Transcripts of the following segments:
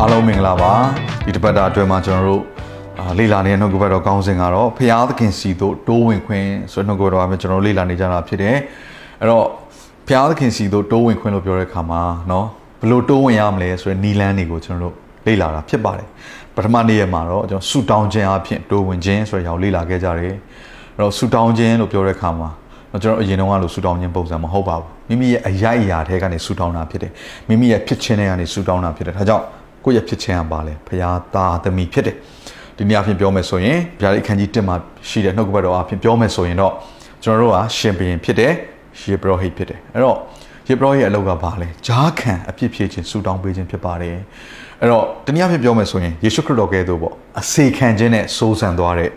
အားလုံးမင်္ဂလာပါဒီတစ်ပတ်တာအတွင်းမှာကျွန်တော်တို့အာလေ့လာနေတဲ့နှုတ်ကပတ်တော်ကောင်းစဉ်ကတော့ဖရာသခင်စီတို့တိုးဝင်ခွင့်ဆိုတဲ့နှုတ်ကပတ်တော်အပြင်ကျွန်တော်တို့လေ့လာနေကြတာဖြစ်တယ်အဲ့တော့ဖရာသခင်စီတို့တိုးဝင်ခွင့်လို့ပြောတဲ့အခါမှာเนาะဘယ်လိုတိုးဝင်ရမလဲဆိုတဲ့နီလန်းတွေကိုကျွန်တော်တို့လေ့လာတာဖြစ်ပါတယ်ပထမနေ့ရက်မှာတော့ကျွန်တော်ဆူတောင်းခြင်းအဖြစ်တိုးဝင်ခြင်းဆိုတဲ့အကြောင်းလေ့လာခဲ့ကြတယ်အဲ့တော့ဆူတောင်းခြင်းလို့ပြောတဲ့အခါမှာတော့ကျွန်တော်အရင်တုန်းကလို့ဆူတောင်းခြင်းပုံစံမဟုတ်ပါဘူးမိမိရဲ့အရာအရာထဲကနေဆူတောင်းတာဖြစ်တယ်မိမိရဲ့ဖြစ်ခြင်းတွေကနေဆူတောင်းတာဖြစ်တယ်ဒါကြောင့် ကိုယ့်ရဲ့ဖြစ်ခြင်းကပါလဲဖရာသားသမီးဖြစ်တယ်ဒီနေ့အဖြစ်ပြောမယ်ဆိုရင်ဘုရားရဲ့အခန်းကြီး1မှာရှိတဲ့နှုတ်ကပတ်တော်အဖြစ်ပြောမယ်ဆိုရင်တော့ကျွန်တော်တို့ကရှင်ဘုရင်ဖြစ်တယ်ယေဘရဟိတ်ဖြစ်တယ်အဲ့တော့ယေဘရဟိတ်ရဲ့အလုပ်ကပါလဲဂျားခံအပြစ်ဖြေခြင်းဆူတောင်းပေးခြင်းဖြစ်ပါတယ်အဲ့တော့တနည်းအားဖြင့်ပြောမယ်ဆိုရင်ယေရှုခရစ်တော်ကဲ့သို့ပေါ့အစေခံခြင်းနဲ့စိုးစံသွားတဲ့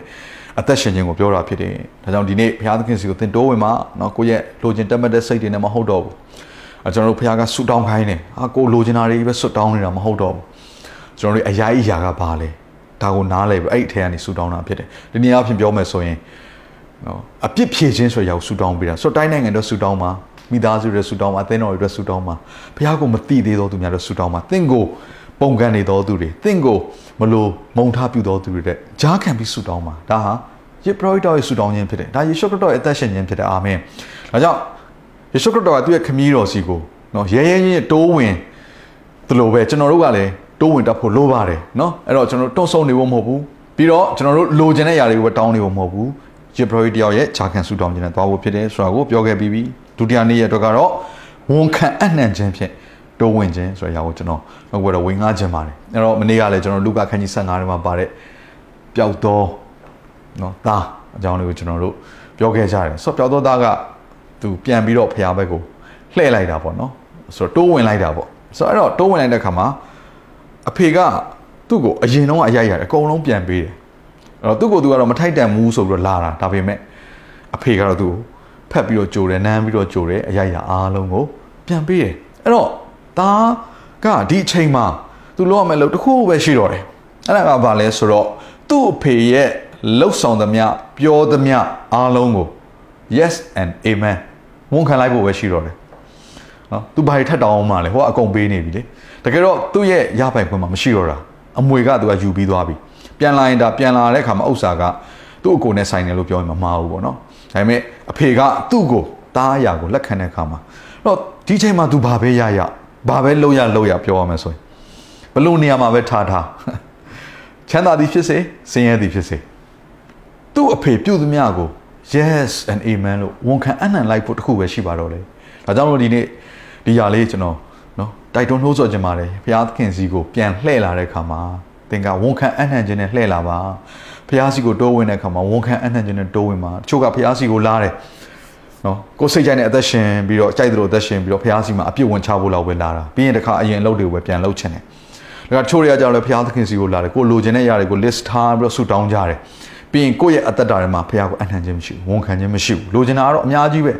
အသက်ရှင်ခြင်းကိုပြောတာဖြစ်တယ်ဒါကြောင့်ဒီနေ့ဘုရားသခင်စီကိုသင်တိုးဝင်မှာเนาะကိုယ့်ရဲ့လိုချင်တက်မှတ်တဲ့စိတ်တွေနဲ့မဟုတ်တော့ဘူးအဲကျွန်တော်တို့ဘုရားကဆူတောင်းခိုင်းတယ်အာကိုလိုချင်တာတွေပဲဆူတောင်းနေတာမဟုတ်တော့ဘူး ကျွန်တော်တို့အရာအရာကဘာလဲဒါကိုနားလဲပြီးအဲ့အထဲကနေဆူတောင်းတာဖြစ်တယ်ဒီနေ့အဖြစ်ပြောမယ်ဆိုရင်နော်အပြစ်ဖြေခြင်းဆိုရောက်ဆူတောင်းပေးတာဆိုတော့တိုင်းနိုင်ငံတော့ဆူတောင်းပါမိသားစုတွေဆူတောင်းပါအသင်းတော်တွေအတွက်ဆူတောင်းပါဘုရားကိုမသိသေးသောသူများတို့ဆူတောင်းပါသင်ကိုပုံကန်နေသောသူတွေသင်ကိုမလို့မုံထားပြုသောသူတွေတဲ့ဂျားခံပြီးဆူတောင်းပါဒါဟာယေပရောဟိတ်တော်ရဲ့ဆူတောင်းခြင်းဖြစ်တယ်ဒါယေရှုခရစ်တော်ရဲ့အသက်ရှင်ခြင်းဖြစ်တယ်အာမင်ဒါကြောင့်ယေရှုခရစ်တော်ကသူ့ရဲ့ခမည်းတော်စီကိုနော်ရဲရဲချင်းတိုးဝင်သလိုပဲကျွန်တော်တို့ကလည်း တိုးဝင်တက်ဖို့လိုပါတယ်เนาะအဲ့တော့ကျွန်တော်တို့တွန့်ဆုံနေဖို့မဟုတ်ဘူးပြီးတော့ကျွန်တော်တို့လိုချင်တဲ့ຢာတွေကိုပဲတောင်းနေဖို့မဟုတ်ဘူးယေဘရဟိတယောက်ရဲ့ခြာခံဆူတောင်းခြင်းနဲ့သွားဖို့ဖြစ်တယ်ဆိုတာကိုပြောခဲ့ပြီးပြီဒုတိယနေ့ရဲ့အတွက်ကတော့ဝန်ခံအနှံ့ခြင်းဖြင့်တိုးဝင်ခြင်းဆိုတဲ့အရာကိုကျွန်တော်တော့ဘယ်တော့ဝင်ငှခြင်းပါတယ်အဲ့တော့မနေ့ကလည်းကျွန်တော်လူကခန်းကြီး15ထဲမှာပါတဲ့ပျောက်သောเนาะသားအကြောင်းလေးကိုကျွန်တော်တို့ပြောခဲ့ကြတယ်ဆိုတော့ပျောက်သောသားကသူပြန်ပြီးတော့ဖျားဘက်ကိုလှည့်လိုက်တာပေါ့เนาะဆိုတော့တိုးဝင်လိုက်တာပေါ့ဆိုတော့အဲ့တော့တိုးဝင်လိုက်တဲ့ခါမှာ အဖေကသူ့ကိုအရင်တော့အရိုက်ရတယ်အကုန်လုံးပြန်ပေးတယ်အဲ့တော့သူ့ကိုသူကတော့မထိုက်တန်ဘူးဆိုပြီးတော့လာတာဒါပေမဲ့အဖေကတော့သူ့ကိုဖက်ပြီးတော့ကြိုတယ်နမ်းပြီးတော့ကြိုတယ်အရိုက်ရအားလုံးကိုပြန်ပေးတယ်အဲ့တော့ဒါကဒီအချိန်မှာသူလုပ်ရမယ့်လုပ်တစ်ခုပဲရှိတော့တယ်အဲ့ဒါကဘာလဲဆိုတော့သူ့အဖေရဲ့လှုပ်ဆောင်သမျှပြောသမျှအားလုံးကို yes and amen ဝန်ခံလိုက်ဖို့ပဲရှိတော့တယ်နော်သူဘာတွေထက်တောင်းအောင်မလဲဟိုကအကုန်ပေးနေပြီလေ တကယ်တော့သူ့ရဲ့ရပိုင်ခွင့်မှာမရှိတော့တာအမွေကသူကယူပြီးသွားပြီပြန်လာရင်ဒါပြန်လာတဲ့အခါမှာဥစ္စာကသူ့အကိုနဲ့ဆိုင်တယ်လို့ပြောရင်မမှားဘူးပေါ့နော်ဒါပေမဲ့အဖေကသူ့ကိုတားအရာကိုလက်ခံတဲ့အခါမှာအဲ့တော့ဒီချိန်မှာသူဘာပဲရရဘာပဲလုပ်ရလုပ်ရပြောရမယ်ဆိုရင်ဘလို့နေရာမှာပဲထားထားချမ်းသာသည်ဖြစ်စေဆင်းရဲသည်ဖြစ်စေသူ့အဖေပြုတ်သမျှကို yes and amen လို့ဝန်ခံအနံ့လိုက်ဖို့တခုပဲရှိပါတော့လေဒါကြောင့်လို့ဒီနေ့ဒီຢာလေးကျွန်တော် နော်တိုက်တွန်းနှိုးဆော်ခြင်းပါတယ်ဘုရားသခင်စီကိုပြန်လှည့်လာတဲ့အခါမှာသင်ကဝန်ခံအနှံ့ခြင်းနဲ့လှည့်လာပါဘုရားစီကိုတိုးဝင်တဲ့အခါမှာဝန်ခံအနှံ့ခြင်းနဲ့တိုးဝင်ပါတချို့ကဘုရားစီကိုလာတယ်နော်ကိုယ်စိတ်ကြိုက်တဲ့အသက်ရှင်ပြီးတော့ကြိုက်တယ်လို့အသက်ရှင်ပြီးတော့ဘုရားစီမှာအပြည့်ဝင်ချဖို့လောက်ပဲလာတာပြီးရင်တခါအရင်အလုပ်တွေကိုပဲပြန်လုပ်ချင်တယ်ဒါကချို့တွေကကြောက်လဲဘုရားသခင်စီကိုလာတယ်ကိုလိုချင်တဲ့ຢာတွေကို list ထားပြီးတော့ဆူတောင်းကြတယ်ပြီးရင်ကိုယ့်ရဲ့အသက်တာထဲမှာဘုရားကိုအနှံ့ခြင်းမရှိဘူးဝန်ခံခြင်းမရှိဘူးလိုချင်တာကတော့အများကြီးပဲ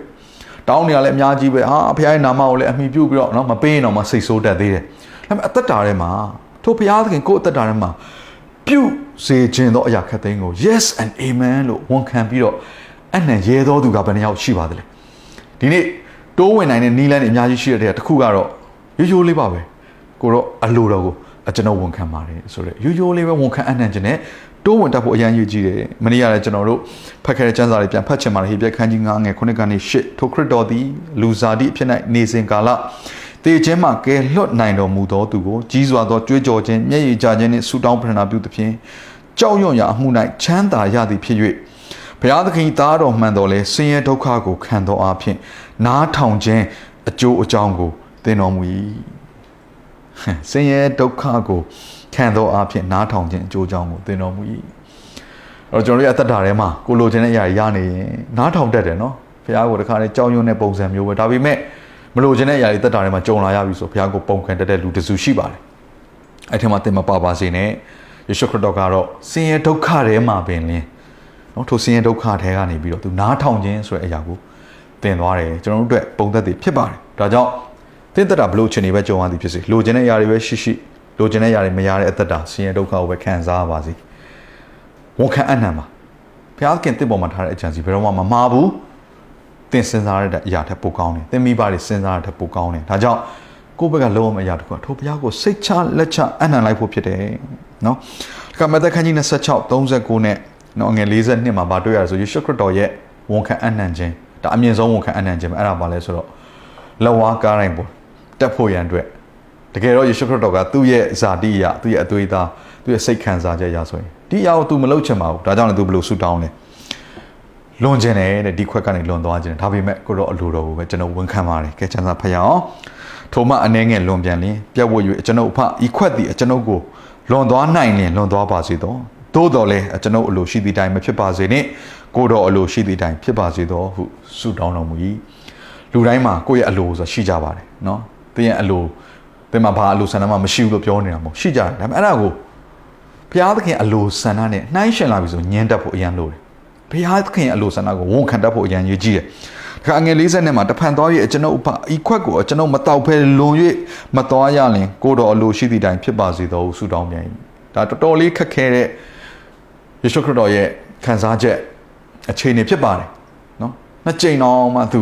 တောင်းနေရလဲအများကြီးပဲဟာဘုရားရဲ့နာမကိုလည်းအမိပြုပြီးတော့နော်မပေးရင်တော့မစိတ်ဆိုးတတ်သေးတယ်ဒါပေမဲ့အသက်တာထဲမှာထိုဘုရားသခင်ကိုယ့်အသက်တာထဲမှာပြုစေခြင်းသောအရာခက်သိမ်းကို yes and amen လို့ဝန်ခံပြီးတော့အနှံရဲသောသူကဘယ်နှယောက်ရှိပါသလဲဒီနေ့တိုးဝင်နိုင်တဲ့နီးလန်းတွေအများကြီးရှိတဲ့တခုကတော့ရိုးရိုးလေးပါပဲကိုတော့အလိုတော်ကိုအကျွန်တော်ဝန်ခံပါတယ်ဆိုတော့ရိုးရိုးလေးပဲဝန်ခံအနှံခြင်းနဲ့ တိုးဝင်တတ်ဖို့အရန်ရည်ကြီးတယ်မနေ့ကလည်းကျွန်တော်တို့ဖတ်ခဲ့တဲ့ကျမ်းစာတွေပြန်ဖတ်ချင်ပါတယ်ဟေပြခန်းကြီး9ငယ်9ကနေ10ထိုခရစ်တော်သည်လူစားသည့်အဖြစ်၌နေစဉ်ကာလတေခြင်းမှကဲလွတ်နိုင်တော်မူသောသူကိုကြီးစွာသောကြွေးကြော်ခြင်းမျက်ရည်ကျခြင်းနှင့်ဆူတောင်းပရဏာပြုသဖြင့်ကြောက်ရွံ့ရာအမှု၌ချမ်းသာရသည်ဖြစ်၍ဘုရားသခင်သားတော်မှန်တော်လဲဆင်းရဲဒုက္ခကိုခံတော်အဖြစ်နားထောင်ခြင်းအကျိုးအကြောင်းကိုသင်တော်မူ၏ဆင်းရဲဒုက္ခကို ခံသောအဖြစ်နားထောင်ခြင်းအကျိုးအကြောင်းကိုသင်တော်မူ၏အဲ့တော့ကျွန်တော်တို့ရဲ့အသက်တာထဲမှာကိုလိုချင်တဲ့အရာရနေရင်နားထောင်တတ်တယ်နော်ဘုရားကိုတခါလေကြောင်းရွံ့တဲ့ပုံစံမျိုးပဲဒါပေမဲ့မလိုချင်တဲ့အရာတွေတက်တာထဲမှာကြုံလာရပြီဆိုဘုရားကိုပုံခံတတ်တဲ့လူတစုရှိပါတယ်အဲ့ထက်မှသင်မပါပါစေနဲ့ယေရှုခရစ်တော်ကတော့ဆင်းရဲဒုက္ခထဲမှာပင်လင်းနော်ထိုဆင်းရဲဒုက္ခထဲကနေပြီးတော့သူနားထောင်ခြင်းဆိုတဲ့အရာကိုသင်သွားတယ်ကျွန်တော်တို့အတွက်ပုံသက်တည်ဖြစ်ပါတယ်ဒါကြောင့်သင်သက်တာဘလို့ချင်နေပဲကြုံရသည်ဖြစ်စေလိုချင်တဲ့အရာတွေပဲရှိရှိ လိုချင်တဲ့အရာတွေမရတဲ့အသက်တာဆင်းရဲဒုက္ခကိုပဲခံစားပါစေဝန်ခံအံ့နံပါဘုရားခင်တင့်ပေါ်မှာထားတဲ့အကြံစီဘယ်တော့မှမမှားဘူးသင်စဉ်းစားရတဲ့အရာထက်ပိုကောင်းတယ်သင်မိဘတွေစဉ်းစားရတဲ့ထက်ပိုကောင်းတယ်ဒါကြောင့်ကိုယ့်ဘက်ကလုံးဝမအရာတခုထိုဘုရားကိုစိတ်ချလက်ချအနံ့လိုက်ဖို့ဖြစ်တယ်နော်ဒီကမသက်ခန်းကြီး26 39နဲ့နော်ငွေ42မှာဗာတွေ့ရဆိုယေရှုခရစ်တော်ရဲ့ဝန်ခံအနံ့ခြင်းဒါအမြင့်ဆုံးဝန်ခံအနံ့ခြင်းပဲအဲ့ဒါပါလဲဆိုတော့လက်ဝါးကားတိုင်းပေါ်တက်ဖို့ရန်အတွက် တကယ်တော့ယေရှုခရစ်တော်ကသူ့ရဲ့ဇာတိအရာသူ့ရဲ့အသွေးသားသူ့ရဲ့စိတ်ခံစားချက်အရာဆိုရင်ဒီအရာကို तू မလုပ်ချင်ပါဘူးဒါကြောင့်လည်း तू ဘယ်လိုဆူတောင်းလဲလွန်ကျင်တယ်တဲ့ဒီခွက်ကနေလွန်သွားခြင်းဒါပေမဲ့ကိုတော့အလိုတော်ကိုပဲကျွန်တော်ဝန်ခံပါတယ်ကဲချမ်းသာဖျောင်းထိုမှအနေငယ်လွန်ပြန်လင်ပြတ်ဝတ်၍ကျွန်ုပ်အဖဤခွက်သည်ကျွန်ုပ်ကိုလွန်သွားနိုင်လင်လွန်သွားပါစေသောသို့တော်လည်းကျွန်ုပ်အလိုရှိသည့်တိုင်မဖြစ်ပါစေနှင့်ကိုတော်အလိုရှိသည့်တိုင်ဖြစ်ပါစေသောဟုဆုတောင်းတော်မူ၏လူတိုင်းမှာကိုယ့်ရဲ့အလိုဆိုတာရှိကြပါတယ်เนาะတင်းရဲ့အလို တင်းမှာဘာအလိုဆန္ဒမှမရှိဘူးလို့ပြောနေတာမဟုတ်ရှိကြတယ်ဒါပေမဲ့အဲ့ဒါကိုဘုရားသခင်အလိုဆန္ဒနဲ့နှိုင်းရှင်လာပြီဆိုညှင်းတတ်ဖို့အရန်လိုတယ်ဘုရားသခင်အလိုဆန္ဒကိုဝန်ခံတတ်ဖို့အရန်ရေးကြီးတယ်ခါငယ်40နဲ့မှာတဖန်သွား၍ကျွန်ုပ်အဖဤခွက်ကိုကျွန်ုပ်မတောက်ဖဲလွန်၍မသွားရလင်ကိုတော်အလိုရှိသည့်တိုင်ဖြစ်ပါစေသောဟုဆုတောင်းပြန်၏ဒါတော်တော်လေးခက်ခဲတဲ့ယေရှုခရစ်တော်ရဲ့ခံစားချက်အခြေအနေဖြစ်ပါတယ်နော်နှစ်ကြိမ်တော့မှသူ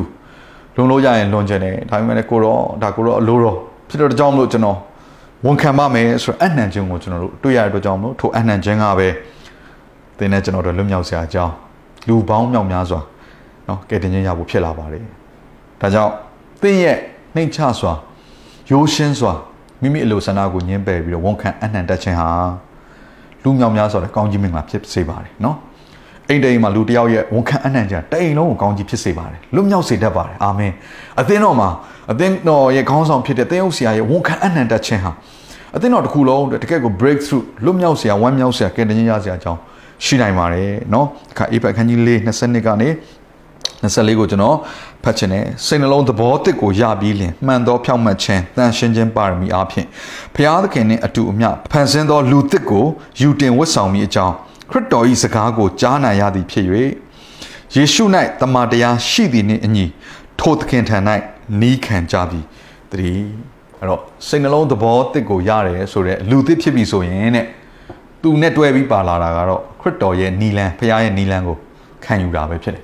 လုံလို့ရရင်လွန်ကျင်တယ်ဒါပေမဲ့ကိုတော့ဒါကိုတော့အလိုတော် ဖြစ်တော့တကြောင်မလို့ကျွန်တော်ဝန်ခံပါမယ်ဆိုတော့အနှံခြင်းကိုကျွန်တော်တို့တွေ့ရတဲ့အတွက်ကြောင့်မလို့ထိုအနှံခြင်းကပဲသင်နဲ့ကျွန်တော်တို့လွတ်မြောက်စရာအကြောင်းလူပေါင်းမြောက်များစွာနော်ကဲတင်ခြင်းရဖို့ဖြစ်လာပါတယ်ဒါကြောင့်သင်ရဲ့နှိမ်ချစွာရိုးရှင်းစွာမိမိအလိုဆန္ဒကိုညှင်းပယ်ပြီးတော့ဝန်ခံအနှံတတ်ခြင်းဟာလူမြောက်များစွာတဲ့ကောင်းကြီးမင်္ဂလာဖြစ်စေပါတယ်နော် အိမ်တိမ်မှာလူတယောက်ရဲ့ဝန်ခံအနှံကြတအိမ်လုံးကိုကောင်းကြီးဖြစ်စေပါတယ်လွတ်မြောက်စေတတ်ပါတယ်အာမင်အသင်းတော်မှာအသင်းတော်ရဲ့ခေါင်းဆောင်ဖြစ်တဲ့သင်းအုပ်ဆရာရဲ့ဝန်ခံအနှံတတ်ခြင်းဟာအသင်းတော်တစ်ခုလုံးတကယ့်ကို break through လွတ်မြောက်စရာဝမ်းမြောက်စရာကဲတင်ခြင်းရစရာအကြောင်းရှိနိုင်ပါတယ်เนาะအခါအေဖက်ခန်းကြီး၄22ကနေ24ကိုကျွန်တော်ဖတ်ချင်တယ်စိတ်နှလုံးသဘောတစ်ကိုရပြီးလင်မှန်သောဖြောင့်မတ်ခြင်းတန်ရှင်းခြင်းပါရမီအားဖြင့်ဖျားသခင်နှင့်အတူအမျှဖန်ဆင်းသောလူတစ်ကိုယူတင်ဝတ်ဆောင်မိအကြောင်း ခရစ်တော်၏စကားကိုကြားနာရသည်ဖြစ်၍ယေရှု၌တမန်တရားရှိသည်နှင့်အညီထိုသခင်ထံ၌နီးခံကြပြီတည်းအဲ့တော့စိတ်နှလုံးသဘောတစ်ကိုရတယ်ဆိုတော့လူတစ်ဖြစ်ပြီဆိုရင်တဲ့သူနဲ့တွဲပြီးပါလာတာကတော့ခရစ်တော်ရဲ့နီလန်ဖခင်ရဲ့နီလန်ကိုခံယူတာပဲဖြစ်တယ်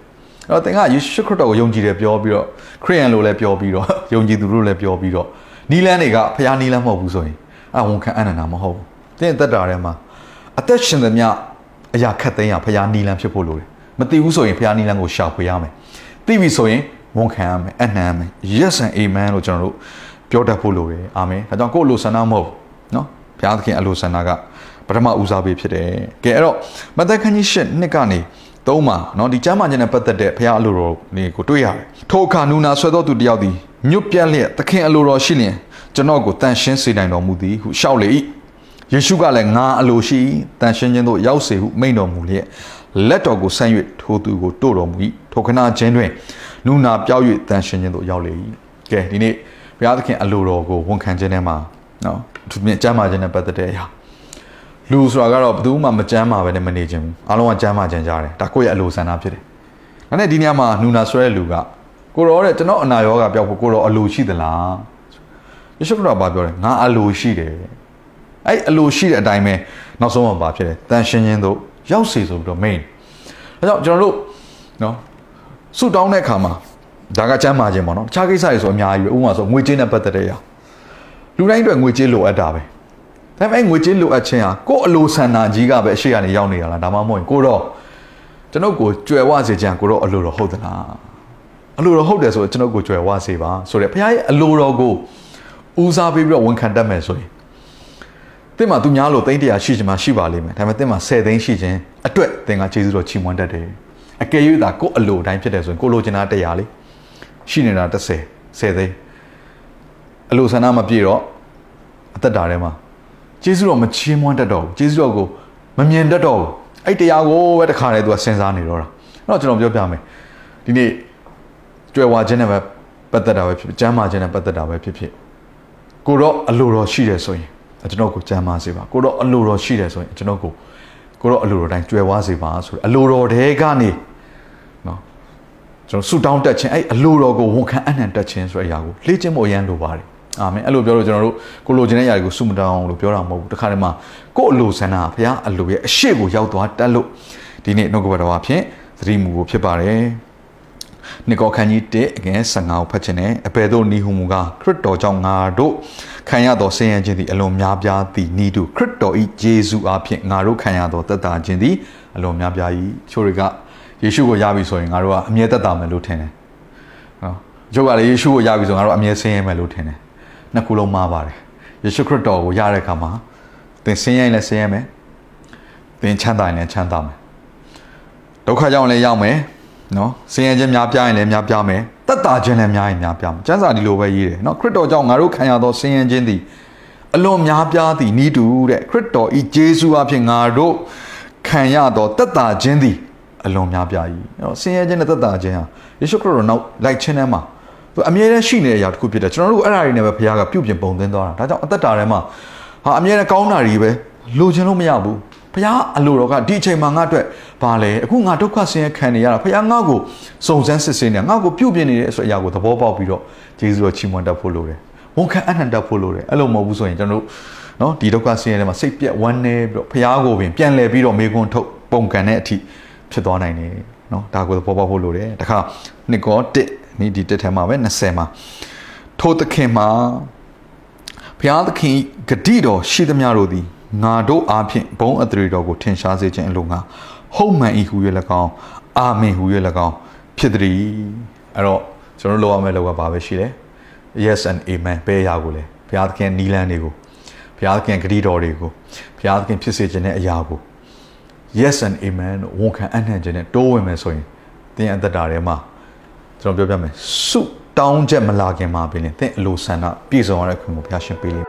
အဲ့တော့သင်ကယေရှုခရစ်တော်ကိုယုံကြည်တယ်ပြောပြီးတော့ခရိယန်လို့လည်းပြောပြီးတော့ယုံကြည်သူတို့လည်းပြောပြီးတော့နီလန်တွေကဖခင်နီလန်မဟုတ်ဘူးဆိုရင်အဝန်ခံအနန္ဒာမဟုတ်ဘူးသင်အသက်တာထဲမှာအသက်ရှင်သမျှ အရာခက်သိမ်းရဖရားနီလန်ဖြစ်ဖို့လိုတယ်မသိဘူးဆိုရင်ဖရားနီလန်ကိုရှာဖွေရမယ်သိပြီဆိုရင်ဝန်ခံရမယ်အနှံရမယ် yes and amen လို့ကျွန်တော်တို့ပြောတတ်ဖို့လိုတယ်အာမင်ဒါကြောင့်ကိုယ့်လိုဆန္ဒမဟုတ်နော်ဘုရားသခင်အလိုဆန္ဒကပထမဦးစားပေးဖြစ်တယ်ကဲအဲ့တော့မသက်ခန်းကြီး၈နှစ်ကနေ၃မှာနော်ဒီကျမ်းမာခြင်းနဲ့ပတ်သက်တဲ့ဘုရားအလိုတော်လေးကိုတွေ့ရတယ်ထိုအခါနူနာဆွဲတော်သူတယောက်သည်ညွတ်ပြက်လျက်သခင်အလိုတော်ရှိလျင်ကျွန်တော်ကိုတန်ရှင်းစေနိုင်တော်မူသည်ဟုရှောက်လေ၏ ယေရှုကလည်းငါအလိုရှိတန်ရှင်းခြင်းသို့ရောက်စေဟုမိန့်တော်မူလျက်လက်တော်ကိုဆန့်၍ထိုသူကိုတို့တော်မူ၏ထိုခဏချင်းတွင်နူနာပြောက်၍တန်ရှင်းခြင်းသို့ရောက်လေ၏ကဲဒီနေ့ဘုရားသခင်အလိုတော်ကိုဝန်ခံခြင်းထဲမှာနော်သူမြင်ကျမ်းမာခြင်းနဲ့ပတ်သက်တဲ့အရာလူဆိုတာကတော့ဘယ်သူမှမကြမ်းမာပဲနဲ့မနေခြင်းဘူးအားလုံးကကြမ်းမာခြင်းကြတယ်ဒါကိုယ့်ရဲ့အလိုဆန္ဒဖြစ်တယ်ဒါနဲ့ဒီညမှာနူနာဆွဲတဲ့လူကကိုရောတဲ့ကျွန်တော်အနာရောဂါပျောက်ဖို့ကိုရောအလိုရှိသလားယေရှုခရစ်တော်ဘာပြောလဲငါအလိုရှိတယ် အဲ့အလိုရှိတဲ့အတိုင်းပဲနောက်ဆုံးမှာဘာဖြစ်လဲတန်ရှင်းခြင်းတို့ရောက်စီဆိုပြီးတော့ main ဒါကြောင့်ကျွန်တော်တို့နော်ဆုတောင်းတဲ့အခါမှာဒါကကျမ်းမာခြင်းပေါ့နော်တခြားကိစ္စတွေဆိုအများကြီးပဲဥပမာဆိုငွေကြေးနဲ့ပတ်သက်တဲ့အရာလူတိုင်းအတွက်ငွေကြေးလိုအပ်တာပဲဒါပေမဲ့ငွေကြေးလိုအပ်ခြင်းဟာကိုယ့်အလိုဆန္ဒကြီးကပဲအရှိကနေရောက်နေတာလားဒါမှမဟုတ်ရင်ကိုတော့ကျွန်ုပ်ကိုကြွယ်ဝစေခြင်းကိုတော့အလိုတော်ဟုတ်သလားအလိုတော်ဟုတ်တယ်ဆိုတော့ကျွန်ုပ်ကိုကြွယ်ဝစေပါဆိုတော့ဘုရားရဲ့အလိုတော်ကိုဦးစားပေးပြီးတော့ဝန်ခံတတ်မယ်ဆိုရင် သင်မှာသူများလို့သိန်းတရာရှိချင်မှရှိပါလိမ့်မယ်ဒါပေမဲ့သင်မှာ10သိန်းရှိခြင်းအတွက်သင်ကကျေးဇူးတော်ချီးမွမ်းတတ်တယ်အကယ်၍သာကိုယ့်အလိုတိုင်းဖြစ်တယ်ဆိုရင်ကိုလိုချင်တာတရားလေးရှိနေတာ30 10သိန်းအလိုဆန္ဒမပြည့်တော့အသက်တာထဲမှာကျေးဇူးတော်မချီးမွမ်းတတ်တော့ဘူးကျေးဇူးတော်ကိုမမြင်တတ်တော့ဘူးအဲ့တရားကိုပဲတခါတည်းသူကစဉ်းစားနေတော့တာအဲ့တော့ကျွန်တော်ပြောပြမယ်ဒီနေ့ကြွယ်ဝခြင်းနဲ့ပဲပတ်သက်တာပဲဖြစ်ဖြစ်ကျမ်းမာခြင်းနဲ့ပတ်သက်တာပဲဖြစ်ဖြစ်ကိုတော့အလိုတော်ရှိတယ်ဆိုရင် ကျွန်တော်ကိုကြမ်းပါစေပါကိုတော့အလိုတော်ရှိတယ်ဆိုရင်ကျွန်တော်ကိုကိုတော့အလိုတော်တိုင်းကြွယ်ဝစေပါဆိုတော့အလိုတော်တဲကနေနော်ကျွန်တော်ဆူတောင်းတက်ခြင်းအဲ့အလိုတော်ကိုဝန်ခံအနှံတက်ခြင်းဆိုတဲ့အရာကိုလေ့ကျင့်ဖို့အရန်လိုပါတယ်အာမင်အဲ့လိုပြောလို့ကျွန်တော်တို့ကိုလိုချင်တဲ့အရာတွေကိုစုမတောင်းလို့ပြောတာမဟုတ်ဘူးတခါတည်းမှာကို့အလိုဆန္ဒဘုရားအလိုရဲ့အရှိကိုရောက်သွားတက်လို့ဒီနေ့နှုတ်ကပတ်တော်အဖြစ်သတိမူဖို့ဖြစ်ပါတယ် နိကောခန်းကြီး1အငယ်15ကိုဖတ်ခြင်းနဲ့အပေတို့နီဟုမူကခရစ်တော်ကြောင့်ငါတို့ခံရသောဆင်းရဲခြင်းသည်အလွန်များပြားသည်ဤသူခရစ်တော်၏ယေရှုအားဖြင့်ငါတို့ခံရသောသက်သာခြင်းသည်အလွန်များပြား၏ချို့တွေကယေရှုကိုရပြီဆိုရင်ငါတို့ကအမြဲသက်သာမယ်လို့ထင်တယ်နော်ကျုပ်ကလည်းယေရှုကိုရပြီဆိုငါတို့အမြဲဆင်းရဲမယ်လို့ထင်တယ်နှစ်ခုလုံးမှားပါတယ်ယေရှုခရစ်တော်ကိုရတဲ့အခါမှာသင်ဆင်းရဲရင်လည်းဆင်းရဲမယ်သင်ချမ်းသာရင်လည်းချမ်းသာမယ်ဒုက္ခကြောင့်လည်းရောက်မယ် နော်ဆင်းရဲခြင်းများပြားရင်လည်းများပြားမယ်တက်တာခြင်းလည်းများရင်များပြားမယ်ကျမ်းစာဒီလိုပဲရေးတယ်နော်ခရစ်တော်ကြောင့်ငါတို့ခံရသောဆင်းရဲခြင်းသည်အလွန်များပြားသည်ဤတူတဲ့ခရစ်တော်ဤဂျေဇုအဖြစ်ငါတို့ခံရသောတက်တာခြင်းသည်အလွန်များပြား၏နော်ဆင်းရဲခြင်းနဲ့တက်တာခြင်းဟာယေရှုခရစ်တော်နောက်လိုက်ခြင်းထဲမှာသူအမြဲတမ်းရှိနေတဲ့အရာတစ်ခုဖြစ်တယ်ကျွန်တော်တို့အဲ့ဒါတွေနဲ့ပဲဘုရားကပြုပြင်ပုံသွင်းသွားတာဒါကြောင့်အသက်တာထဲမှာဟာအမြဲတမ်းကောင်းတာတွေပဲလိုချင်လို့မရဘူး ဘုရားအလိုတော်ကဒီအချိန်မှာငါ့အတွက်ဘာလဲအခုငါဒုက္ခဆင်းရဲခံနေရတာဘုရားငါ့ကိုစုံစမ်းစစ်ဆေးနေငါ့ကိုပြုပြင်နေတယ်ဆိုတဲ့အရာကိုသဘောပေါက်ပြီးတော့ဂျေဇုတော်ချီးမွမ်းတတ်ဖို့လိုတယ်ဝန်ခံအနှံတတ်ဖို့လိုတယ်အဲ့လိုမဟုတ်ဘူးဆိုရင်ကျွန်တော်တို့နော်ဒီဒုက္ခဆင်းရဲထဲမှာစိတ်ပြက်ဝမ်းနည်းပြီးတော့ဘုရားကိုပင်ပြန်လဲပြီးတော့မေခွန်းထုတ်ပုံကန်တဲ့အထိဖြစ်သွားနိုင်တယ်နော်ဒါကိုသဘောပေါက်ဖို့လိုတယ်တခါနှစ်ကော1နိဒီတက်ထဲမှာပဲ20မှာထိုသခင်မှာဘုရားသခင်ဂတိတော်ရှိသမျှတို့သည် ငါတို့အားဖြင့်ဘုံအထရေတော်ကိုထင်ရှားစေခြင်းအလိုငါဟုတ်မှန်ဤဟူ၍၎င်းအာမင်ဟူ၍၎င်းဖြစ်သည်အဲ့တော့ကျွန်တော်တို့လောက်ရမယ့်လောက်ကဘာပဲရှိလဲ yes and amen ပဲရကိုလေဘုရားသခင်နီလန်းတွေကိုဘုရားသခင်ဂတိတော်တွေကိုဘုရားသခင်ဖြစ်စေခြင်းတဲ့အရာကို yes and amen ဝန်ခံအနှံ့ခြင်းနဲ့တိုးဝင်မယ်ဆိုရင်သင်အသက်တာထဲမှာကျွန်တော်ပြောပြမယ်စုတောင်းချက်မလာခင်မှာပြင်သင်အလိုဆန္ဒပြည့်စုံရတဲ့ခွင့်ကိုဘုရားရှင်ပေးလိမ့်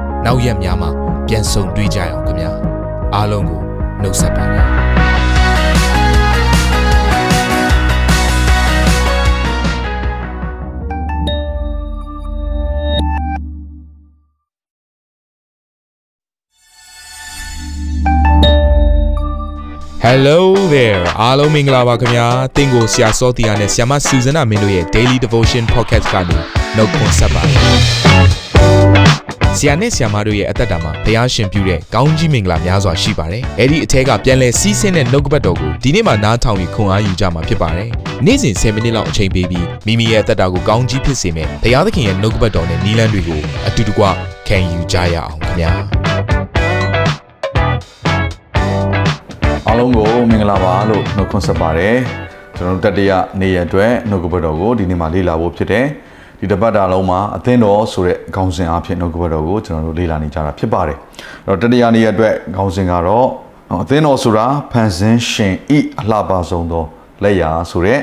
နောက်ရက်များမှာပြန်ဆုံတွေ့ကြရအောင်ခင်ဗျာအားလုံးကိုနှုတ်ဆက်ပါတယ် Hello there အားလုံးမင်္ဂလာပါခင်ဗျာတင့်ကိုဆရာစောတီယာနဲ့ဆရာမစူဇနာမင်းတို့ရဲ့ Daily Devotion Podcast ကနေနှုတ်ခွန်းဆက်ပါတယ် ဆရာနဲ့ဆရာမတို့ရဲ့အသက်တာမှာဘုရားရှင်ပြုတဲ့ကောင်းကြီးမင်္ဂလာများစွာရှိပါတယ်။အဲ့ဒီအထက်ကပြန်လဲစီးဆင်းတဲ့နှုတ်ကပတ်တော်ကိုဒီနေ့မှနားထောင်ပြီးခွန်အားယူကြမှာဖြစ်ပါတယ်။နေ့စဉ်10မိနစ်လောက်အချိန်ပေးပြီးမိမိရဲ့အသက်တာကိုကောင်းကြီးဖြစ်စေမယ့်ဘုရားသခင်ရဲ့နှုတ်ကပတ်တော်နဲ့နီးလန်းတွေကိုအတူတကွခံယူကြရအောင်ခင်ဗျာ။အားလုံးကိုမင်္ဂလာပါလို့နှုတ်ခွန်းဆက်ပါတယ်။ကျွန်တော်တို့တတိယနေ့ရက်အတွက်နှုတ်ကပတ်တော်ကိုဒီနေ့မှလေ့လာဖို့ဖြစ်တယ်။ ဒီတပတ်တာလုံးမှာအသင်းတော်ဆိုတဲ့အကောင်းစဉ်အဖြစ်နှုတ်ကပတ်တော်ကိုကျွန်တော်တို့လေ့လာနေကြတာဖြစ်ပါတယ်။အဲ့တော့တတရားနေ့အတွက်အကောင်းစဉ်ကတော့အသင်းတော်ဆိုတာဖန်ဆင်းရှင်ဤအလှပဆုံးသောလက်ရာဆိုတဲ့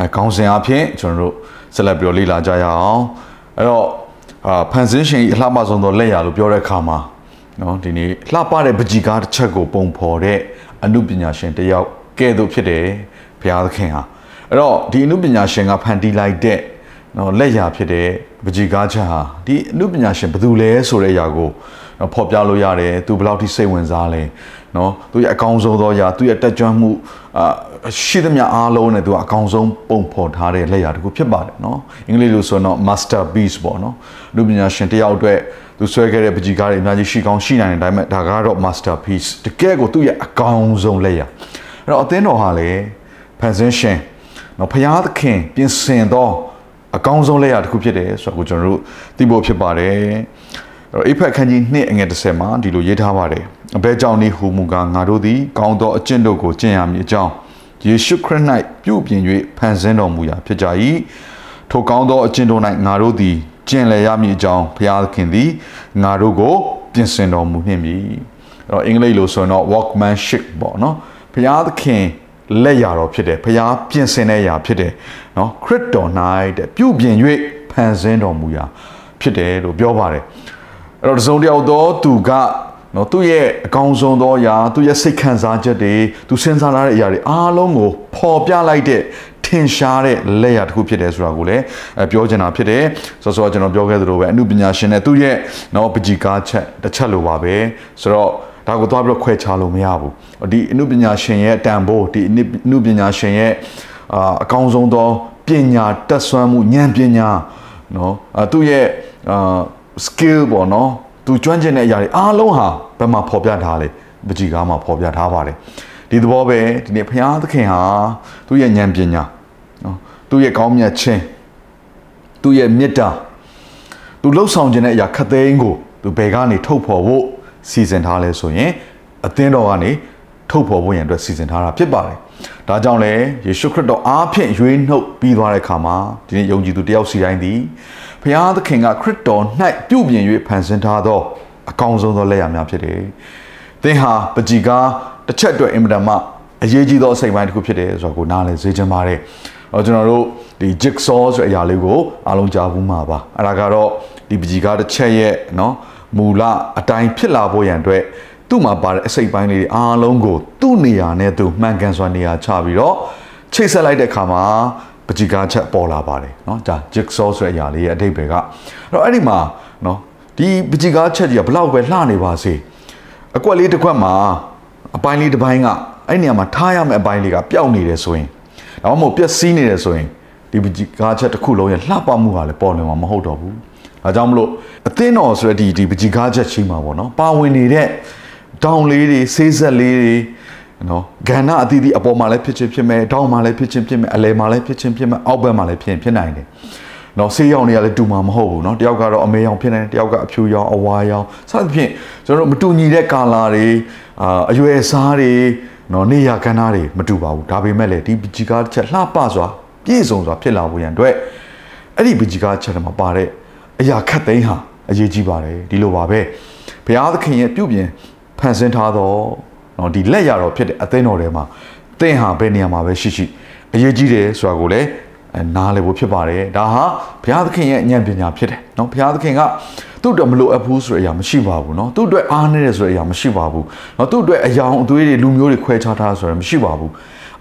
အကောင်းစဉ်အဖြစ်ကျွန်တော်တို့ဆက်လက်ပြီးလေ့လာကြရအောင်။အဲ့တော့အာဖန်ဆင်းရှင်ဤအလှပဆုံးသောလက်ရာလို့ပြောတဲ့အခါမှာနော်ဒီနေ့လှပတဲ့ပကြီကားတစ်ချက်ကိုပုံဖော်တဲ့အမှုပညာရှင်တယောက်ကဲ့သို့ဖြစ်တယ်ဘုရားသခင်ဟာအဲ့တော့ဒီအမှုပညာရှင်ကဖန်တီးလိုက်တဲ့ နော်လက်ရာဖြစ်တဲ့ပကြီးကားချက်ဟာဒီအမှုပညာရှင်ဘယ်သူလဲဆိုတဲ့အရာကိုနော်ဖော်ပြလို့ရတယ်သူဘယ်လောက်ထိစိတ်ဝင်စားလဲနော်သူရဲ့အကောင်းဆုံးသောအရာသူရဲ့တက်ကြွမှုအာရှိသမျှအားလုံးနဲ့သူကအကောင်းဆုံးပုံဖော်ထားတဲ့လက်ရာတခုဖြစ်ပါတယ်နော်အင်္ဂလိပ်လိုဆိုတော့ masterpiece ပေါ့နော်အမှုပညာရှင်တယောက်အတွက်သူဆွဲခဲ့တဲ့ပကြီးကားတွေအများကြီးရှိကောင်းရှိနိုင်တယ်ဒါပေမဲ့ဒါကတော့ masterpiece တကယ်ကိုသူ့ရဲ့အကောင်းဆုံးလက်ရာအဲ့တော့အသင်းတော်ဟာလေဖန်ဆင်းရှင်နော်ဖျားသခင်ပြင်ဆင်သော အကောင်းဆုံးလက်ရတစ်ခုဖြစ်တယ်ဆိုတော့ကျွန်တော်တို့သိဖို့ဖြစ်ပါတယ်အဲ့တော့အိဖက်ခန်းကြီး2အငယ်30မှာဒီလိုရေးထားပါတယ်အဘဲကြောင့်နေဟူမူကားငါတို့သည်ကောင်းသောအကျင့်တို့ကိုကျင့်ရမည်အကြောင်းယေရှုခရစ်၌ပြုပြင်၍ဖန်ဆင်းတော်မူရာဖြစ်ကြ၏ထိုကောင်းသောအကျင့်တို့၌ငါတို့သည်ကျင့်လည်ရမည်အကြောင်းဘုရားသခင်သည်ငါတို့ကိုပြင်ဆင်တော်မူနှင့်ပြီအဲ့တော့အင်္ဂလိပ်လိုဆိုရင်တော့ workmanship ပေါ့နော်ဘုရားသခင် လက်ရာတော်ဖြစ်တယ်ဘုရားပြင်ဆင်တဲ့ရာဖြစ်တယ်နော်ခရစ်တော်၌တဲ့ပြုပြင်၍ဖန်ဆင်းတော်မူရာဖြစ်တယ်လို့ပြောပါတယ်အဲ့တော့တစုံတယောက်သောသူကနော်သူ့ရဲ့အကောင်းဆုံးသောအရာသူ့ရဲ့စိတ်ခံစားချက်တွေသူစဉ်းစားလာတဲ့အရာတွေအားလုံးကိုပေါ်ပြလိုက်တဲ့ထင်ရှားတဲ့လက်ရာတစ်ခုဖြစ်တယ်ဆိုတာကိုလည်းပြောချင်တာဖြစ်တယ်ဆိုတော့ကျွန်တော်ပြောခဲ့သလိုပဲအမှုပညာရှင်နဲ့သူ့ရဲ့နော်ပကြီကားချက်တစ်ချက်လိုပါပဲဆိုတော့ ဒါကိုသွားပြီးတော့ခွဲခြားလို့မရဘူးဒီအမှုပညာရှင်ရဲ့တန်ဖိုးဒီအမှုပညာရှင်ရဲ့အာအကောင်းဆုံးသောပညာတက်ဆွမ်းမှုဉာဏ်ပညာနော်သူ့ရဲ့အာ skill ပေါ့နော်သူကျွမ်းကျင်တဲ့အရာတွေအားလုံးဟာဘယ်မှာဖော်ပြထားလဲပကြီကားမှာဖော်ပြထားပါတယ်ဒီသဘောပဲဒီနေ့ဘုရားသခင်ဟာသူ့ရဲ့ဉာဏ်ပညာနော်သူ့ရဲ့ကောင်းမြတ်ခြင်းသူ့ရဲ့မေတ္တာသူလှုပ်ဆောင်ခြင်းတဲ့အရာခတ်သိမ်းကိုသူဘယ်ကနေထုတ်ဖော်ဖို့ စီစဉ်ထားလဲဆိုရင်အသင်းတော်ကနေထုတ်ဖော်ဖို့ရန်အတွက်စီစဉ်ထားတာဖြစ်ပါတယ်။ဒါကြောင့်လဲယေရှုခရစ်တော်အားဖြင့်ရွေးနှုတ်ပြီးသွားတဲ့အခါမှာဒီနေ့ယုံကြည်သူတယောက်စီတိုင်းသည်ဘုရားသခင်ကခရစ်တော်၌ပြုပြင်၍ဖန်ဆင်းထားသောအကောင်းဆုံးသောလက်ရာများဖြစ်တယ်။သင်ဟာပကြီကားတစ်ချက်အတွက်အင်မတန်မှအရေးကြီးသောအစိမ်ပိုင်းတစ်ခုဖြစ်တယ်ဆိုတော့ကိုနားလည်စေချင်ပါတယ်။အော်ကျွန်တော်တို့ဒီ jigsaw ဆိုတဲ့အရာလေးကိုအားလုံးကြားဘူးမှာပါ။အဲ့ဒါကတော့ဒီပကြီကားတစ်ချက်ရဲ့နော် မူလအတိုင်းဖြစ်လာဖို့ရန်အတွက်သူ့မှာပါတဲ့အစိတ်ပိုင်းလေးအားလုံးကိုသူ့နေရာနဲ့သူမှန်ကန်စွာနေရာချပြီးတော့ချိတ်ဆက်လိုက်တဲ့အခါမှာပကြီကားချက်ပေါ်လာပါတယ်เนาะဒါ jigsaw ဆိုတဲ့အရာလေးရဲ့အဓိပ္ပာယ်ကအဲ့တော့အဲ့ဒီမှာเนาะဒီပကြီကားချက်ကြီးကဘလောက်ပဲလှနေပါစေအကွက်လေးတစ်ခွက်မှာအပိုင်းလေးတစ်ပိုင်းကအဲ့နေရာမှာထားရမယ့်အပိုင်းလေးကပျောက်နေတယ်ဆိုရင်ဒါမှမဟုတ်ပျက်စီးနေတယ်ဆိုရင်ဒီပကြီကားချက်တစ်ခုလုံးရဲ့လှပမှုကလည်းပေါ်လွင်မှာမဟုတ်တော့ဘူး ဒါကြောင့်မလို့အသင်းတော်ဆိုတဲ့ဒီဒီပကြီကားချက်ချင်းမှာပေါ့နော်ပါဝင်နေတဲ့တောင်လေးတွေဆေးဆက်လေးတွေနော်ဂန္ဓအသီးသီးအပေါ်မှာလည်းဖြစ်ချင်းဖြစ်မယ်တောင်မှာလည်းဖြစ်ချင်းဖြစ်မယ်အလယ်မှာလည်းဖြစ်ချင်းဖြစ်မယ်အောက်ဘက်မှာလည်းဖြစ်ဖြစ်နိုင်တယ်နော်ဆေးရောင်တွေကလည်းတူမှာမဟုတ်ဘူးเนาะတယောက်ကတော့အမေရောင်ဖြစ်နေတယ်တယောက်ကအဖြူရောင်အဝါရောင်စသဖြင့်ကျွန်တော်တို့မတူညီတဲ့ကာလာတွေအာအရွယ်စားတွေနော်နေရကဏ္ဍတွေမတူပါဘူးဒါပေမဲ့လည်းဒီပကြီကားတစ်ချက်လှပစွာပြည့်စုံစွာဖြစ်လာဖို့ရန်အတွက်အဲ့ဒီပကြီကားချက်ထဲမှာပါတဲ့ အရာခတ်သိမ်းဟာအရေးကြီးပါတယ်ဒီလိုပါပဲဘုရားသခင်ရဲ့ပြုပြင်ဖန်ဆင်းထားသောနော်ဒီလက်ရတော်ဖြစ်တဲ့အသင်းတော်ထဲမှာသင်ဟာဘယ်နေရာမှာပဲရှိရှိအရေးကြီးတယ်ဆိုတာကိုလည်းနားလည်ဖို့ဖြစ်ပါတယ်ဒါဟာဘုရားသခင်ရဲ့ဉာဏ်ပညာဖြစ်တယ်နော်ဘုရားသခင်ကသူ့အတွက်မလိုအပ်ဘူးဆိုတဲ့အရာမရှိပါဘူးနော်သူ့အတွက်အားနည်းတယ်ဆိုတဲ့အရာမရှိပါဘူးနော်သူ့အတွက်အယောင်အသွေးတွေလူမျိုးတွေခွဲခြားထားဆိုရမရှိပါဘူး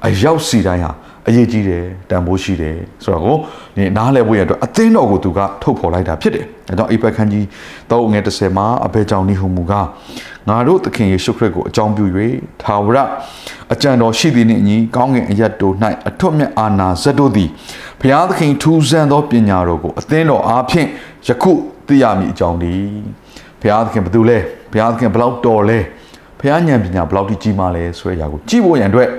အရောက်စီတိုင်းဟာ အရေးကြီးတယ်တန်ဖိုးရှိတယ်ဆိုတော့ကိုဒီနားလည်ဖို့ရအတွက်အသင်းတော်ကိုသူကထုတ်ဖော်လိုက်တာဖြစ်တယ်အဲကြောင့်အိပက်ခန်းကြီး3ငွေ30မှာအဘဲကြောင့်နိဟုမူကငါတို့သခင်ယေရှုခရစ်ကိုအကြောင်းပြု၍ထာဝရအကြံတော်ရှိသည်နှင့်အညီကောင်းကင်အရတ်တို့၌အထွတ်မြတ်အာနာဇတ်တို့သည်ဘုရားသခင်ထူးဆန်းသောပညာတော်ကိုအသင်းတော်အားဖြင့်ယခုသိရမည်အကြောင်းဒီဘုရားသခင်ဘယ်သူလဲဘုရားသခင်ဘယ်လောက်တော်လဲဘုရားဉာဏ်ပညာဘယ်လောက်ကြီးမားလဲဆိုတဲ့အရာကိုကြည့်ဖို့ရန်အတွက်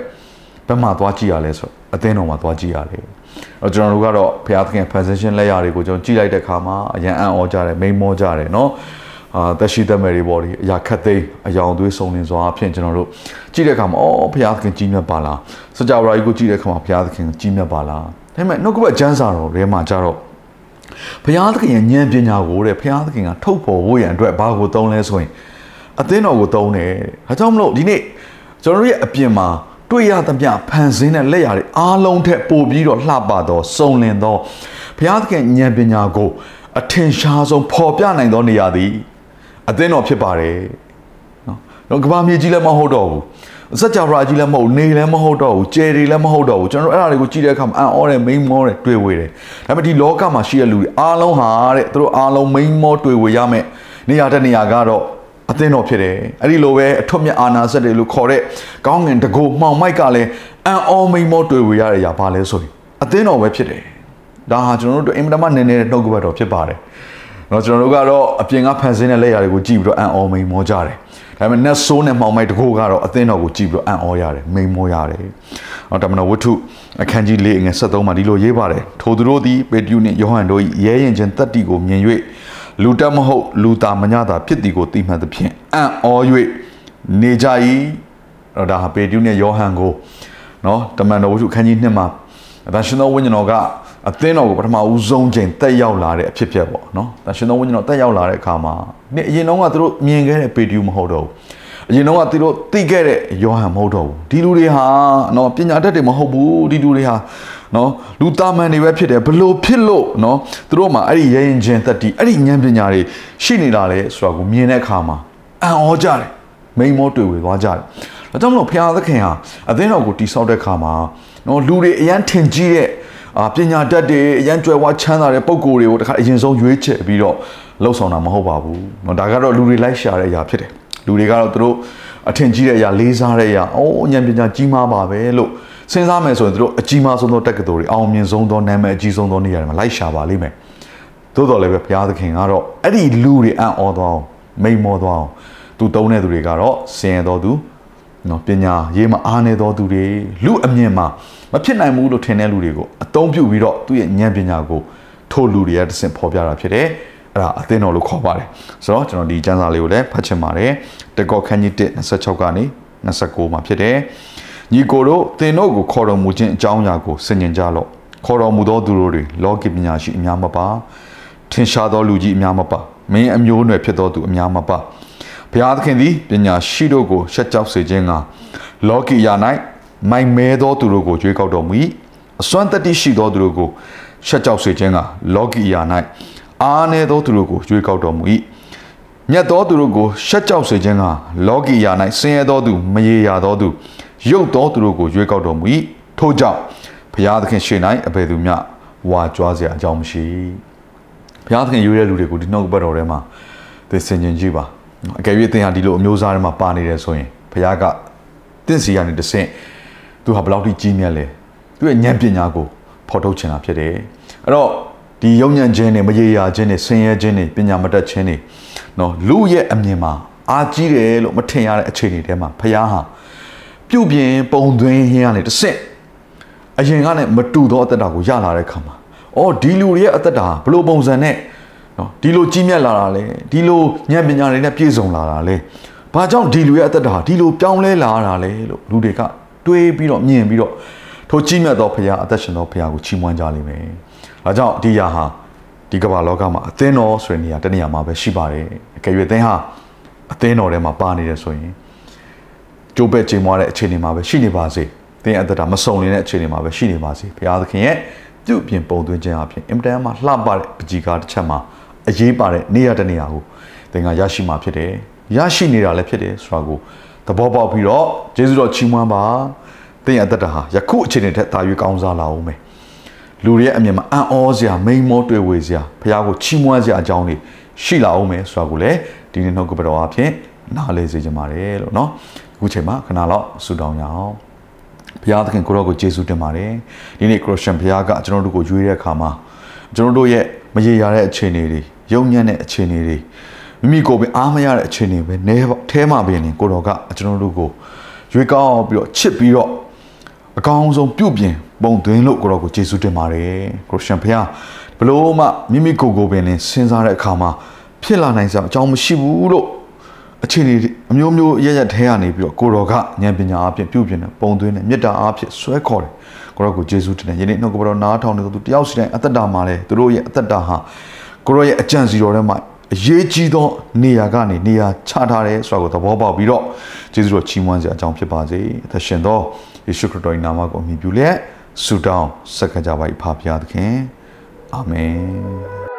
ဘယ်မှာသွားကြည့်ရလဲဆိုအသင်းတော်မှာသွားကြည့်ရတယ်။တော့ကျွန်တော်တို့ကတော့ဘုရားသခင် position လက်ရာတွေကိုကျွန်တော်ကြည့်လိုက်တဲ့အခါမှာအရန်အံ့ဩကြတယ်မိန်မောကြတယ်နော်။အာသက်ရှိသက်မဲ့တွေပေါ့ဒီအရာခတ်သိမ်းအယောင်သွေးစုံလင်စွာအဖြစ်ကျွန်တော်တို့ကြည့်တဲ့အခါမှာအော်ဘုရားသခင်ကြီးမြတ်ပါလား။စကြဝဠာကြီးကိုကြည့်တဲ့အခါမှာဘုရားသခင်ကြီးမြတ်ပါလား။ဒါပေမဲ့နှုတ်ကပတ်ကျမ်းစာတော်ထဲမှာကြတော့ဘုရားသခင်ရဲ့ဉာဏ်ပညာကိုတဲ့ဘုရားသခင်ကထုတ်ဖော်ဖို့ရန်အတွက်ဘာကိုသုံးလဲဆိုရင်အသင်းတော်ကိုသုံးတယ်။ဒါကြောင့်မလို့ဒီနေ့ကျွန်တော်တို့ရဲ့အပြင်မှာ တွေ့ရသမျှဖန်ဆင်းတဲ့လက်ရာတွေအားလုံးထက်ပိုပြီးတော့လှပသောစုံလင်သောဘုရားသခင်ဉာဏ်ပညာကိုအထင်ရှားဆုံးပေါ်ပြနိုင်သောနေရာသည်အသင်းတော်ဖြစ်ပါတယ်နော်တော့ကဘာမြေကြီးလည်းမဟုတ်တော့ဘူးစัจ java ကြီးလည်းမဟုတ်နေလည်းမဟုတ်တော့ဘူးကျယ်တွေလည်းမဟုတ်တော့ဘူးကျွန်တော်တို့အဲ့ဒါတွေကိုကြည့်တဲ့အခါမှာအံ့ဩတယ်မိန်မောတယ်တွေ့ဝေတယ်ဒါပေမဲ့ဒီလောကမှာရှိတဲ့လူတွေအားလုံးဟာတဲ့သူတို့အားလုံးမိန်မောတွေ့ဝေရမယ်နေရာတဲ့နေရာကတော့ အသင်းတော်ဖြစ်တယ်အဲ့ဒီလိုပဲအထွတ်မြတ်အာနာစက်တွေလို့ခေါ်တဲ့ကောင်းငင်တကူမှောင်မိုက်ကလည်းအံ့ဩမိန်မောတွေ့ဝေရတဲ့ຢာဘာလဲဆိုရင်အသင်းတော်ပဲဖြစ်တယ်ဒါဟာကျွန်တော်တို့အင်မတန်မှနည်းနည်းနှုတ်ကပတ်တော်ဖြစ်ပါတယ်เนาะကျွန်တော်တို့ကတော့အပြင်ကဖန်ဆင်းတဲ့လက်ရာတွေကိုကြည့်ပြီးတော့အံ့ဩမိန်မောကြတယ်ဒါပေမဲ့ net ဆိုးနဲ့မှောင်မိုက်တကူကတော့အသင်းတော်ကိုကြည့်ပြီးတော့အံ့ဩရတယ်မိန်မောရတယ်။အော်တမန်တော်ဝတ္ထုအခန်းကြီး၄ငယ်73မှာဒီလိုရေးပါတယ်။ထိုသူတို့သည်ပေတရုနှင့်ယောဟန်တို့၏ရဲရင်ချင်းတတ္တိကိုမြင်၍ လူတက်မဟုတ်လူသားမညတာဖြစ်သည်ကိုသိမှတ်သဖြင့်အံ့ဩ၍နေကြ၏တော့ဒါဟာပေတရုနဲ့ယောဟန်ကိုနော်တမန်တော်ဝတ္ထုခန်းကြီး2မှာဒါရှင်သောဝိညာဉ်တော်ကအသင်းတော်ကိုပထမဦးဆုံးချိန်တက်ရောက်လာတဲ့အဖြစ်ဖြစ်ပေါ့နော်။ဒါရှင်တော်ဝိညာဉ်တော်တက်ရောက်လာတဲ့အခါမှာဒီအရင်တုန်းကသူတို့မြင်ခဲ့တဲ့ပေတျူမဟုတ်တော့ဘူး။အရင်တုန်းကသူတို့သိခဲ့တဲ့ယောဟန်မဟုတ်တော့ဘူး။ဒီလူတွေဟာနော်ပညာတတ်တွေမဟုတ်ဘူး။ဒီလူတွေဟာ နော်လူသားမန်တွေပဲဖြစ်တယ်ဘလို့ဖြစ်လို့နော်သူတို့မှာအဲ့ဒီရဲရင်ချင်းတက်တီအဲ့ဒီဉာဏ်ပညာတွေရှိနေတာလေဆိုတာကိုမြင်တဲ့အခါမှာအံ့ဩကြတယ်မိန်မောတွေ့ဝေသွားကြတယ်ဒါကြောင့်မလို့ဖခင်သခင်ဟာအသင်းတော်ကိုတိဆောက်တဲ့အခါမှာနော်လူတွေအရန်ထင်ကြီးတဲ့အာပညာတတ်တွေအရန်ကြွယ်ဝချမ်းသာတဲ့ပုံကိုယ်တွေကိုတခါအရင်ဆုံးရွေးချယ်ပြီးတော့လှုပ်ဆောင်တာမဟုတ်ပါဘူးเนาะဒါကတော့လူတွေလိုက်ရှာတဲ့အရာဖြစ်တယ်လူတွေကတော့သူတို့အထင်ကြီးတဲ့အရာလေးစားတဲ့အရာအိုးဉာဏ်ပညာကြီးမားပါပဲလို့ စဉ်းစားမယ်ဆိုရင်သူတို့အကြီးမားဆုံးသောတက္ကသိုလ်တွေအောင်မြင်ဆုံးသောနာမည်အကြီးဆုံးသောနေရာတွေမှာလိုက်ရှာပါလိမ့်မယ်သို့တော်လည်းပဲဘုရားသခင်ကတော့အဲ့ဒီလူတွေအံ့ဩသွားအောင်မိန်မောသွားအောင်သူတုံးတဲ့သူတွေကတော့ဆင်းရဲတော်သူနော်ပညာရေးမှာအားနေတော်သူတွေလူအမြင်မှာမဖြစ်နိုင်ဘူးလို့ထင်တဲ့လူတွေကိုအသုံးပြုပြီးတော့သူ့ရဲ့ဉာဏ်ပညာကိုထို့လူတွေကတဆင့်ဖော်ပြတာဖြစ်တယ်အဲ့ဒါအသင်းတော်လို့ခေါ်ပါတယ်ဆိုတော့ကျွန်တော်ဒီကျမ်းစာလေးကိုလည်းဖတ်ချင်ပါတယ်တကောခန်းကြီး1 26ကနေ29မှာဖြစ်တယ် ညီကိုတို့သင်တို့ကိုခေါ်တော်မူခြင်းအကြောင်းအရာကိုဆင်ញင်ကြလော့ခေါ်တော်မူသောသူတို့တွေလောကီပညာရှိအများမပါထင်ရှားသောလူကြီးအများမပါမင်းအမျိုးအနွယ်ဖြစ်သောသူအများမပါဘုရားသခင်သည်ပညာရှိတို့ကိုရှက်ကြောက်စေခြင်းကလောကီယာ၌မိုင်မဲသောသူတို့ကိုကြွေးကောက်တော်မူ၏အစွမ်းတတ္တိရှိသောသူတို့ကိုရှက်ကြောက်စေခြင်းကလောကီယာ၌အားနည်းသောသူတို့ကိုကြွေးကောက်တော်မူ၏မြတ်သောသူတို့ကိုရှက်ကြောက်စေခြင်းကလောကီယာ၌ဆင်းရဲသောသူမရေရာသောသူ ရုပ်သောသူတို့ကိုရွေးကောက်တော်မူ၏ထို့ကြောင့်ဘုရားသခင်ရှေ့၌အဘယ်သူမျှဝါကြွားစရာအကြောင်းမရှိဘုရားသခင်ရွေးတဲ့လူတွေကိုဒီနှုတ်ဘတ်တော်ထဲမှာသိစင်ကျင်ကြည့်ပါအကယ်၍သင်ဟာဒီလိုအမျိုးသားတွေမှာပါနေတယ်ဆိုရင်ဘုရားကတင့်စီကနေတဆင့်သူဟာဘယ်လောက်ထိကြီးမြတ်လဲသူရဲ့ဉာဏ်ပညာကိုဖော်ထုတ်ချင်တာဖြစ်တယ်အဲ့တော့ဒီယုံညံ့ခြင်းနဲ့မရေရာခြင်းနဲ့ဆင်းရဲခြင်းနဲ့ပညာမတတ်ခြင်းတွေနော်လူရဲ့အမြင်မှာအာကြီးတယ်လို့မထင်ရတဲ့အခြေအနေထဲမှာဘုရားဟာ ပြုတ်ပြင်းပုံသွင်းရင်းကနေတစ်ဆင့်အရင်ကလည်းမတူသောအသက်တာကိုရလာတဲ့ခါမှာအော်ဒီလူတွေရဲ့အသက်တာဘလို့ပုံစံနဲ့နော်ဒီလိုကြီးမြတ်လာတာလဲဒီလိုဉာဏ်ပညာတွေနဲ့ပြည့်စုံလာတာလဲဘာကြောင့်ဒီလူရဲ့အသက်တာဒီလိုပြောင်းလဲလာတာလဲလို့လူတွေကတွေးပြီးတော့မြင်ပြီးတော့ထိုကြီးမြတ်သောဖခင်အသက်ရှင်သောဖခင်ကိုချီးမွမ်းကြလိမ့်မယ်။ဒါကြောင့်ဒီຢာဟာဒီကမ္ဘာလောကမှာအသင်းတော်ဆိုတဲ့နေရာတနေရာမှာပဲရှိပါတယ်။အကယ်၍အသင်းဟာအသင်းတော်ထဲမှာပါနေတယ်ဆိုရင် ကြိုးပဲ့ချိန်မွားတဲ့အခြေအနေမှာပဲရှိနေပါစေ။သင်အသက်တာမစုံနေတဲ့အခြေအနေမှာပဲရှိနေပါစေ။ဘုရားသခင်ရဲ့ပြုတ်ပြင်ပုံသွင်းခြင်းအပြင်အင်မတန်မှလှပတဲ့ပကြီးကားတစ်ချက်မှာအရေးပါတဲ့နေရာတနေရာကိုသင်ကရရှိမှာဖြစ်တယ်။ရရှိနေတာလည်းဖြစ်တယ်ဆိုတာကိုသဘောပေါက်ပြီးတော့ယေရှုတော်ချီးမွမ်းပါ။သင်ရဲ့အသက်တာဟာယခုအခြေအနေထက်သာ၍ကောင်းစားလာအောင်မယ်။လူတွေရဲ့အမြင်မှာအံ့ဩစရာမိန်မောတွေ့ဝေစရာဘုရားကိုချီးမွမ်းစရာအကြောင်းတွေရှိလာအောင်မယ်ဆိုတာကိုလည်းဒီနေ့နှုတ်ကပတော်အဖြစ်နားလည်စေချင်ပါတယ်လို့เนาะအ ခုချိန်မှာခဏလောက်ဆုတောင်းရအောင်ဘုရားသခင်ကိုရောကိုယေရှုတင်ပါတယ်ဒီနေ့ခရစ်ယာန်ဘုရားကကျွန်တော်တို့ကိုရွေးတဲ့အခါမှာကျွန်တော်တို့ရဲ့မရေရာတဲ့အခြေအနေတွေယုံညံ့တဲ့အခြေအနေတွေမိမိကိုယ်ပဲအားမရတဲ့အခြေအနေပဲနဲထဲမှာပဲနေကိုတော်ကကျွန်တော်တို့ကိုရွေးကောင်းပြီးတော့ချစ်ပြီးတော့အကောင်းဆုံးပြုပြင်ပုံသွင်းလို့ကိုတော်ကိုယေရှုတင်ပါတယ်ခရစ်ယာန်ဘုရားဘလို့မှမိမိကိုယ်ကိုယ်ပဲနေစဉ်းစားတဲ့အခါမှာဖြစ်လာနိုင်စရာအကြောင်းမရှိဘူးလို့ အခြေအနေအမျိုးမျိုးရရထဲကနေပြီးတော့ကိုတော်ကဉာဏ်ပညာအပြင်ပြုပြင်တဲ့ပုံသွင်းတဲ့မေတ္တာအဖြစ်ဆွဲခေါ်တယ်ကိုရောကိုယေရှုတင်တယ်ယနေ့နှုတ်ကပတော်နားထောင်နေသူတယောက်စီတိုင်းအသက်တာမှာလဲသူတို့ရဲ့အသက်တာဟာကိုရောရဲ့အကြံစီတော်ထဲမှာအရေးကြီးသောနေရာကနေနေရာချထားတယ်ဆိုတာကိုသဘောပေါက်ပြီးတော့ယေရှုတော်ချီးမွမ်းစရာအကြောင်းဖြစ်ပါစေအသက်ရှင်သောယေရှုခရစ်တော်၏နာမကိုအမိပြုလျက်ဆုတောင်းဆက်ကြပါ၏ဖာဖျားသခင်အာမင်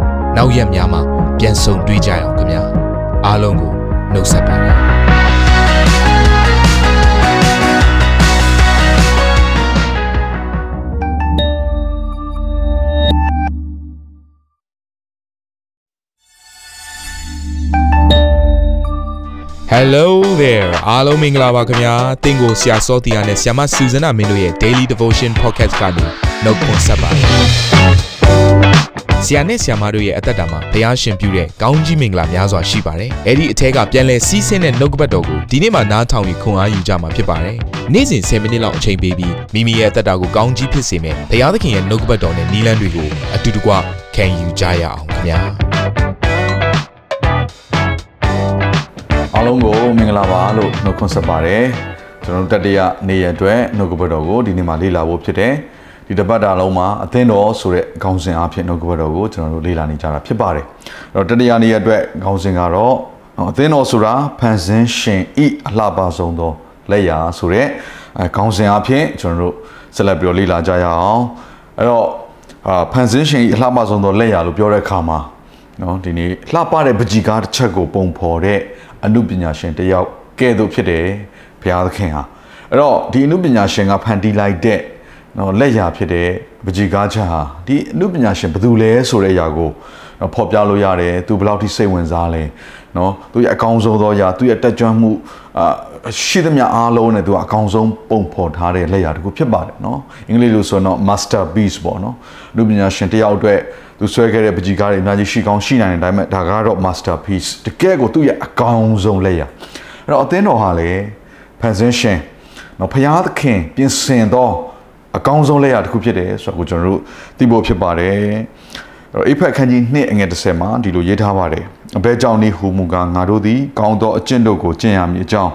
နောက်ရက်များမှာပြန်ဆုံတွေ့ကြရအောင်ခင်ဗျာအားလုံးကိုနှုတ်ဆက်ပါတယ်ဟ Hello there အားလုံးမင်္ဂလာပါခင်ဗျာတင့်ကိုဆရာစောတီယာနဲ့ဆရာမစူဇနာမင်းတို့ရဲ့ Daily Devotion Podcast ကနေနှုတ်ခွန်းဆက်ပါတယ် ဆရာနဲ့ဆရာမတို့ရဲ့အသက်တာမှာဘုရားရှင်ပြုတဲ့ကောင်းကြီးမင်္ဂလာများစွာရှိပါတယ်အဲ့ဒီအထက်ကပြန်လဲစီးဆင်းတဲ့နှုတ်ကပတ်တော်ကိုဒီနေ့မှနားထောင်ပြီးခွန်အားယူကြမှာဖြစ်ပါတယ်နေ့စဉ်10မိနစ်လောက်အချိန်ပေးပြီးမိမိရဲ့အသက်တာကိုကောင်းကြီးဖြစ်စေမယ်ဘုရားသခင်ရဲ့နှုတ်ကပတ်တော်နဲ့နီးလန်းတွေကိုအတူတကွခံယူကြရအောင်ခင်ဗျာအားလုံးကိုမင်္ဂလာပါလို့နှုတ်ခွန်းဆက်ပါတယ်ကျွန်တော်တို့တတိယနေ့ရက်အတွက်နှုတ်ကပတ်တော်ကိုဒီနေ့မှာလေ့လာဖို့ဖြစ်တယ် ဒီတစ်ပတ်တာလုံးမှာအသင်းတော်ဆိုတဲ့ခေါင်းစဉ်အဖြစ်နှုတ်ကပတ်တော်ကိုကျွန်တော်တို့လေ့လာနေကြတာဖြစ်ပါတယ်အဲ့တော့တတိယနေ့ရက်အတွက်ခေါင်းစဉ်ကတော့အသင်းတော်ဆိုတာဖန်ဆင်းရှင်ဤအလှပဆုံးသောလက်ရာဆိုတဲ့အဲခေါင်းစဉ်အဖြစ်ကျွန်တော်တို့ဆက်လက်ပြီးတော့လေ့လာကြရအောင်အဲ့တော့အာဖန်ဆင်းရှင်ဤအလှပဆုံးသောလက်ရာလို့ပြောတဲ့အခါမှာနော်ဒီနေ့လှပတဲ့ပကြီကားတစ်ချက်ကိုပုံဖော်တဲ့အမှုပညာရှင်တစ်ယောက်ကဲ့သို့ဖြစ်တယ်ဘုရားသခင်ဟာအဲ့တော့ဒီအမှုပညာရှင်ကဖန်တီးလိုက်တဲ့ နော်လက်ရာဖြစ်တဲ့ပကြီကားချက်ဟာဒီအမှုပညာရှင်ဘယ်သူလဲဆိုတဲ့အရာကိုနော်ဖော်ပြလို့ရတယ်သူဘယ်လောက်ထိစိတ်ဝင်စားလဲနော်သူရဲ့အကောင်းဆုံးသောအရာသူရဲ့တက်ကြွမှုအာရှိသမျှအားလုံးနဲ့သူကအကောင်းဆုံးပုံဖော်ထားတဲ့လက်ရာတစ်ခုဖြစ်ပါတယ်နော်အင်္ဂလိပ်လိုဆိုတော့ masterpiece ပေါ့နော်အမှုပညာရှင်တစ်ယောက်အတွက်သူဆွဲခဲ့တဲ့ပကြီကားတွေအများကြီးရှိကောင်းရှိနိုင်တယ်ဒါပေမဲ့ဒါကတော့ masterpiece တကယ်ကိုသူ့ရဲ့အကောင်းဆုံးလက်ရအဲ့တော့အသင်းတော်ဟာလေဖန်ဆင်းရှင်နော်ဖျားသခင်ပြင်ဆင်သော အကောင်းဆုံးလက်ရတစ်ခုဖြစ်တယ်ဆိုတော့ကိုကျွန်တော်တို့သိဖို့ဖြစ်ပါတယ်အဲ့တော့အိဖက်ခန်းကြီး2အငယ်30မှာဒီလိုရေးထားပါတယ်အဘဲကြောင့်နေဟူမူကားငါတို့သည်ကောင်းသောအကျင့်တို့ကိုကျင့်ရမည်အကြောင်း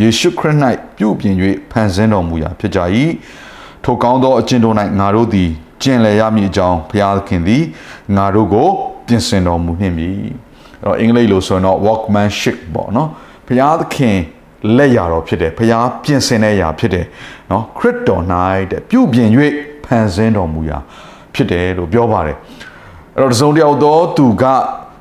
ယေရှုခရစ်၌ပြုပြင်၍ဖန်ဆင်းတော်မူရာဖြစ်ကြ၏ထိုကောင်းသောအကျင့်တို့၌ငါတို့သည်ကျင့်လည်ရမည်အကြောင်းဘုရားသခင်သည်ငါတို့ကိုပြင်ဆင်တော်မူနှင့်ပြီအဲ့တော့အင်္ဂလိပ်လိုဆိုရင်တော့ workmanship ပေါ့နော်ဘုရားသခင် လက်ရာတော်ဖြစ်တယ်ဘုရားပြင်ဆင်တဲ့ရာဖြစ်တယ်နော်ခရစ်တော်၌တဲ့ပြုပြင်၍ဖန်ဆင်းတော်မူရာဖြစ်တယ်လို့ပြောပါတယ်အဲ့တော့တစ်စုံတစ်ယောက်သောသူက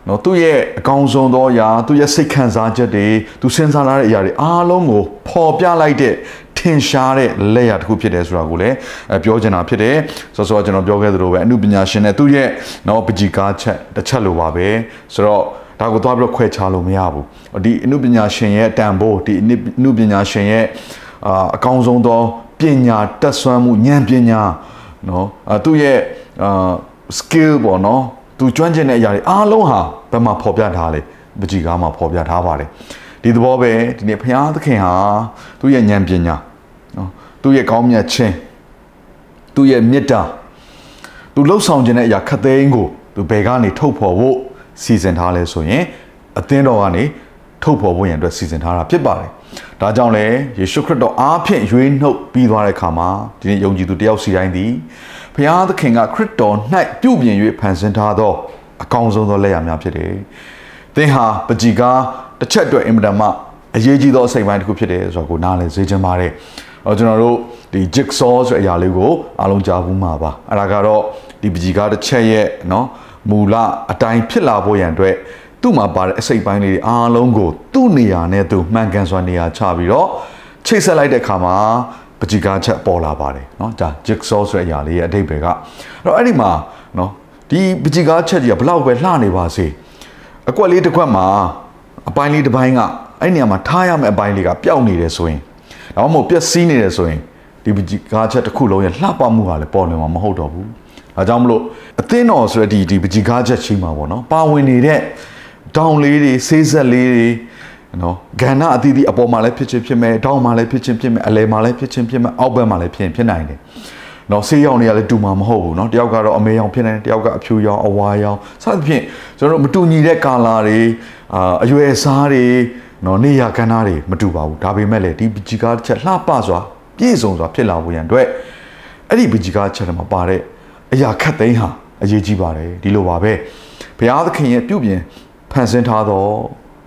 နော်သူ့ရဲ့အကောင်းဆုံးသောအရာသူ့ရဲ့စိတ်ခံစားချက်တွေသူစဉ်းစားလာတဲ့အရာတွေအားလုံးကိုပေါ်ပြလိုက်တဲ့ထင်ရှားတဲ့လက်ရာတစ်ခုဖြစ်တယ်ဆိုတာကိုလည်းအဲပြောချင်တာဖြစ်တယ်ဆိုတော့ကျွန်တော်ပြောခဲ့သလိုပဲအမှုပညာရှင်နဲ့သူ့ရဲ့နော်ပကြီကားချက်တစ်ချက်လိုပါပဲဆိုတော့ ဒါကိုသွားပြီးတော့ခွဲခြားလို့မရဘူးဒီအမှုပညာရှင်ရဲ့တန်ဖိုးဒီအမှုပညာရှင်ရဲ့အာအကောင်းဆုံးသောပညာတက်ဆွမ်းမှုဉာဏ်ပညာနော်အဲသူ့ရဲ့အာ skill ပေါ့နော်သူကျွမ်းကျင်တဲ့အရာတွေအားလုံးဟာဘယ်မှာဖော်ပြထားလဲပကြီကားမှာဖော်ပြထားပါတယ်ဒီသဘောပဲဒီနေ့ဘုရားသခင်ဟာသူ့ရဲ့ဉာဏ်ပညာနော်သူ့ရဲ့ကောင်းမြတ်ခြင်းသူ့ရဲ့မေတ္တာသူလှုပ်ဆောင်ခြင်းတဲ့အရာခတ်သိမ်းကိုသူဘယ်ကနေထုတ်ဖော်ဖို့ စီစဉ်ထားလဲဆိုရင်အသင်းတော်ကနေထုတ်ဖော်ဖို့ရန်အတွက်စီစဉ်ထားတာဖြစ်ပါတယ်။ဒါကြောင့်လေယေရှုခရစ်တော်အားဖြင့်ရွေးနှုတ်ပြီးသွားတဲ့အခါမှာဒီနေ့ယုံကြည်သူတယောက်စီတိုင်းသည်ဘုရားသခင်ကခရစ်တော်၌ပြုပြင်၍ဖန်ဆင်းထားသောအကောင်းဆုံးသောလက်ရာများဖြစ်တယ်။သင်ဟာပကြီကားတစ်ချက်အတွက်အင်မတန်မှအရေးကြီးသောအစိတ်ပိုင်းတစ်ခုဖြစ်တယ်ဆိုတော့ကိုနားလည်စေချင်ပါတယ်။အော်ကျွန်တော်တို့ဒီ jigsaw ဆိုတဲ့အရာလေးကိုအားလုံးကြားဘူးမှာပါ။အဲ့ဒါကတော့ဒီပကြီကားတစ်ချက်ရဲ့နော် မူလအတိုင်းဖြစ်လာဖို့ရန်အတွက်သူ့မှာပါတဲ့အစိတ်ပိုင်းလေးတွေအားလုံးကိုသူ့နေရာနဲ့သူမှန်ကန်စွာနေရာချပြီးတော့ချိတ်ဆက်လိုက်တဲ့အခါမှာပကြီကားချက်ပေါ်လာပါတယ်เนาะဒါ jigsaw ဆိုတဲ့အရာလေးရဲ့အဓိပ္ပာယ်ကအဲ့တော့အဲ့ဒီမှာเนาะဒီပကြီကားချက်ကြီးကဘလောက်ပဲလှနေပါစေအကွက်လေးတစ်ခွက်မှာအပိုင်းလေးတစ်ပိုင်းကအဲ့ဒီနေရာမှာထားရမယ့်အပိုင်းလေးကပျောက်နေတယ်ဆိုရင်ဒါမှမဟုတ်ပျက်စီးနေတယ်ဆိုရင်ဒီပကြီကားချက်တစ်ခုလုံးရဲ့လှပမှုကလည်းပေါ်နေမှာမဟုတ်တော့ဘူး ဒါကြောင့်မလို့အသင်းတော်ဆိုတဲ့ဒီဒီပကြီကားချက်ရှိမှာပေါ့နော်ပါဝင်နေတဲ့ဒေါင်လေးတွေဆေးဆက်လေးတွေနော်ကဏ္ဍအသီးသီးအပေါ်မှာလည်းဖြစ်ချင်းဖြစ်မယ်တောင်းမှာလည်းဖြစ်ချင်းဖြစ်မယ်အလဲမှာလည်းဖြစ်ချင်းဖြစ်မယ်အောက်ဘက်မှာလည်းဖြစ်ရင်ဖြစ်နိုင်တယ်နော်ဆေးရောင်တွေကလည်းတူမှာမဟုတ်ဘူးနော်တယောက်ကတော့အမေရောင်ဖြစ်နိုင်တယ်တယောက်ကအဖြူရောင်အဝါရောင်စသဖြင့်ကျွန်တော်တို့မတူညီတဲ့ကာလာတွေအာအရွယ်အစားတွေနော်နေရာကဏ္ဍတွေမတူပါဘူးဒါပေမဲ့လည်းဒီပကြီကားချက်လှပစွာပြည့်စုံစွာဖြစ်လာဖို့ရန်အတွက်အဲ့ဒီပကြီကားချက်တွေမှာပါတဲ့ အရာခတ်သိမ်းဟာအရေးကြီးပါတယ်ဒီလိုပါပဲဘုရားသခင်ရဲ့ပြုပြင်ဖန်ဆင်းထားသော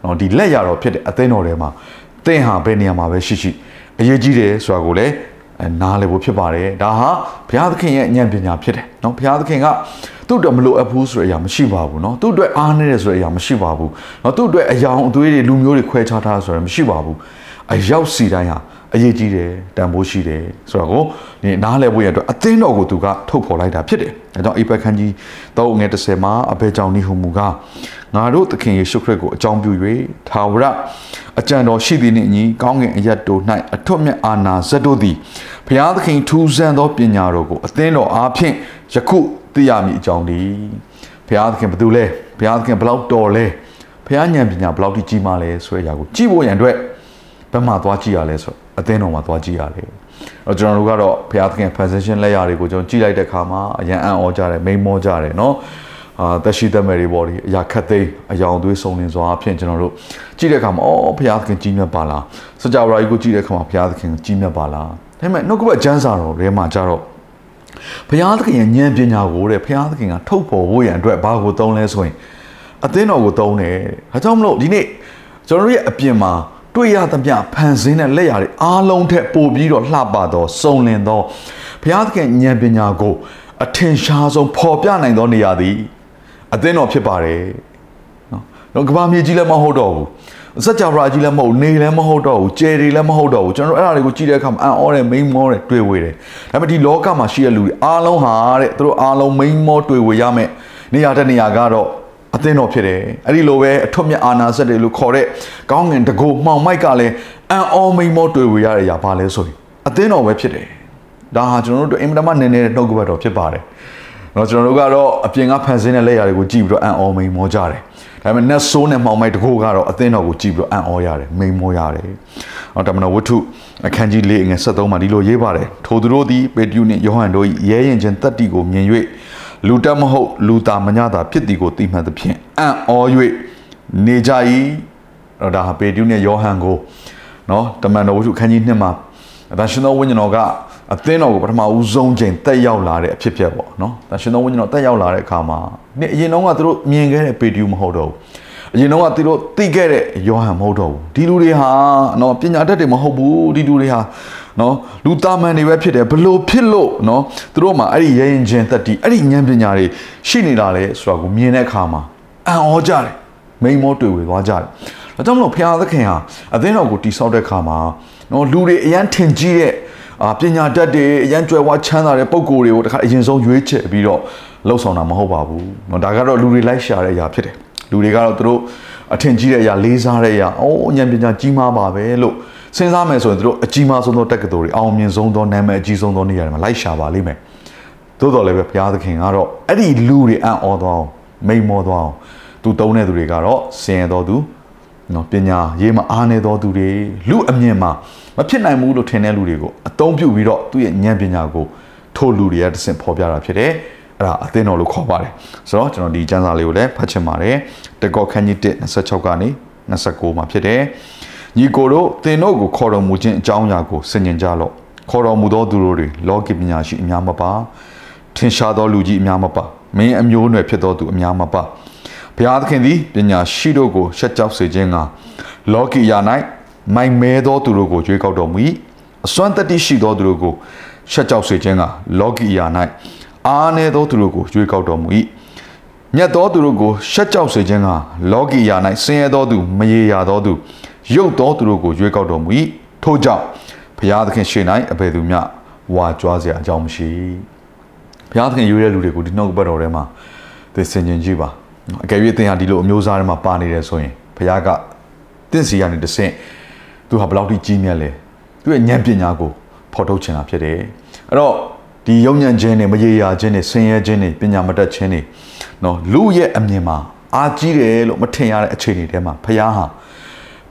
နော်ဒီလက်ရတော်ဖြစ်တဲ့အသင်းတော်ထဲမှာသင်ဟာဘယ်နေရာမှာပဲရှိရှိအရေးကြီးတယ်ဆိုတာကိုလည်းအဲနားလည်ဖို့ဖြစ်ပါတယ်ဒါဟာဘုရားသခင်ရဲ့ဉာဏ်ပညာဖြစ်တယ်เนาะဘုရားသခင်ကသူ့အတွက်မလိုအပ်ဘူးဆိုတဲ့အရာမရှိပါဘူးเนาะသူ့အတွက်အားနည်းတယ်ဆိုတဲ့အရာမရှိပါဘူးเนาะသူ့အတွက်အယောင်အသွေးတွေလူမျိုးတွေခွဲခြားထားဆိုရမရှိပါဘူးအရောက်စီတိုင်းဟာ အရေးကြီးတယ်တန်ဖိုးရှိတယ်ဆိုတော့ကိုဒီနားလည်ဖို့ရအတွက်အသင်းတော်ကိုသူကထုတ်ဖော်လိုက်တာဖြစ်တယ်အဲကြောင့်အိပက်ခန်းကြီး3ငယ်30မှာအဘဲကြောင့်နိဟုမူကငငါတို့သခင်ယေရှုခရစ်ကိုအကြောင်းပြု၍ထာဝရအကြံတော်ရှိသည်နှင့်အညီကောင်းကင်အရတ်တို့၌အထွတ်မြတ်အာနာဇတ်တို့သည်ဘုရားသခင်ထူးဆန်းသောပညာတော်ကိုအသင်းတော်အားဖြင့်ယခုသိရမည်အကြောင်းဒီဘုရားသခင်ဘယ်သူလဲဘုရားသခင်ဘယ်လောက်တော်လဲဘုရားဉာဏ်ပညာဘယ်လောက်ကြီးမားလဲဆိုတဲ့အရာကိုကြည့်ဖို့ရန်အတွက်ဘယ်မှာသွားကြည့်ရလဲဆို အသင်းတော်မှာသွားကြည့်ရလေ။အဲ့ကျွန်တော်တို့ကတော့ဘုရားသခင် possession လက်ရာတွေကိုကျွန်တော်ကြည့်လိုက်တဲ့အခါမှာအရန်အံ့ဩကြတယ်မိန်မောကြတယ်နော်။အာတက်ရှိတက်မယ်တွေပေါ်ဒီအရာခက်သိမ်းအယောင်သွေးစုံလင်စွာဖြင့်ကျွန်တော်တို့ကြည့်တဲ့အခါမှာအော်ဘုရားသခင်ကြီးမြတ်ပါလား။စကြဝဠာကြီးကိုကြည့်တဲ့အခါမှာဘုရားသခင်ကြီးမြတ်ပါလား။ဒါပေမဲ့နှုတ်ကပတ်ကျမ်းစာတော်ထဲမှာကြတော့ဘုရားသခင်ရဲ့ဉာဏ်ပညာကိုတဲ့ဘုရားသခင်ကထုတ်ဖော်ဖို့ရန်အတွက်ဘာကိုသုံးလဲဆိုရင်အသင်းတော်ကိုသုံးတယ်။ဒါကြောင့်မလို့ဒီနေ့ကျွန်တော်တို့ရဲ့အပြင်မှာ တွေ့ရသမျှဖန်ဆင်းတဲ့လက်ရာတွေအားလုံးထက်ပိုပြီးတော့လှပသောစုံလင်သောဘုရားသခင်ဉာဏ်ပညာကို အထင်ရှားဆုံးပေါ်ပြနိုင်သောနေရာသည်အသင်းတော်ဖြစ်ပါတယ်နော်တော့ကဘာမြေကြီးလည်းမဟုတ်တော့ဘူးစัจ java ကြီးလည်းမဟုတ်နေလည်းမဟုတ်တော့ဘူးကျယ်တွေလည်းမဟုတ်တော့ဘူးကျွန်တော်တို့အဲ့ဒါတွေကိုကြည့်တဲ့အခါမှာအံ့ဩတယ်မိန်မောတယ်တွေ့ဝေတယ်ဒါပေမဲ့ဒီလောကမှာရှိတဲ့လူတွေအားလုံးဟာတဲ့သူတို့အားလုံးမိန်မောတွေ့ဝေရမယ်နေရာတဲ့နေရာကတော့ အသင်းတော်ဖြစ်တယ်အဲ့ဒီလိုပဲအထွတ်မြတ်အာနာစက်တွေလို့ခေါ်တဲ့ကောင်းငင်တကူမှောင်မိုက်ကလည်းအံ့ဩမိန်မောတွေ့ဝေရတဲ့ຢာဘာလဲဆိုရင်အသင်းတော်ပဲဖြစ်တယ်ဒါဟာကျွန်တော်တို့အင်မတန်မှနည်းနည်းနှုတ်ကပတ်တော်ဖြစ်ပါတယ်တော့ကျွန်တော်တို့ကတော့အပြင်ကဖန်ဆင်းတဲ့လက်ရာတွေကိုကြည့်ပြီးတော့အံ့ဩမိန်မောကြတယ်ဒါပေမဲ့ net ဆိုးနဲ့မှောင်မိုက်တကူကတော့အသင်းတော်ကိုကြည့်ပြီးတော့အံ့ဩရတယ်မိန်မောရတယ်ဟောတမန်တော်ဝတ္ထုအခန်းကြီး၄ငယ်73မှာဒီလိုရေးပါတယ်ထိုသူတို့သည်ပေတရုနှင့်ယောဟန်တို့၏ရဲရင်ချင်းတက်တီကိုမြင်၍ လူတက်မဟုတ်လူသားမညတာဖြစ်သည်ကိုသိမှတ်သဖြင့်အံ့ဩ၍နေကြ၏တော့ဒါဟာပေတရုနဲ့ယောဟန်ကိုနော်တမန်တော်ဝတ္ထုအခန်းကြီး2မှာဒါရှင်တော်ဝိညာဉ်တော်ကအသင်းတော်ကိုပထမဦးဆုံးချိန်တက်ရောက်လာတဲ့အဖြစ်ဖြစ်ပေါ့နော်ဒါရှင်တော်ဝိညာဉ်တော်တက်ရောက်လာတဲ့အခါမှာနေ့အရင်တုန်းကသူတို့မြင်ခဲ့တဲ့ပေတရုမဟုတ်တော့ဘူးအရင်တော့ကသူတို့သိခဲ့တဲ့ယောဟန်မဟုတ်တော့ဘူးဒီလူတွေဟာနော်ပညာတတ်တွေမဟုတ်ဘူးဒီလူတွေဟာ နော်လူသားမန်တွေပဲဖြစ်တယ်ဘလို့ဖြစ်လို့နော်သူတို့မှာအဲ့ဒီရရင်ချင်းတက်တီအဲ့ဒီဉာဏ်ပညာတွေရှိနေတာလေဆိုတာကိုမြင်တဲ့အခါမှာအံ့ဩကြတယ်မိန်မောတွေ့ဝေသွားကြတယ်ဒါကြောင့်မလို့ဖခင်သခင်ဟာအသင်းတော်ကိုတိဆောက်တဲ့အခါမှာနော်လူတွေအရန်ထင်ကြီးတဲ့အာပညာတတ်တွေအရန်ကြွယ်ဝချမ်းသာတဲ့ပုံကိုယ်တွေကိုတခါအရင်ဆုံးရွေးချယ်ပြီးတော့လှုပ်ဆောင်တာမဟုတ်ပါဘူးเนาะဒါကတော့လူတွေလိုက်ရှာတဲ့အရာဖြစ်တယ်လူတွေကတော့သူတို့အထင်ကြီးတဲ့အရာလေးစားတဲ့အရာအိုးဉာဏ်ပညာကြီးမားပါပဲလို့ စဉ်းစားမယ်ဆိုရင်သူတို့အကြီးမားဆုံးသောတက္ကသိုလ်တွေအောင်မြင်ဆုံးသောနာမည်အကြီးဆုံးသောနေရာတွေမှာလိုက်ရှာပါလိမ့်မယ်သို့တော်လည်းပဲဘုရားသခင်ကတော့အဲ့ဒီလူတွေအံ့ဩသွားအောင်မိန်မောသွားအောင်သူတုံးတဲ့သူတွေကတော့ဆင်ရတော်သူနော်ပညာရေးမှာအားနေတော်သူတွေလူအမြင်မှာမဖြစ်နိုင်ဘူးလို့ထင်တဲ့လူတွေကိုအသုံးပြုပြီးတော့သူ့ရဲ့ဉာဏ်ပညာကိုထို့လူတွေကတဆင့်ဖော်ပြတာဖြစ်တယ်အဲ့ဒါအသင်းတော်လို့ခေါ်ပါတယ်ဆိုတော့ကျွန်တော်ဒီကျမ်းစာလေးကိုလည်းဖတ်ချင်ပါတယ်တကောခန်းကြီး1 26ကနေ29မှာဖြစ်တယ် ညီကိုတို့သင်တို့ကိုခေါ်တော်မူခြင်းအကြောင်းအရာကိုဆင်ញင်ကြလော့ခေါ်တော်မူသောသူတို့တွေလောကီပညာရှိအများမပါထင်ရှားသောလူကြီးအများမပါမင်းအမျိုးအနွယ်ဖြစ်သောသူအများမပါဘုရားသခင်သည်ပညာရှိတို့ကိုရှက်ကြောက်စေခြင်းကလောကီယာ၌မိုင်မဲသောသူတို့ကိုကြွေးကောက်တော်မူ၏အစွမ်းတတိရှိသောသူတို့ကိုရှက်ကြောက်စေခြင်းကလောကီယာ၌အားနည်းသောသူတို့ကိုကြွေးကောက်တော်မူ၏မြတ်သောသူတို့ကိုရှက်ကြောက်စေခြင်းကလောကီယာ၌ဆင်းရဲသောသူမရေရာသောသူ ရုပ်သောသူတို့ကိုကြွေးကောက်တော်မူ၏ထို့ကြောင့်ဘုရားသခင်ရှေ့၌အဘယ်သူမျှဝါကြွားစရာအကြောင်းမရှိဘုရားသခင်ရွေးတဲ့လူတွေကိုဒီနှုတ်ဘတ်တော်ထဲမှာသိစင်ကျင်ကြည့်ပါအကယ်၍သင်ဟာဒီလိုအမျိုးသားတွေမှာပါနေတယ်ဆိုရင်ဘုရားကတင့်စီကနေတဆင့်သူဟာဘယ်လောက်ထိကြီးမြတ်လဲသူရဲ့ဉာဏ်ပညာကိုဖော်ထုတ်ချင်တာဖြစ်တယ်အဲ့တော့ဒီယုံညံ့ခြင်းနဲ့မရေရာခြင်းနဲ့ဆင်းရဲခြင်းနဲ့ပညာမတတ်ခြင်းနဲ့နော်လူရဲ့အမြင်မှာအာကြီးတယ်လို့မထင်ရတဲ့အခြေအနေထဲမှာဖခင်ဟာ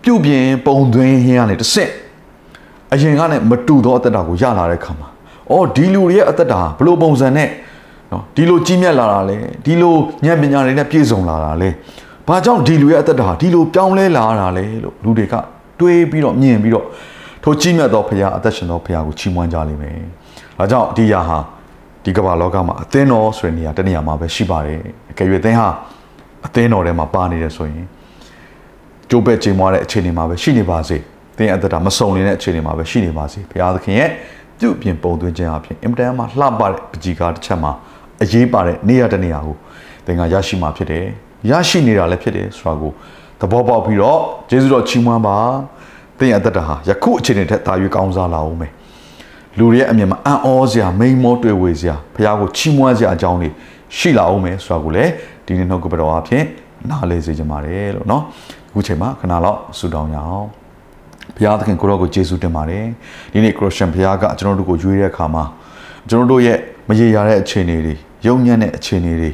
ပြုတ်ပြင်းပုံသွင်းရင်းကနေတစ်ဆင့်အရင်ကနဲ့မတူသောအသက်တာကိုရလာတဲ့ခါမှာအော်ဒီလူတွေရဲ့အသက်တာဘလို့ပုံစံနဲ့နော်ဒီလိုကြီးမြတ်လာတာလဲဒီလိုဉာဏ်ပညာတွေနဲ့ပြည့်စုံလာတာလဲဘာကြောင့်ဒီလူရဲ့အသက်တာဒီလိုပြောင်းလဲလာတာလဲလို့လူတွေကတွေးပြီးတော့မြင်ပြီးတော့ထိုကြီးမြတ်သောဖခင်အသက်ရှင်သောဖခင်ကိုချီးမွမ်းကြလိမ့်မယ်။ဒါကြောင့်ဒီຢာဟာဒီကမ္ဘာလောကမှာအသင်းတော်ဆိုတဲ့နေရာတနေရာမှာပဲရှိပါတယ်။အကယ်၍သင်ဟာအသင်းတော်ထဲမှာပါနေတယ်ဆိုရင် ကြိုးပဲ့ချိန်မွားတဲ့အခြေအနေမှာပဲရှိနေပါစေ။သင်အသက်တာမစုံနေတဲ့အခြေအနေမှာပဲရှိနေပါစေ။ဘုရားသခင်ရဲ့ပြုတ်ပြင်ပုံသွင်းခြင်းအပြင်အင်တန်မှလှပတဲ့ပကြီးကားတစ်ချက်မှာအရေးပါတဲ့နေရာတနေရာကိုသင်ကရရှိမှာဖြစ်တယ်။ရရှိနေတာလည်းဖြစ်တယ်ဆိုတာကိုသဘောပေါက်ပြီးတော့ယေရှုတော်ချီးမွမ်းပါ။သင်ရဲ့အသက်တာဟာယခုအခြေအနေထက်သာ၍ကောင်းစားလာအောင်မယ်။လူတွေရဲ့အမြင်မှာအံ့ဩစရာမိန်မောတွေ့ဝေစရာဘုရားကိုချီးမွမ်းစရာအကြောင်းတွေရှိလာအောင်မယ်ဆိုတာကိုလည်းဒီနေ့နှုတ်ကပတော်အဖြစ် နားလေစေချင်ပါတယ်လို့เนาะ အခုချိန်မှာခဏလောက်ဆူတောင်းရအောင်ဘုရားသခင်ကိုရောကိုယေရှုတင်ပါတယ်ဒီနေ့ခရစ်ယာန်ဘုရားကကျွန်တော်တို့ကိုရွေးတဲ့အခါမှာကျွန်တော်တို့ရဲ့မရေရာတဲ့အခြေအနေတွေယုံညံ့တဲ့အခြေအနေတွေ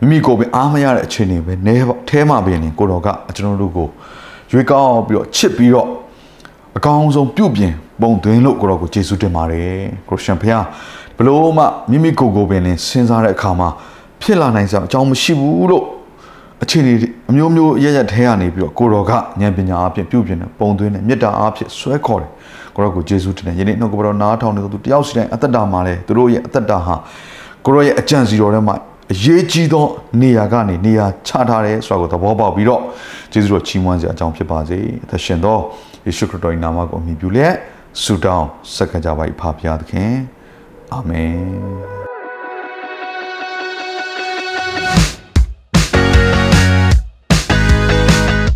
မိမိကိုယ်ပဲအားမရတဲ့အခြေအနေပဲနဲထဲမှာပဲနေကိုတော်ကကျွန်တော်တို့ကိုရွေးကောက်ပြီးတော့ချစ်ပြီးတော့အကောင်းဆုံးပြုပြင်ပုံသွင်းလို့ကိုတော်ကိုယေရှုတင်ပါတယ်ခရစ်ယာန်ဘုရားဘလို့မှမိမိကိုယ်ကိုယ်ပင်စဉ်းစားတဲ့အခါမှာဖြစ်လာနိုင်စရာအကြောင်းမရှိဘူးလို့အခြေအနေ အမျိုးမျိုးရရထဲကနေပြီးတော့ကိုတော်ကဉာဏ်ပညာအပြင်ပြုပြင်တဲ့ပုံသွင်းတဲ့မေတ္တာအဖြစ်ဆွဲခေါ်တယ်ကိုရောကိုယေရှုတင်တယ်ယနေ့နှုတ်ကပတော်နားထောင်နေသူတယောက်စီတိုင်းအသက်တာမှာလဲသူတို့ရဲ့အသက်တာဟာကိုရောရဲ့အကြံစီတော်ထဲမှာအရေးကြီးသောနေရာကနေနေရာချထားတယ်ဆိုတာကိုသဘောပေါက်ပြီးတော့ယေရှုတော်ချီးမွမ်းစရာအကြောင်းဖြစ်ပါစေအသက်ရှင်သောယေရှုခရစ်တော်၏နာမကိုအမိပြုလျက်ဆုတောင်းဆက်ကြပါ၏ဖပါဘုရားသခင်အာမင်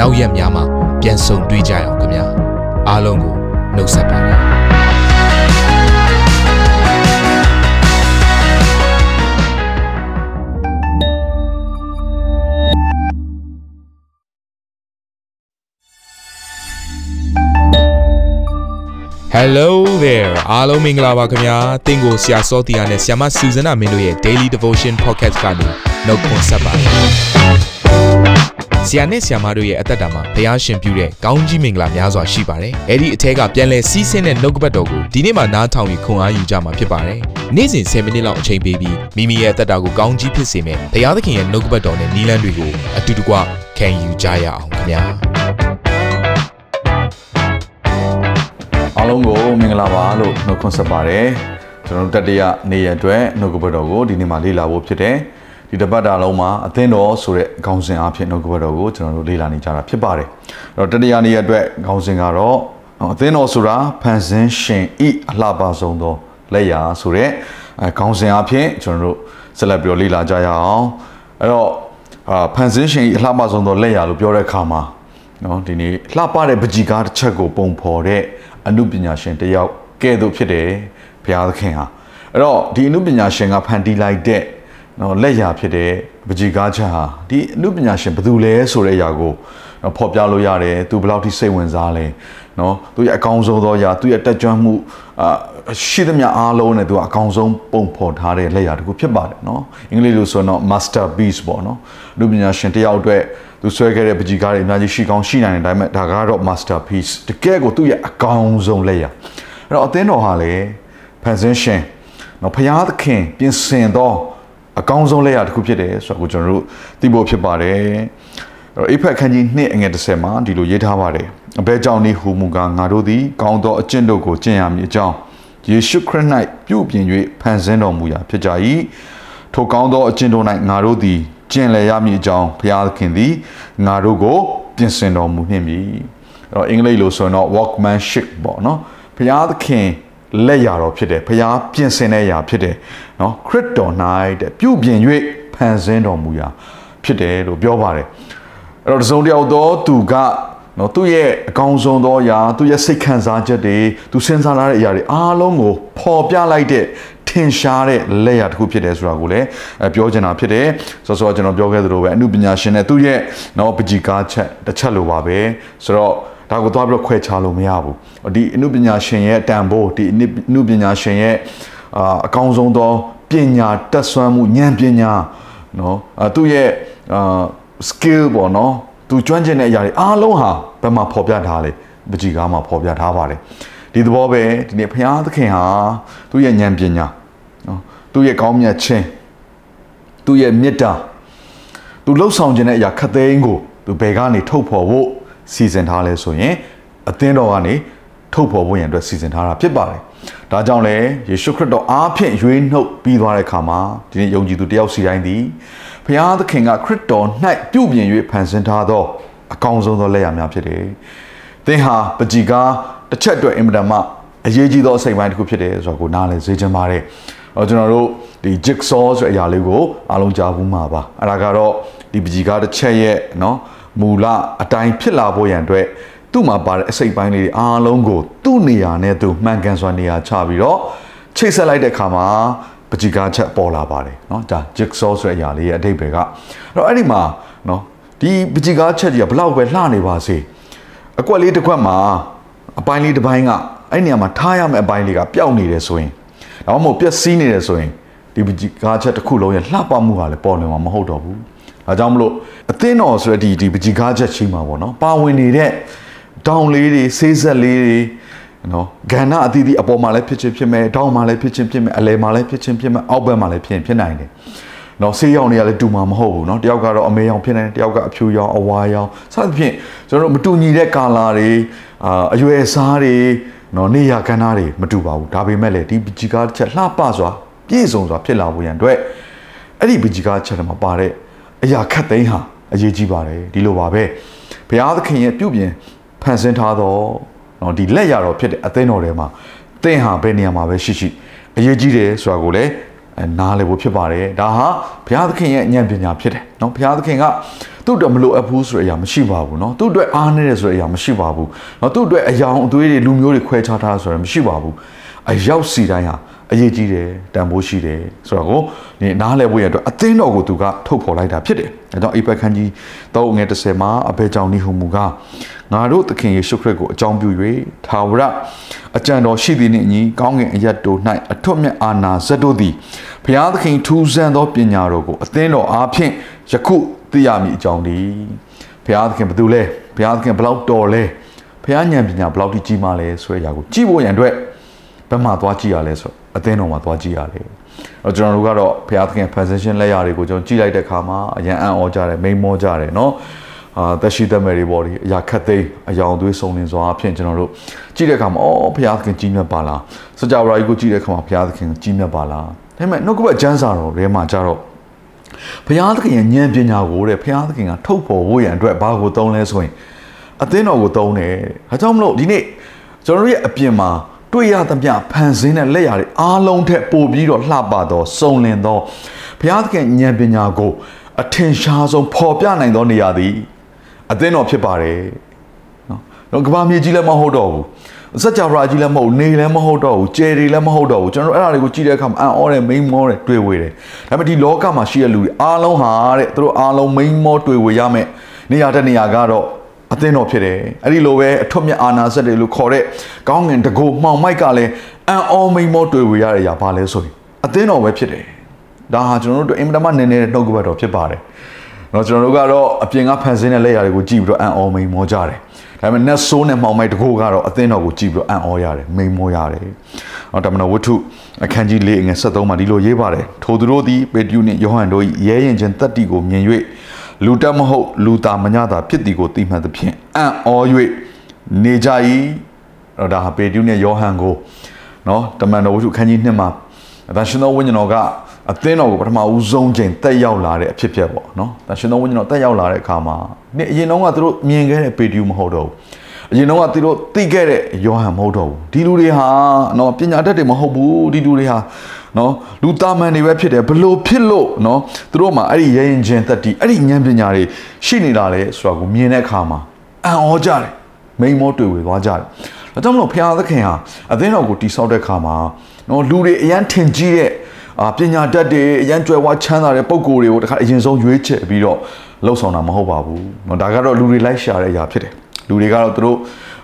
နောက်ရက်များမှာပြန်ဆုံတွေ့ကြရအောင်ခင်ဗျာအားလုံးကိုနှုတ်ဆက်ပါတယ် Hello there အားလုံးမင်္ဂလာပါခင်ဗျာတင့်ကိုဆရာစောတီယာနဲ့ဆရာမစူဇနာမင်းတို့ရဲ့ Daily Devotion Podcast ကနေနှုတ်ခွန်းဆက်ပါတယ် ဆရာနဲ့ဆရာမတို့ရဲ့အသက်တာမှာဘုရားရှင်ပြုတဲ့ကောင်းကြီးမင်္ဂလာများစွာရှိပါတယ်။အဲ့ဒီအထက်ကပြန်လဲစီးဆင်းတဲ့နှုတ်ကပတ်တော်ကိုဒီနေ့မှနားထောင်ပြီးခွန်အားယူကြမှာဖြစ်ပါတယ်။နေ့စဉ်10မိနစ်လောက်အချိန်ပေးပြီးမိမိရဲ့အသက်တာကိုကောင်းကြီးဖြစ်စေမယ့်ဘုရားသခင်ရဲ့နှုတ်ကပတ်တော်နဲ့နီးလန်းတွေကိုအတူတကွခံယူကြရအောင်ခင်ဗျာ။အားလုံးကိုမင်္ဂလာပါလို့နှုတ်ခွန်းဆက်ပါတယ်။ကျွန်တော်တို့တတိယနေ့ရက်အတွက်နှုတ်ကပတ်တော်ကိုဒီနေ့မှလေ့လာဖို့ဖြစ်တယ်။ ဒီတပတ်တာလုံးမှာအသင်းတော်ဆိုတဲ့ခေါင်းစဉ်အဖြစ်နှုတ်ကပတ်တော်ကိုကျွန်တော်တို့လေ့လာနေကြတာဖြစ်ပါတယ်အဲ့တော့တတိယနေ့အတွက်ခေါင်းစဉ်ကတော့အသင်းတော်ဆိုတာဖန်ဆင်းရှင်ဤအလှပဆုံးသောလက်ရာဆိုတဲ့ခေါင်းစဉ်အဖြစ်ကျွန်တော်တို့ဆက်လက်ပြီးတော့လေ့လာကြရအောင်အဲ့တော့အာဖန်ဆင်းရှင်ဤအလှပဆုံးသောလက်ရာလို့ပြောတဲ့အခါမှာနော်ဒီနေ့လှပတဲ့ပကြီကားတစ်ချက်ကိုပုံဖော်တဲ့အမှုပညာရှင်တယောက်ကဲ့သို့ဖြစ်တယ်ဘုရားသခင်ဟာအဲ့တော့ဒီအမှုပညာရှင်ကဖန်တီးလိုက်တဲ့ နော်လက်ရာဖြစ်တဲ့ပကြီကားချက်ဟာဒီအမှုပညာရှင်ဘယ်သူလဲဆိုတဲ့အရာကိုဖော်ပြလို့ရတယ်သူဘယ်လောက်ထိစိတ်ဝင်စားလဲနော်သူရဲ့အကောင်းဆုံးသောအရာသူရဲ့တက်ကြွမှုအာရှိသမျှအားလုံးနဲ့သူကအကောင်းဆုံးပုံဖော်ထားတဲ့လက်ရာတစ်ခုဖြစ်ပါတယ်နော်အင်္ဂလိပ်လိုဆိုတော့ masterpiece ပေါ့နော်အမှုပညာရှင်တယောက်အတွက်သူဆွဲခဲ့တဲ့ပကြီကားတွေအများကြီးရှိကောင်းရှိနိုင်တယ်ဒါပေမဲ့ဒါကတော့ masterpiece တကယ်ကိုသူ့ရဲ့အကောင်းဆုံးလက်ရာအဲ့တော့အသင်းတော်ဟာလေဖန်ဆင်းရှင်နော်ဖျားသခင်ပြင်ဆင်သော အကောင်းဆုံးလက်ရတစ်ခုဖြစ်တယ်ဆိုတော့ကျွန်တော်တို့သိဖို့ဖြစ်ပါတယ်အဲ့တော့အိဖက်ခန်းကြီး2အငယ်30မှာဒီလိုရေးထားပါတယ်အဘဲကြောင့်နေဟူမူကားငါတို့သည်ကောင်းသောအကျင့်တို့ကိုကျင့်ရမည်အကြောင်းယေရှုခရစ်၌ပြုပြင်၍ဖန်ဆင်းတော်မူရာဖြစ်ကြ၏ထိုကောင်းသောအကျင့်တို့၌ငါတို့သည်ကျင့်လည်ရမည်အကြောင်းဘုရားသခင်သည်ငါတို့ကိုပြင်ဆင်တော်မူနှင့်ပြီအဲ့တော့အင်္ဂလိပ်လိုဆိုရင်တော့ workmanship ပေါ့နော်ဘုရားသခင် လက်ရတော်ဖြစ်တယ်ဖျားပြင်ဆင်တဲ့ရာဖြစ်တယ်နော်ခရစ်တော်၌တဲ့ပြုပြင်၍ဖန်ဆင်းတော်မူရာဖြစ်တယ်လို့ပြောပါတယ်အဲ့တော့တစုံတယောက်သောသူကနော်သူ့ရဲ့အကောင်းဆုံးသောအရာသူ့ရဲ့စိတ်ခံစားချက်တွေသူစဉ်းစားလာတဲ့အရာတွေအားလုံးကိုပေါ်ပြလိုက်တဲ့ထင်ရှားတဲ့လက်ရာတစ်ခုဖြစ်တယ်ဆိုတာကိုလည်းပြောချင်တာဖြစ်တယ်ဆိုတော့ကျွန်တော်ပြောခဲ့သလိုပဲအမှုပညာရှင်နဲ့သူ့ရဲ့နော်ပကြီကားချက်တစ်ချက်လိုပါပဲဆိုတော့ ဒါကိုသွားပြီးတော့ခွဲခြားလို့မရဘူးဒီအမှုပညာရှင်ရဲ့တန်ဖိုးဒီအမှုပညာရှင်ရဲ့အာအကောင်းဆုံးသောပညာတက်ဆွမ်းမှုဉာဏ်ပညာနော်အဲသူ့ရဲ့အာ skill ပေါ့နော်သူကျွမ်းကျင်တဲ့အရာတွေအားလုံးဟာဘယ်မှာဖော်ပြထားလဲပကြီကားမှာဖော်ပြထားပါတယ်ဒီသဘောပဲဒီနေ့ဘုရားသခင်ဟာသူ့ရဲ့ဉာဏ်ပညာနော်သူ့ရဲ့ကောင်းမြတ်ခြင်းသူ့ရဲ့မေတ္တာသူလှုပ်ဆောင်ခြင်းတဲ့အရာခတ်သိမ်းကိုသူဘယ်ကနေထုတ်ဖော်ဖို့ စီစဉ်ထားလဲဆိုရင်အသင်းတော်ကနေထုတ်ဖော်ဖို့ရန်အတွက်စီစဉ်ထားတာဖြစ်ပါတယ်။ဒါကြောင့်လည်းယေရှုခရစ်တော်အားဖြင့်ရွေးနှုတ်ပြီးသွားတဲ့အခါမှာဒီနေ့ယုံကြည်သူတယောက်စီတိုင်းသည်ဖျားသခင်ကခရစ်တော်၌ပြုပြင်၍ဖန်ဆင်းထားသောအကောင်းဆုံးသောလက်ရာများဖြစ်တယ်။သင်ဟာပကြီကားတစ်ချက်အတွက်အင်မတန်မှအရေးကြီးသောအစိတ်ပိုင်းတစ်ခုဖြစ်တယ်ဆိုတော့ကိုနားလည်စေချင်ပါတယ်။တော့ကျွန်တော်တို့ဒီ jigsaw ဆိုတဲ့အရာလေးကိုအားလုံးကြားဘူးမှာပါ။အဲ့ဒါကတော့ဒီပကြီကားတစ်ချက်ရဲ့နော် မူလအတိုင်းဖြစ်လာဖို့ရန်အတွက်သူ့မှာပါတဲ့အစိတ်ပိုင်းလေးတွေအားလုံးကိုသူ့နေရာနဲ့သူမှန်ကန်စွာနေရာချပြီးတော့ချိတ်ဆက်လိုက်တဲ့အခါမှာပကြီကားချက်ပေါ်လာပါတယ်เนาะဒါ jigsaw ဆိုတဲ့အရာလေးရဲ့အဓိပ္ပာယ်ကအဲ့တော့အဲ့ဒီမှာเนาะဒီပကြီကားချက်ကြီးကဘလောက်ပဲလှနေပါစေအကွက်လေးတစ်ခွက်မှာအပိုင်းလေးတစ်ပိုင်းကအဲ့နေရာမှာထားရမယ့်အပိုင်းလေးကပျောက်နေတယ်ဆိုရင်ဒါမှမဟုတ်ပျက်စီးနေတယ်ဆိုရင်ဒီပကြီကားချက်တစ်ခုလုံးရဲ့လှပမှုကလည်းပေါ်လွင်မှာမဟုတ်တော့ဘူး ဒါကြောင့်မလို့အသင်းတော်ဆိုတဲ့ဒီဒီပကြီကားချက်ချင်းမှာပေါ့နော်ပါဝင်နေတဲ့တောင်လေးတွေဆေးဆက်လေးတွေနော်ဂန္ဓအသီးသီးအပေါ်မှာလည်းဖြစ်ချင်းဖြစ်မယ်တောင်မှာလည်းဖြစ်ချင်းဖြစ်မယ်အလယ်မှာလည်းဖြစ်ချင်းဖြစ်မယ်အောက်ဘက်မှာလည်းဖြစ်ဖြစ်နိုင်တယ်နော်ဆေးရောင်တွေကလည်းတူမှာမဟုတ်ဘူးเนาะတယောက်ကတော့အမေရောင်ဖြစ်နေတယ်တယောက်ကအဖြူရောင်အဝါရောင်စသဖြင့်ကျွန်တော်တို့မတူညီတဲ့ကာလာတွေအာအရွယ်စားတွေနော်နေရကဏ္ဍတွေမတူပါဘူးဒါပေမဲ့လည်းဒီပကြီကားတစ်ချက်လှပစွာပြည့်စုံစွာဖြစ်လာဖို့ရန်အတွက်အဲ့ဒီပကြီကားချက်ထဲမှာပါတဲ့ အရာခတ်သိမ်းဟာအရေးကြီးပါတယ်ဒီလိုပါပဲဘုရားသခင်ရဲ့ပြုပြင်ဖန်ဆင်းထားသောနော်ဒီလက်ရတော်ဖြစ်တဲ့အသင်းတော်ထဲမှာသင်ဟာဘယ်နေရာမှာပဲရှိရှိအရေးကြီးတယ်ဆိုတာကိုလည်းနားလည်ဖို့ဖြစ်ပါတယ်ဒါဟာဘုရားသခင်ရဲ့ဉာဏ်ပညာဖြစ်တယ်နော်ဘုရားသခင်ကသူ့အတွက်မလိုအပ်ဘူးဆိုတဲ့အရာမရှိပါဘူးเนาะသူ့အတွက်အားနည်းတယ်ဆိုတဲ့အရာမရှိပါဘူးเนาะသူ့အတွက်အယောင်အသွေးတွေလူမျိုးတွေခွဲခြားထားဆိုရမရှိပါဘူးအရောက်စီတိုင်းဟာ အရေးကြီးတယ်တန်ဖိုးရှိတယ်ဆိုတော့ကိုဒီနားလည်ဖို့ရအတွက်အသင်းတော်ကိုသူကထုတ်ဖော်လိုက်တာဖြစ်တယ်။ဒါကြောင့်အိပက်ခန်းကြီးတော့ငယ်30မှာအဘဲကြောင့်နိဟုမူကငါတို့သခင်ယေရှုခရစ်ကိုအကြောင်းပြု၍ထာဝရအကြံတော်ရှိသည်နှင့်အညီကောင်းကင်အရတ်တို့၌အထွတ်မြတ်အာနာဇတ်တို့သည်ဘုရားသခင်ထူးဆန်းသောပညာတော်ကိုအသင်းတော်အားဖြင့်ယခုသိရမည်အကြောင်းဒီဘုရားသခင်ဘယ်သူလဲဘုရားသခင်ဘလောက်တော်လဲဘုရားဉာဏ်ပညာဘလောက်ထိကြီးမားလဲဆိုတဲ့အရာကိုကြည့်ဖို့ရန်အတွက်ဘယ်မှာသွားကြည့်ရလဲဆို အသင်းတော်မှာသွားကြည့်ရတယ်။အဲကျွန်တော်တို့ကတော့ဘုရားသခင် position လက်ရာတွေကိုကျွန်တော်ကြည့်လိုက်တဲ့အခါမှာအရန်အံ့ဩကြတယ်မိန်မောကြတယ်နော်။အာတက်ရှိတက်မယ်တွေပေါ့ဒီအရာခက်သိမ်းအယောင်သွေးစုံလင်စွာအဖြစ်ကျွန်တော်တို့ကြည့်တဲ့အခါမှာအော်ဘုရားသခင်ကြီးမြတ်ပါလား။စကြဝဠာကြီးကိုကြည့်တဲ့အခါမှာဘုရားသခင်ကြီးမြတ်ပါလား။ဒါပေမဲ့နှုတ်ကပတ်ကျမ်းစာတော်ထဲမှာကြတော့ဘုရားသခင်ရဲ့ဉာဏ်ပညာကိုတဲ့ဘုရားသခင်ကထုတ်ဖော်ဖို့ရန်အတွက်ဘာကိုသုံးလဲဆိုရင်အသင်းတော်ကိုသုံးတယ်။ဒါကြောင့်မလို့ဒီနေ့ကျွန်တော်တို့ရဲ့အပြင်မှာ တွေ့ရသမျှဖန်ဆင်းတဲ့လက်ရာတွေအားလုံးထက်ပိုပြီးတော့လှပသောစုံလင်သောဘုရားသခင်ဉာဏ်ပညာကို အထင်ရှားဆုံးပေါ်ပြနိုင်သောနေရာသည်အသင်းတော်ဖြစ်ပါတယ်နော်တော့ကဘာမြေကြီးလည်းမဟုတ်တော့ဘူးစัจ java ကြီးလည်းမဟုတ်နေလည်းမဟုတ်တော့ဘူးကျယ်တွေလည်းမဟုတ်တော့ဘူးကျွန်တော်တို့အဲ့ဒါတွေကိုကြည့်တဲ့အခါမှာအံ့ဩတယ်မိန်မောတယ်တွေ့ဝေတယ်ဒါပေမဲ့ဒီလောကမှာရှိတဲ့လူတွေအားလုံးဟာတဲ့သူတို့အားလုံးမိန်မောတွေ့ဝေရမယ်နေရာတဲ့နေရာကတော့ အသင်းတော်ဖြစ်တယ်အဲ့ဒီလိုပဲအထွတ်မြတ်အာနာစက်တွေလို့ခေါ်တဲ့ကောင်းငင်တကိုမှောင်မိုက်ကလည်းအံ့ဩမိန်မောတွေ့ဝေရတဲ့ຢာဘာလဲဆိုရင်အသင်းတော်ပဲဖြစ်တယ်ဒါဟာကျွန်တော်တို့အင်မတန်မှနည်းနည်းနှုတ်ကပတ်တော်ဖြစ်ပါတယ်เนาะကျွန်တော်တို့ကတော့အပြင်ကဖန်ဆင်းတဲ့လက်ရာတွေကိုကြည့်ပြီးတော့အံ့ဩမိန်မောကြတယ်ဒါပေမဲ့ net soul နဲ့မှောင်မိုက်တကိုကတော့အသင်းတော်ကိုကြည့်ပြီးတော့အံ့ဩရတယ်မိန်မောရတယ်။အော်တမန်တော်ဝတ္ထုအခန်းကြီး၄ငယ်73မှာဒီလိုရေးပါတယ်။ထိုသူတို့သည်ပေတရုနှင့်ယောဟန်တို့၏ရဲရင်ချင်းတက်တီကိုမြင်၍ လူတက်မဟုတ်လူသားမညတာဖြစ်သည်ကိုသိမှတ်သဖြင့်အံ့ဩ၍နေကြ၏။အဲ့ဒါဟာပေတရုနဲ့ယောဟန်ကိုနော်တမန်တော်ဝတ္ထုအခန်းကြီး2မှာအသရှင်တော်ဝိညာဉ်တော်ကအသင်းတော်ကိုပထမဦးဆုံးချိန်တက်ရောက်လာတဲ့အဖြစ်ဖြစ်ပေါ့နော်။ဒါရှင်တော်ဝိညာဉ်တော်တက်ရောက်လာတဲ့အခါမှာနေအရင်တော့ကသူတို့မြင်ခဲ့တဲ့ပေတရုမဟုတ်တော့ဘူး။ အရင်တော့ကသူတို့သိခဲ့တဲ့ယောဟန်မဟုတ်တော့ဘူး။ဒီလူတွေဟာနော်ပညာတတ်တွေမဟုတ်ဘူး။ဒီလူတွေဟာနော်လူသားမန်တွေပဲဖြစ်တယ်ဘလို့ဖြစ်လို့နော်သူတို့မှာအဲ့ဒီရရင်ချင်းသက်တီအဲ့ဒီဉာဏ်ပညာတွေရှိနေတာလေဆိုတာကိုမြင်တဲ့အခါမှာအံ့ဩကြတယ်။မိန်မောတွေ့ဝေသွားကြတယ်။ဒါကြောင့်မလို့ဘုရားသခင်ဟာအသင်းတော်ကိုတိဆောက်တဲ့အခါမှာနော်လူတွေအရန်ထင်ကြီးတဲ့အာပညာတတ်တွေအရန်ကြွယ်ဝချမ်းသာတဲ့ပုံကိုယ်တွေကိုတခါအရင်ဆုံးရွေးချယ်ပြီးတော့လှုပ်ဆောင်တာမဟုတ်ပါဘူး။နော်ဒါကတော့လူတွေလိုက်ရှာတဲ့အရာဖြစ်တယ်။ လူတွေကတော့သူတို့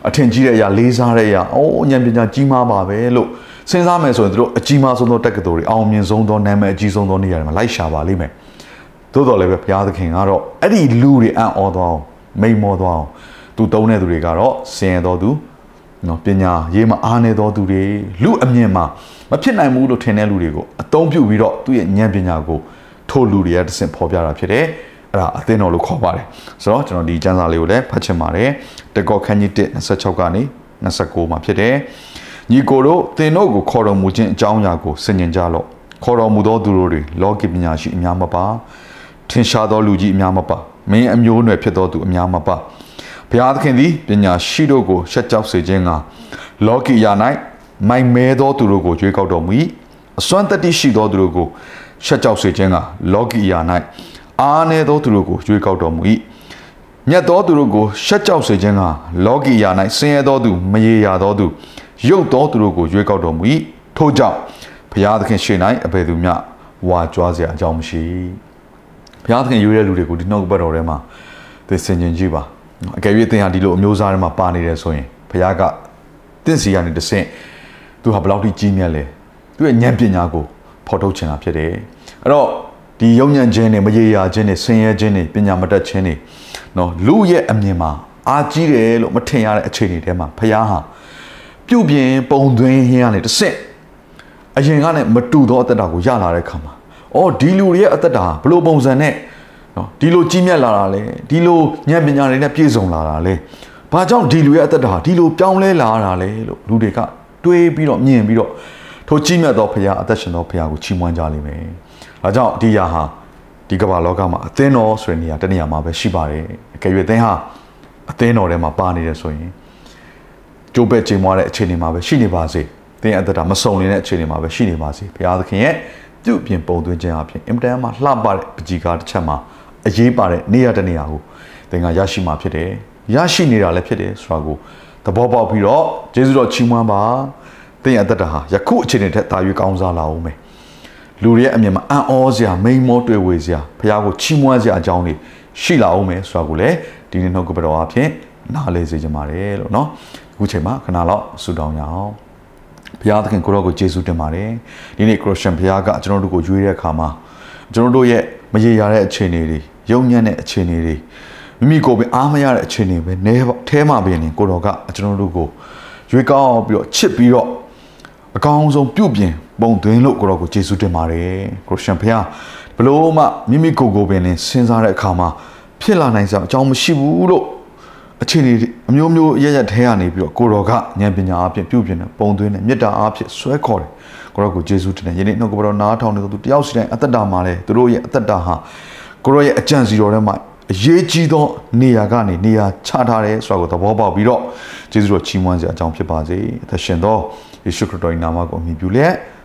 အထင်ကြီးတဲ့အရာလေးစားတဲ့အရာအိုးဉာဏ်ပညာကြီးမားပါပဲလို့စဉ်းစားမယ်ဆိုရင်သူတို့အကြီးမားဆုံးသောတက္ကသိုလ်တွေအောင်မြင်ဆုံးသောနာမည်အကြီးဆုံးသောနေရာတွေမှာလိုက်ရှာပါလိမ့်မယ်။သို့တော်လည်းပဲဘုရားသခင်ကတော့အဲ့ဒီလူတွေအံ့ဩသွားအောင်မိန်မောသွားအောင်သူတုံးတဲ့သူတွေကတော့စင်ရတော်သူနော်ပညာရေးမှာအားနေသောသူတွေလူအမြင်မှာမဖြစ်နိုင်ဘူးလို့ထင်တဲ့လူတွေကိုအသုံးပြုပြီးတော့သူ့ရဲ့ဉာဏ်ပညာကိုထို့လူတွေကတဆင့်ဖော်ပြတာဖြစ်တယ် အဲ့ဒါအသင်းတော်လို့ခေါ်ပါတယ်ဆိုတော့ကျွန်တော်ဒီကျမ်းစာလေးကိုလည်းဖတ်ချင်ပါတယ်တကောခန်းကြီး1 26ကနေ29မှာဖြစ်တယ်ညီကိုတို့သင်တို့ကိုခေါ်တော်မူခြင်းအကြောင်းအရာကိုဆင်ញင်ကြလော့ခေါ်တော်မူသောသူတို့တွေလောကီပညာရှိအများမပါထင်ရှားသောလူကြီးအများမပါမင်းအမျိုးအနွယ်ဖြစ်သောသူအများမပါဘုရားသခင်သည်ပညာရှိတို့ကိုရှက်ကြောက်စေခြင်းကလောကီယာ၌မိုင်မဲသောသူတို့ကိုကြွေးကောက်တော်မူ၏အစွမ်းတတ္တိရှိသောသူတို့ကိုရှက်ကြောက်စေခြင်းကလောကီယာ၌ အားနည်းသောသူတို့ကိုကြွေးကောက်တော်မူ၏မြတ်သောသူတို့ကိုရှက်ကြောက်စေခြင်းကလောကီယာ၌ဆင်းရဲသောသူမရေရာသောသူရုပ်သောသူတို့ကိုရွေးကောက်တော်မူ၏ထို့ကြောင့်ဘုရားသခင်ရှေ့၌အဘယ်သူမျှဝါကြွားစရာအကြောင်းမရှိဘုရားသခင်ရွေးတဲ့လူတွေကိုဒီနှုတ်ဘတ်တော်ထဲမှာသိစင်ကျင်ကြည့်ပါအကယ်၍သင်ဟာဒီလိုအမျိုးသားတွေမှာပါနေတယ်ဆိုရင်ဘုရားကတင့်စီကနေတဆင့်သူဟာဘယ်လောက်ထိကြီးမြတ်လဲသူရဲ့ဉာဏ်ပညာကိုဖော်ထုတ်ချင်တာဖြစ်တယ်အဲ့တော့ ဒီယုံညံ့ခြင်းနဲ့မရေရာခြင်းနဲ့ဆင်းရဲခြင်းနဲ့ပညာမတတ်ခြင်းနဲ့နော်လူရဲ့အမြင်မှာအာကြီးတယ်လို့မထင်ရတဲ့အခြေအနေထဲမှာဘုရားဟာပြုတ်ပြင်းပုံသွင်းဟင်းကနေတဆင့်အရင်ကနဲ့မတူသောအသက်တာကိုရလာတဲ့ခါမှာအော်ဒီလူတွေရဲ့အသက်တာဘလို့ပုံစံနဲ့နော်ဒီလိုကြီးမြတ်လာတာလဲဒီလိုဉာဏ်ပညာတွေနဲ့ပြည့်စုံလာတာလဲဘာကြောင့်ဒီလူရဲ့အသက်တာဒီလိုပြောင်းလဲလာတာလဲလို့လူတွေကတွေးပြီးတော့မြင်ပြီးတော့ထိုကြီးမြတ်သောဘုရားအသက်ရှင်သောဘုရားကိုချီးမွမ်းကြလိမ့်မယ်။ ဒါကြောင့်ဒီရာဟာဒီကမ္ဘာလောကမှာအသင်းတော်ဆိုတဲ့နေရာတနေရာမှာပဲရှိပါတယ်။အကယ်၍အသင်းဟာအသင်းတော်ထဲမှာပါနေတယ်ဆိုရင်ကြိုးပဲ့ချိန်မွားတဲ့အခြေအနေမှာပဲရှိနေပါစေ။သင်အသက်တာမစုံနေတဲ့အခြေအနေမှာပဲရှိနေပါစေ။ဘုရားသခင်ရဲ့ပြုပြင်ပုံသွင်းခြင်းအပြင်အင်တန်မှလှပတဲ့ပကြီကားတစ်ချက်မှာအရေးပါတဲ့နေရာတနေရာကိုသင်ကရရှိမှာဖြစ်တယ်။ရရှိနေတာလည်းဖြစ်တယ်ဆိုတာကိုသဘောပေါက်ပြီးတော့ယေရှုတော်ချီးမွမ်းပါ။သင်ရဲ့အသက်တာဟာယခုအခြေအနေထက်သာ၍ကောင်းစားလာအောင်မယ်။ လူတွေရဲ့အမြင်မှာအံ့ဩစရာမိန်မောတွေ့ဝေစရာဘုရားကိုချီးမွမ်းစရာအကြောင်းတွေရှိလာအောင်မယ်ဆိုတာကိုလည်းဒီနေ့နှုတ်ကပတော်အဖြစ်နားလေစေချင်ပါတယ်လို့เนาะအခုချိန်မှာခဏလောက်ဆုတောင်းရအောင်ဘုရားသခင်ကိုရောကိုယေရှုတင်ပါတယ်ဒီနေ့ခရစ်ယာန်ဘုရားကကျွန်တော်တို့ကိုရွေးတဲ့အခါမှာကျွန်တော်တို့ရဲ့မရေရာတဲ့အခြေအနေတွေယုံညံ့တဲ့အခြေအနေတွေမိမိကိုယ်ပဲအားမရတဲ့အခြေအနေပဲနဲထဲမှာပဲနေကိုတော်ကကျွန်တော်တို့ကိုရွေးကောက်ပြီးတော့ချစ်ပြီးတော့အကောင်းဆုံးပြုပြင် ပုံသွင်းလို့ကိုတော်ကိုယေရှုတင်ပါတယ်ခရစ်ယာန်ဘုရားဘလို့မှမိမိကိုယ်ကိုယ်ပင်စဉ်းစားတဲ့အခါမှာဖြစ်လာနိုင်စရာအကြောင်းမရှိဘူးလို့အခြေအနေအမျိုးမျိုးရရထဲကနေပြီးတော့ကိုတော်ကဉာဏ်ပညာအဖြစ်ပြုပြင်တဲ့ပုံသွင်းတဲ့မေတ္တာအဖြစ်ဆွဲခေါ်တယ်ကိုရောကိုယေရှုတင်တယ်ယနေ့နှုတ်ကပတော်နားထောင်နေသူတယောက်စီတိုင်းအသက်တာမှာလဲသူတို့ရဲ့အသက်တာဟာကိုရောရဲ့အကြံစီတော်ထဲမှာအရေးကြီးသောနေရာကနေနေရာချထားတယ်ဆိုတာကိုသဘောပေါက်ပြီးတော့ယေရှုတော်ချီးမွမ်းစရာအကြောင်းဖြစ်ပါစေအသက်ရှင်သောယေရှုခရစ်တော်၏နာမကိုအမိပြုလျက်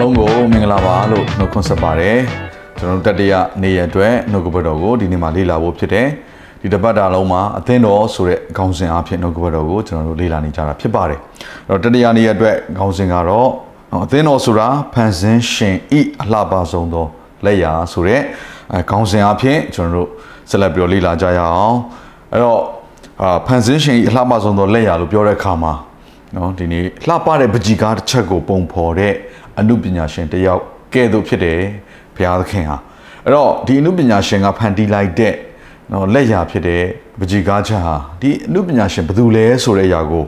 အားလုံးကိုမင်္ဂလာပါလို့နှုတ်ခွန်းဆက်ပါတယ်ကျွန်တော်တို့တတိယနေ့ရက်အတွက်နှုတ်ကပတ်တော်ကိုဒီနေ့မှာလေ့လာဖို့ဖြစ်တယ်ဒီတစ်ပတ်တာလုံးမှာအသင်းတော်ဆိုတဲ့ခေါင်းစဉ်အဖြစ်နှုတ်ကပတ်တော်ကိုကျွန်တော်တို့လေ့လာနေကြတာဖြစ်ပါတယ်အဲ့တော့တတိယနေ့ရက်အတွက်ခေါင်းစဉ်ကတော့အသင်းတော်ဆိုတာဖန်ဆင်းရှင်ဤအလှပဆုံးသောလက်ရာဆိုတဲ့အဲခေါင်းစဉ်အဖြစ်ကျွန်တော်တို့ဆက်လက်ပြီးတော့လေ့လာကြရအောင်အဲ့တော့အာဖန်ဆင်းရှင်ဤအလှပဆုံးသောလက်ရာလို့ပြောတဲ့အခါမှာ နော်ဒီနေ့လှပတဲ့ပကြီကားတစ်ချက်ကိုပုံဖော်တဲ့အမှုပညာရှင်တစ်ယောက်ကဲ့သို့ဖြစ်တယ်ဘုရားသခင်ဟာအဲ့တော့ဒီအမှုပညာရှင်ကဖန်တီးလိုက်တဲ့နော်လက်ရာဖြစ်တဲ့ပကြီကားချက်ဟာဒီအမှုပညာရှင်ဘယ်သူလဲဆိုတဲ့အရာကို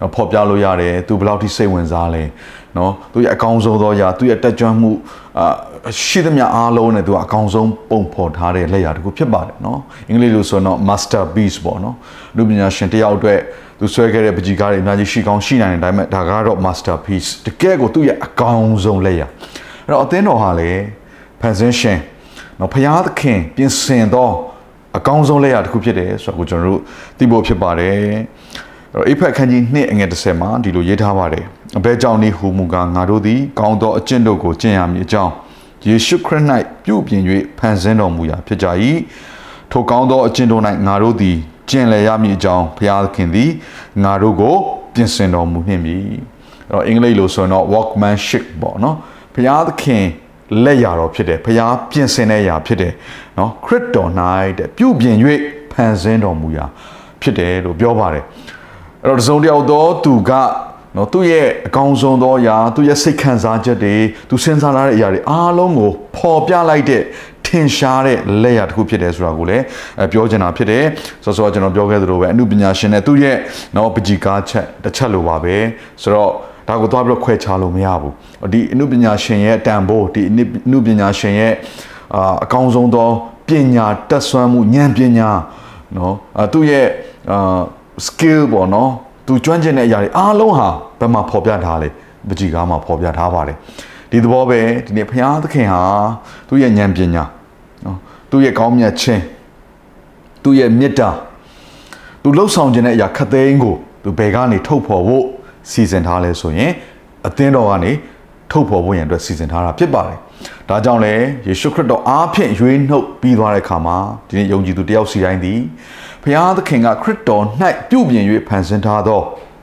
နော်ဖော်ပြလို့ရတယ်သူဘယ်လောက်ထိစိတ်ဝင်စားလဲနော်သူရဲ့အကောင်းဆုံးသောအရာသူရဲ့တက်ကြွမှုအာရှိသမျှအားလုံးနဲ့သူကအကောင်းဆုံးပုံဖော်ထားတဲ့လက်ရာတစ်ခုဖြစ်ပါတယ်နော်အင်္ဂလိပ်လိုဆိုတော့ masterpiece ပေါ့နော်လူပညာရှင်တယောက်အတွက် သူဆွဲခဲ့တဲ့ပကြီးကားတွေအများကြီးရှိကောင်းရှိနိုင်တယ်ဒါပေမဲ့ဒါကတော့ masterpiece တကယ်ကိုသူ့ရဲ့အကောင်းဆုံးလက်ရာအဲ့တော့အသင်းတော်ဟာလေဖန်ဆင်းရှင်နော်ဖျားသခင်ပြင်ဆင်သောအကောင်းဆုံးလက်ရာတစ်ခုဖြစ်တယ်ဆိုတော့ကျွန်တော်တို့သိဖို့ဖြစ်ပါတယ်အဲ့တော့အိဖက်ခန်းကြီး2အငယ်30မှာဒီလိုရေးထားပါတယ်အဘဲကြောင့်နေဟူမူကားငါတို့သည်ကောင်းသောအကျင့်တို့ကိုကျင့်ရမည်အကြောင်းယေရှုခရစ်၌ပြုပြင်၍ဖန်ဆင်းတော်မူရာဖြစ်ကြ၏ထိုကောင်းသောအကျင့်တို့၌ငါတို့သည် ကျင့်လည်ရမည်အကြောင်းဘုရားသခင်သည်ငါတို့ကို ပြင်ဆင်တော်မူနှင့်ပြီအဲ့တော့အင်္ဂလိပ်လိုဆိုရင်တော့ workmanship ပေါ့နော်ဘုရားသခင်လက်ရာတော်ဖြစ်တယ်ဘုရားပြင်ဆင်တဲ့ရာဖြစ်တယ်နော်ခရစ်တော်၌တဲ့ပြုပြင်၍ဖန်ဆင်းတော်မူရာဖြစ်တယ်လို့ပြောပါတယ်အဲ့တော့တစုံတယောက်သောသူကနော်သူ့ရဲ့အကောင်းဆုံးသောအရာသူ့ရဲ့စိတ်ခံစားချက်တွေသူစဉ်းစားလာတဲ့အရာတွေအားလုံးကိုပေါ်ပြလိုက်တဲ့ ထင်ရှားတဲ့လက်ရာတစ်ခုဖြစ်တယ်ဆိုတာကိုလည်းပြောချင်တာဖြစ်တယ်ဆိုတော့ကျွန်တော်ပြောခဲ့သလိုပဲအမှုပညာရှင်နဲ့သူ့ရဲ့နော်ပကြီးကားချက်တစ်ချက်လိုပါပဲဆိုတော့ဒါကိုသွားပြီးတော့ခွဲခြားလို့မရဘူးဒီအမှုပညာရှင်ရဲ့တန်ဖိုးဒီအမှုပညာရှင်ရဲ့အာအကောင်းဆုံးသောပညာတက်ဆွမ်းမှုဉာဏ်ပညာနော်သူ့ရဲ့အာ skill ပေါ့နော်သူကျွမ်းကျင်တဲ့အရာတွေအားလုံးဟာဘယ်မှာဖော်ပြထားလဲပကြီးကားမှာဖော်ပြထားပါတယ်ဒီသဘောပဲဒီနေ့ဘုရားသခင်ဟာသူ့ရဲ့ဉာဏ်ပညာနော် သူ့ရဲ့ကောင်းမြတ်ခြင်းသူ့ရဲ့မေတ္တာသူလှုပ်ဆောင်ခြင်းတဲ့အရာခတ်သိမ်းကိုသူဘယ်ကနေထုတ်ဖော်ဖို့စီစဉ်ထားလဲဆိုရင်အသင်းတော်ကနေထုတ်ဖော်ဖို့ရန်အတွက်စီစဉ်ထားတာဖြစ်ပါတယ်။ဒါကြောင့်လေယေရှုခရစ်တော်အားဖြင့်ရွေးနှုတ်ပြီးသွားတဲ့အခါမှာဒီနေ့ယုံကြည်သူတယောက်စီတိုင်းသည်ဘုရားသခင်ကခရစ်တော်၌ပြုပြင်၍ဖန်ဆင်းထားသော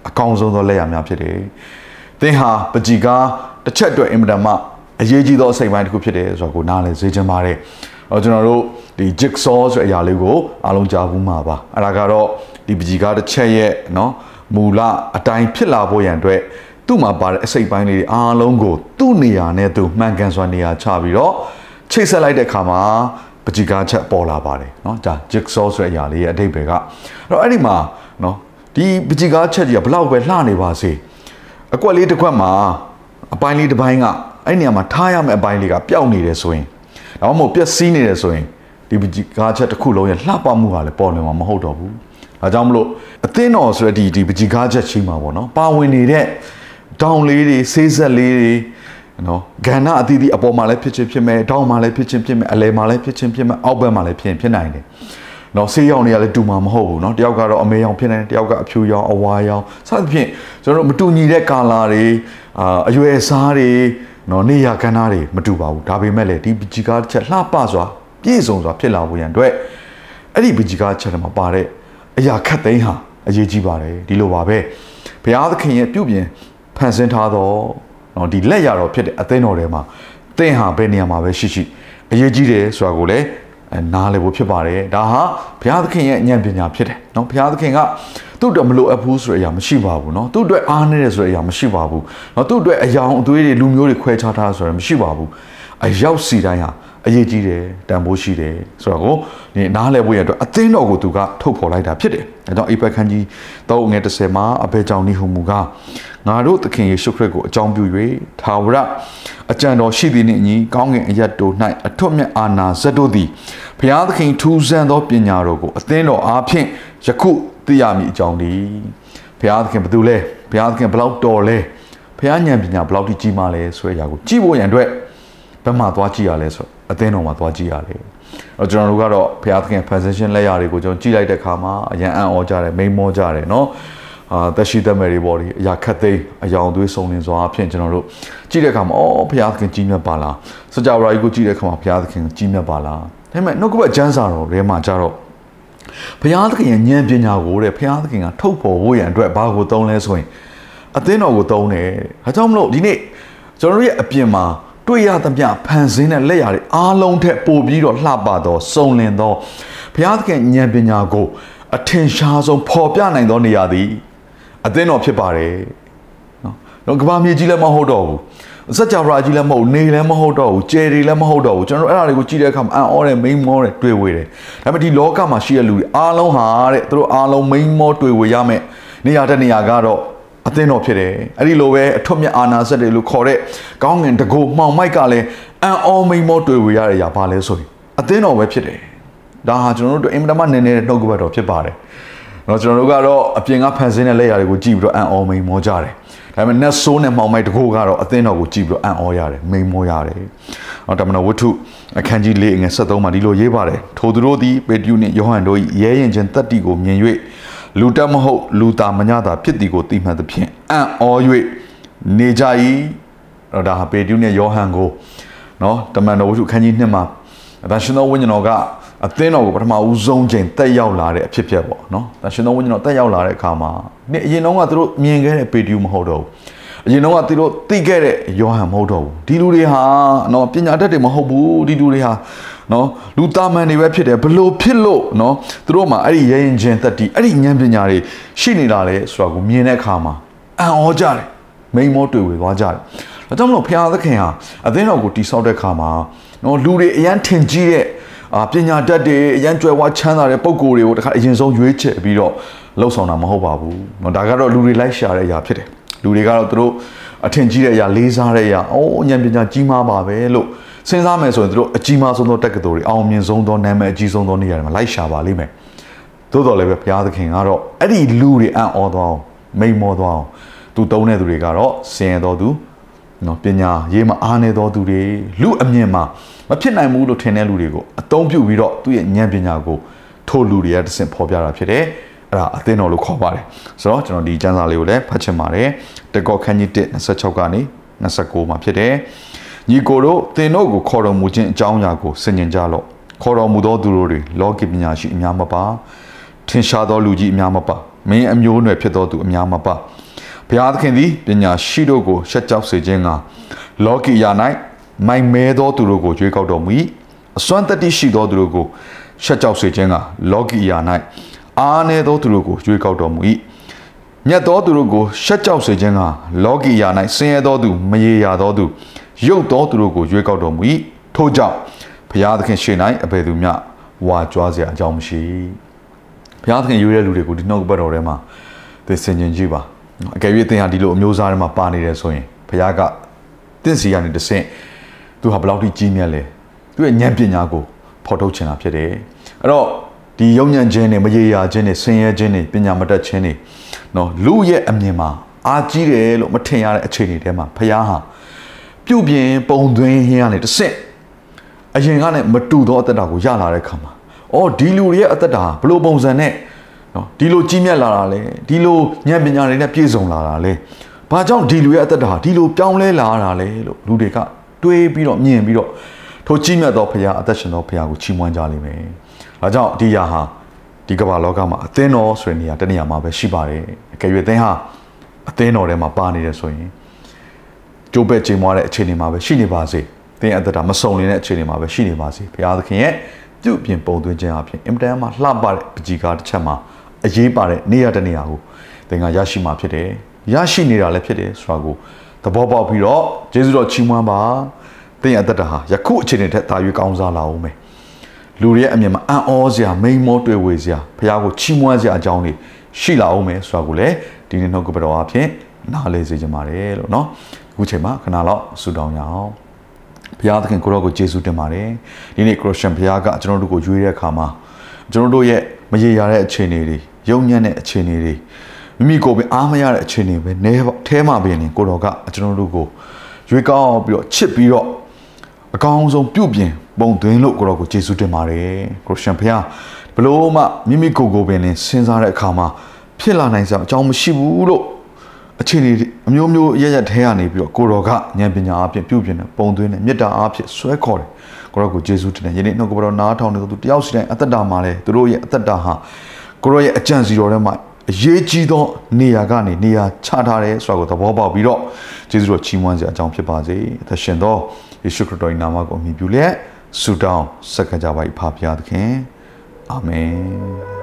အကောင်းဆုံးသောလက်ရာများဖြစ်တယ်။သင်ဟာပကြီကားတစ်ချက်အတွက်အင်မတန်မှအရေးကြီးသောအစိတ်ပိုင်းတစ်ခုဖြစ်တယ်ဆိုတော့ကိုနားလည်စေချင်ပါတယ်။အော် ကျွန်တော်တို့ဒီ jigsaw ဆိုတဲ့အရာလေးကိုအားလုံးကြားဘူးမှာပါ။အဲ့ဒါကတော့ဒီပကြီကားတစ်ချက်ရဲ့เนาะမူလအတိုင်းဖြစ်လာဖို့ရန်အတွက်သူ့မှာပါတဲ့အစိတ်ပိုင်းလေးတွေအားလုံးကိုသူ့နေရာနဲ့သူမှန်ကန်စွာနေရာချပြီးတော့ချိတ်ဆက်လိုက်တဲ့အခါမှာပကြီကားချက်ပေါ်လာပါတယ်เนาะဒါ jigsaw ဆိုတဲ့အရာလေးရဲ့အဓိပ္ပာယ်ကအဲ့တော့အဲ့ဒီမှာเนาะဒီပကြီကားချက်ကြီးကဘလောက်ပဲလှနေပါစေအကွက်လေးတစ်ခွက်မှာအပိုင်းလေးတစ်ပိုင်းကအဲ့နေရာမှာထားရမယ့်အပိုင်းလေးကပျောက်နေတယ်ဆိုရင် ဒါမှမဟုတ်ပျက်စီးနေတယ်ဆိုရင်ဒီပကြီကားချက်တစ်ခုလုံးရဲ့လှပမှုကလည်းပေါ်လွင်မှာမဟုတ်တော့ဘူးဒါကြောင့်မလို့အသင်းတော်ဆိုတဲ့ဒီဒီပကြီကားချက်ချင်းမှာပေါ့နော်ပါဝင်နေတဲ့တောင်လေးတွေဆေးဆက်လေးတွေနော်ဂန္ဓအသီးသီးအပေါ်မှာလည်းဖြစ်ချင်းဖြစ်မယ်တောင်မှာလည်းဖြစ်ချင်းဖြစ်မယ်အလယ်မှာလည်းဖြစ်ချင်းဖြစ်မယ်အောက်ဘက်မှာလည်းဖြစ်ဖြစ်နိုင်တယ်နော်ဆေးရောင်တွေကလည်းတူမှာမဟုတ်ဘူးเนาะတယောက်ကတော့အမေရောင်ဖြစ်နေတယ်တယောက်ကအဖြူရောင်အဝါရောင်စသဖြင့်ကျွန်တော်တို့မတူညီတဲ့ကာလာတွေအာအရွယ်စားတွေ နော်နေရကဏ္ဍတွေမတူပါဘူးဒါပေမဲ့လည်းဒီပကြီကားချက်လှပစွာပြည့်စုံစွာဖြစ်လာဖို့ရန်အတွက်အဲ့ဒီပကြီကားချက်တွေမှာပါတဲ့အရာခက်သိမ်းဟာအရေးကြီးပါတယ်ဒီလိုပါပဲဘုရားသခင်ရဲ့ပြုပြင်ဖန်ဆင်းထားသောနော်ဒီလက်ရတော်ဖြစ်တဲ့အသင်းတော်ထဲမှာသင်ဟာဘယ်နေရာမှာပဲရှိရှိအရေးကြီးတယ်ဆိုတာကိုလည်း နားလည်ဖို့ဖြစ်ပါတယ်ဒါဟာဘုရားသခင်ရဲ့ဉာဏ်ပညာဖြစ်တယ်เนาะဘုရားသခင်ကသူ့အတွက်မလိုအပ်ဘူးဆိုတဲ့အရာမရှိပါဘူးเนาะသူ့အတွက်အားနည်းတယ်ဆိုတဲ့အရာမရှိပါဘူးเนาะသူ့အတွက်အယောင်အသွေးတွေလူမျိုးတွေခွဲခြားထားဆိုရမရှိပါဘူးအရောက်စီတိုင်းဟာ အရေးကြီးတယ်တန်ဖိုးရှိတယ်ဆိုတော့ကိုဒီနားလည်ဖို့ရအတွက်အသင်းတော်ကိုသူကထုတ်ဖော်လိုက်တာဖြစ်တယ်အဲကြောင့်အိပက်ခန်းကြီး၃ငွေ30မှာအဘဲကြောင့်နိဟုမူကငါတို့သခင်ယေရှုခရစ်ကိုအကြောင်းပြု၍ထာဝရအကြံတော်ရှိသည်နှင့်အညီကောင်းကင်အရတ်တို့၌အထွတ်မြတ်အာနာဇတ်တို့သည်ဘုရားသခင်ထူးဆန်းသောပညာတော်ကိုအသင်းတော်အားဖြင့်ယခုသိရမည်အကြောင်းဒီဘုရားသခင်ဘယ်သူလဲဘုရားသခင်ဘယ်လောက်တော်လဲဘုရားဉာဏ်ပညာဘယ်လောက်ကြီးမားလဲဆိုတဲ့အရာကိုကြည့်ဖို့ရန်အတွက် ဘယ်မှာသွားကြည့်ရလဲဆိုအသင်းတော်မှာသွားကြည့်ရတယ်။အဲကျွန်တော်တို့ကတော့ဘုရားသခင် position လက်ရာတွေကိုကျွန်တော်ကြည့်လိုက်တဲ့အခါမှာအရန်အံ့ဩကြတယ်မိန်မောကြတယ်เนาะအာသက်ရှိသက်မဲ့တွေပေါ့ဒီအရာခတ်သိမ်းအယောင်သွေးစုံလင်စွာအဖြစ်ကျွန်တော်တို့ကြည့်တဲ့အခါမှာအော်ဘုရားသခင်ကြီးမြတ်ပါလားစကြဝဠာကြီးကိုကြည့်တဲ့အခါမှာဘုရားသခင်ကြီးမြတ်ပါလားဒါပေမဲ့နှုတ်ကပတ်ကျမ်းစာတော်ထဲမှာကြတော့ဘုရားသခင်ရဲ့ဉာဏ်ပညာကိုတဲ့ဘုရားသခင်ကထုတ်ဖော်ဖို့ရန်အတွက်ဘာကိုသုံးလဲဆိုရင်အသင်းတော်ကိုသုံးတယ်ဒါကြောင့်မလို့ဒီနေ့ကျွန်တော်တို့ရဲ့အပြင်မှာ တွေ့ရသမျှဖန်ဆင်းတဲ့လက်ရာတွေအားလုံးထက်ပိုပြီးတော့လှပသောစုံလင်သောဘုရားသခင်ဉာဏ်ပညာကိုအထင်ရှားဆုံးပေါ်ပြနိုင်သောနေရာသည်အသင်းတော်ဖြစ်ပါတယ်နော်တော့ကဘာမြေကြီးလည်းမဟုတ်တော့ဘူးစัจ java ကြီးလည်းမဟုတ်နေလည်းမဟုတ်တော့ဘူးကျယ်တွေလည်းမဟုတ်တော့ဘူးကျွန်တော်အဲ့ဒါတွေကိုကြည့်တဲ့အခါမှာအံ့ဩတယ်မိန်မောတယ်တွေ့ဝေတယ်ဒါပေမဲ့ဒီလောကမှာရှိတဲ့လူတွေအားလုံးဟာတဲ့သူတို့အားလုံးမိန်မောတွေ့ဝေရမယ်နေရာတဲ့နေရာကတော့ အသင်းတော်ဖြစ်တယ်အဲ့ဒီလိုပဲအထွတ်မြတ်အာနာစက်တွေလို့ခေါ်တဲ့ကောင်းငင်တကိုမှောင်မိုက်ကလည်းအန်အောမိန်မောတွေ့ဝေရတဲ့ຢာပါလဲဆိုရင်အသင်းတော်ပဲဖြစ်တယ်ဒါဟာကျွန်တော်တို့အင်မတမနည်းနည်းနှုတ်ကပတ်တော်ဖြစ်ပါတယ်နော်ကျွန်တော်တို့ကတော့အပြင်ကဖန်ဆင်းတဲ့လက်ရာတွေကိုကြည့်ပြီးတော့အန်အောမိန်မောကြတယ်ဒါပေမဲ့ net so နဲ့မှောင်မိုက်တကိုကတော့အသင်းတော်ကိုကြည့်ပြီးတော့အန်အောရတယ်မိန်မောရတယ်။အော်တမန်တော်ဝတ္ထုအခန်းကြီး၄ငယ်73မှာဒီလိုရေးပါတယ်။ထိုသူတို့သည်ပေတရုနှင့်ယောဟန်တို့၏ရဲရင်ချင်းတတ္တိကိုမြင်၍ လူတက်မဟုတ်လူသားမညတာဖြစ်သည်ကိုသိမှတ်သဖြင့်အံ့ဩ၍နေကြ၏တော့ဒါဟာပေတရုနဲ့ယောဟန်ကိုနော်တမန်တော်ဝတ္ထုခန်းကြီး2မှာအတရှင်သောဝိညာဉ်တော်ကအသင်းတော်ကိုပထမဦးဆုံးချိန်တက်ရောက်လာတဲ့အဖြစ်ဖြစ်ပေါ့နော်။တရှင်သောဝိညာဉ်တော်တက်ရောက်လာတဲ့အခါမှာဒီအရင်တော့ကသူတို့မြင်ခဲ့တဲ့ပေတရုမဟုတ်တော့ဘူး။အရင်တော့ကသူတို့သိခဲ့တဲ့ယောဟန်မဟုတ်တော့ဘူး။ဒီလူတွေဟာနော်ပညာတတ်တွေမဟုတ်ဘူး။ဒီလူတွေဟာ နော်လူသားမန်တွေပဲဖြစ်တယ်ဘလို့ဖြစ်လို့နော်သူတို့မှာအဲ့ဒီရရင်ချင်းတက်တီအဲ့ဒီဉာဏ်ပညာတွေရှိနေတာလေဆိုတာကိုမြင်တဲ့အခါမှာအံ့ဩကြတယ်မိန်မောတွေ့ဝေသွားကြတယ်ဒါကြောင့်မလို့ဖျားသခင်ဟာအသင်းတော်ကိုတိဆောက်တဲ့အခါမှာနော်လူတွေအရန်ထင်ကြီးတဲ့အာပညာတတ်တွေအရန်ကြွယ်ဝချမ်းသာတဲ့ပုံကိုယ်တွေကိုတခါအရင်ဆုံးရွေးချယ်ပြီးတော့လှုပ်ဆောင်တာမဟုတ်ပါဘူး။နော်ဒါကတော့လူတွေလိုက်ရှာတဲ့အရာဖြစ်တယ်။လူတွေကတော့သူတို့အထင်ကြီးတဲ့အရာလေးစားတဲ့အရာအော်ဉာဏ်ပညာကြီးမားပါပဲလို့ စဉ်းစားမယ်ဆိုရင်တို့အကြီးမားဆုံးသောတက္ကသိုလ်တွေအောင်မြင်ဆုံးသောနာမည်အကြီးဆုံးသောနေရာတွေမှာလိုက်ရှာပါလိမ့်မယ်သို့တော်လည်းပဲဘုရားသခင်ကတော့အဲ့ဒီလူတွေအံ့ဩသွားအောင်မိန်မောသွားအောင်သူတုံးတဲ့သူတွေကတော့ဆင်းရဲတော်သူနော်ပညာရေးမှာအားနေတော်သူတွေလူအမြင်မှာမဖြစ်နိုင်ဘူးလို့ထင်တဲ့လူတွေကိုအသုံးပြုပြီးတော့သူ့ရဲ့ဉာဏ်ပညာကိုထို့လူတွေကတဆင့်ဖော်ပြတာဖြစ်တယ်အဲ့ဒါအသင်းတော်လို့ခေါ်ပါတယ်ဆိုတော့ကျွန်တော်ဒီကျမ်းစာလေးကိုလည်းဖတ်ချင်ပါတယ်တကောခန်းကြီး1 26ကနေ29မှာဖြစ်တယ် ညီကိုတို့သင်တို့ကိုခေါ်တော်မူခြင်းအကြောင်းအရာကိုဆင်ញင်ကြလော့ခေါ်တော်မူသောသူတို့တွေလောကီပညာရှိအများမပါထင်ရှားသောလူကြီးအများမပါမင်းအမျိုးအနွယ်ဖြစ်သောသူအများမပါဘုရားသခင်သည်ပညာရှိတို့ကိုရှက်ကြောက်စေခြင်းကလောကီယာ၌မိုင်မဲသောသူတို့ကိုကြွေးကောက်တော်မူ၏အစွမ်းတတိရှိသောသူတို့ကိုရှက်ကြောက်စေခြင်းကလောကီယာ၌အားနည်းသောသူတို့ကိုကြွေးကောက်တော်မူ၏မြတ်သောသူတို့ကိုရှက်ကြောက်စေခြင်းကလောကီယာ၌ဆင်းရဲသောသူမရေရာသောသူ ရုပ်သောသူတို့ကိုရွေးကောက်တော်မူ၏ထို့ကြောင့်ဘုရားသခင်ရှေ့၌အဘယ်သူမျှဝါကြွားစရာအကြောင်းမရှိဘုရားသခင်ရွေးတဲ့လူတွေကိုဒီနှုတ်ဘတ်တော်ထဲမှာသိစင်ကျင်ကြည့်ပါအကယ်၍သင်ဟာဒီလိုအမျိုးသားတွေမှာပါနေတယ်ဆိုရင်ဘုရားကတင့်စီကနေတဆင့်သူဟာဘယ်လောက်ထိကြီးမြတ်လဲသူရဲ့ဉာဏ်ပညာကိုဖော်ထုတ်ချင်တာဖြစ်တယ်အဲ့တော့ဒီယုံညံ့ခြင်းတွေမရေရာခြင်းတွေဆင်းရဲခြင်းတွေပညာမတတ်ခြင်းတွေနော်လူရဲ့အမြင်မှာအာကြီးတယ်လို့မထင်ရတဲ့အခြေအနေထဲမှာဘုရားဟာ ပြုတ်ပြင်းပုံသွင်းဟင်းကနေတစ်ဆင့်အရင်ကနဲ့မတူသောအသက်တာကိုရလာတဲ့ခါမှာအော်ဒီလူတွေရဲ့အသက်တာဘလို့ပုံစံနဲ့နော်ဒီလိုကြီးမြတ်လာတာလဲဒီလိုဉာဏ်ပညာတွေနဲ့ပြည့်စုံလာတာလဲဘာကြောင့်ဒီလူရဲ့အသက်တာဒီလိုပြောင်းလဲလာတာလဲလို့လူတွေကတွေးပြီးတော့မြင်ပြီးတော့ထိုကြီးမြတ်သောဖခင်အသက်ရှင်သောဖခင်ကိုချီးမွမ်းကြလိမ့်မယ်။ဒါကြောင့်ဒီယာဟာဒီကမ္ဘာလောကမှာအသင်းတော်ဆိုတဲ့နေရာတနေရာမှာပဲရှိပါတယ်။အကယ်၍အသင်းဟာအသင်းတော်ထဲမှာပါနေတယ်ဆိုရင် ကြိုးပဲ့ချိန်မွားတဲ့အခြေအနေမှာပဲရှိနေပါစေ။သင်အသက်တာမစုံနေတဲ့အခြေအနေမှာပဲရှိနေပါစေ။ဘုရားသခင်ရဲ့ပြုပြင်ပုံသွင်းခြင်းအပြင်အင်တန်မှလှပတဲ့ပကြီးကားတစ်ချက်မှာအရေးပါတဲ့နေရာတနေရာကိုသင်ကရရှိမှာဖြစ်တယ်။ရရှိနေတာလည်းဖြစ်တယ်ဆိုတာကိုသဘောပေါက်ပြီးတော့ယေရှုတော်ချီးမွမ်းပါသင်ရဲ့အသက်တာဟာယခုအခြေအနေထက်သာ၍ကောင်းစားလာအောင်မယ်လူတွေရဲ့အမြင်မှာအံ့ဩစရာမိန်မောတွေ့ဝေစရာဘုရားကိုချီးမွမ်းစရာအကြောင်းတွေရှိလာအောင်မယ်ဆိုတာကိုလည်းဒီနေ့နှုတ်ကပတော်အဖြစ်နားလည်စေချင်ပါတယ်လို့เนาะ အခုချိန်မှာခဏလောက်ဆုတောင်းရအောင်ဘုရားသခင်ကိုရောကိုယေရှုတင်ပါတယ်ဒီနေ့ခရစ်ယာန်ဘုရားကကျွန်တော်တို့ကိုရွေးတဲ့အခါမှာကျွန်တော်တို့ရဲ့မရေရာတဲ့အခြေအနေတွေယုံညံ့တဲ့အခြေအနေတွေမိမိကိုယ်ပဲအားမရတဲ့အခြေအနေပဲနဲထဲမှာပဲနေကိုတော်ကကျွန်တော်တို့ကိုရွေးကောက်ပြီးတော့ချစ်ပြီးတော့အကောင်းဆုံးပြုပြင်ပုံသွင်းလို့ကိုတော်ကိုယေရှုတင်ပါတယ်ခရစ်ယာန်ဘုရားဘလို့မှမိမိကိုယ်ကိုယ်ပင်လင်းစဉ်းစားတဲ့အခါမှာဖြစ်လာနိုင်စရာအကြောင်းမရှိဘူးလို့ အခြေအနေအမျိုးမျိုးရရထဲကနေပြီးတော့ကိုတော်ကဉာဏ်ပညာအပြင်ပြုပြင်တဲ့ပုံသွင်းတဲ့မေတ္တာအဖြစ်ဆွဲခေါ်တယ်ကိုတော်ကိုယေရှုတင်တယ်ယနေ့နှုတ်ကပတော်နားထောင်နေသူတယောက်စီတိုင်းအသက်တာမှာလဲသူတို့ရဲ့အသက်တာဟာကိုရောရဲ့အကြံစီတော်ထဲမှာအရေးကြီးသောနေရာကနေနေရာချထားတယ်ဆိုတာကိုသဘောပေါက်ပြီးတော့ယေရှုတော်ချီးမွမ်းစရာအကြောင်းဖြစ်ပါစေအသက်ရှင်သောယေရှုခရစ်တော်၏နာမကိုအမိပြုလျက်ဆုတောင်းဆက်ကြပါ၏ဖဖျားသခင်အာမင်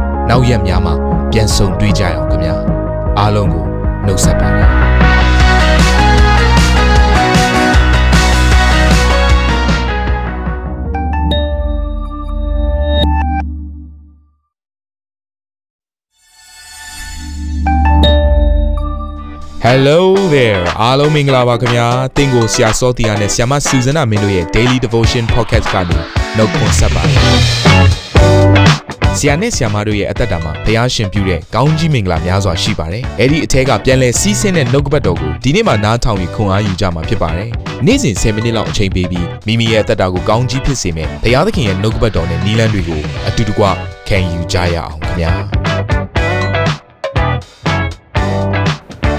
နောက်ရက်များမှာပြန်ဆုံတွေ့ကြရအောင်ခင်ဗျာ။အားလုံးကိုနှုတ်ဆက်ပါတယ်။ Hello there အားလုံးမင်္ဂလာပါခင်ဗျာတင့်ကိုဆရာစောတီယာနဲ့ဆ iam မဆူဇနာမင်းတို့ရဲ့ Daily Devotion Podcast ကနေနှုတ်ခွန်းဆက်ပါတယ် ဆရာနဲ့ဆ iam မတို့ရဲ့အသက်တာမှာဘုရားရှင်ပြုတဲ့ကောင်းကြီးမင်္ဂလာများစွာရှိပါတယ်အဲ့ဒီအထက်ကပြန်လဲစီးဆင်းတဲ့နှုတ်ကပတ်တော်ကိုဒီနေ့မှနားထောင်ပြီးခွန်အားယူကြမှာဖြစ်ပါတယ်နေ့စဉ်10မိနစ်လောက်အချိန်ပေးပြီးမိမိရဲ့အသက်တာကိုကောင်းကြီးဖြစ်စေမယ်ဘုရားသခင်ရဲ့နှုတ်ကပတ်တော်နဲ့နီးလန်းတွေကိုအတူတကွခံယူကြရအောင်ခင်ဗျာ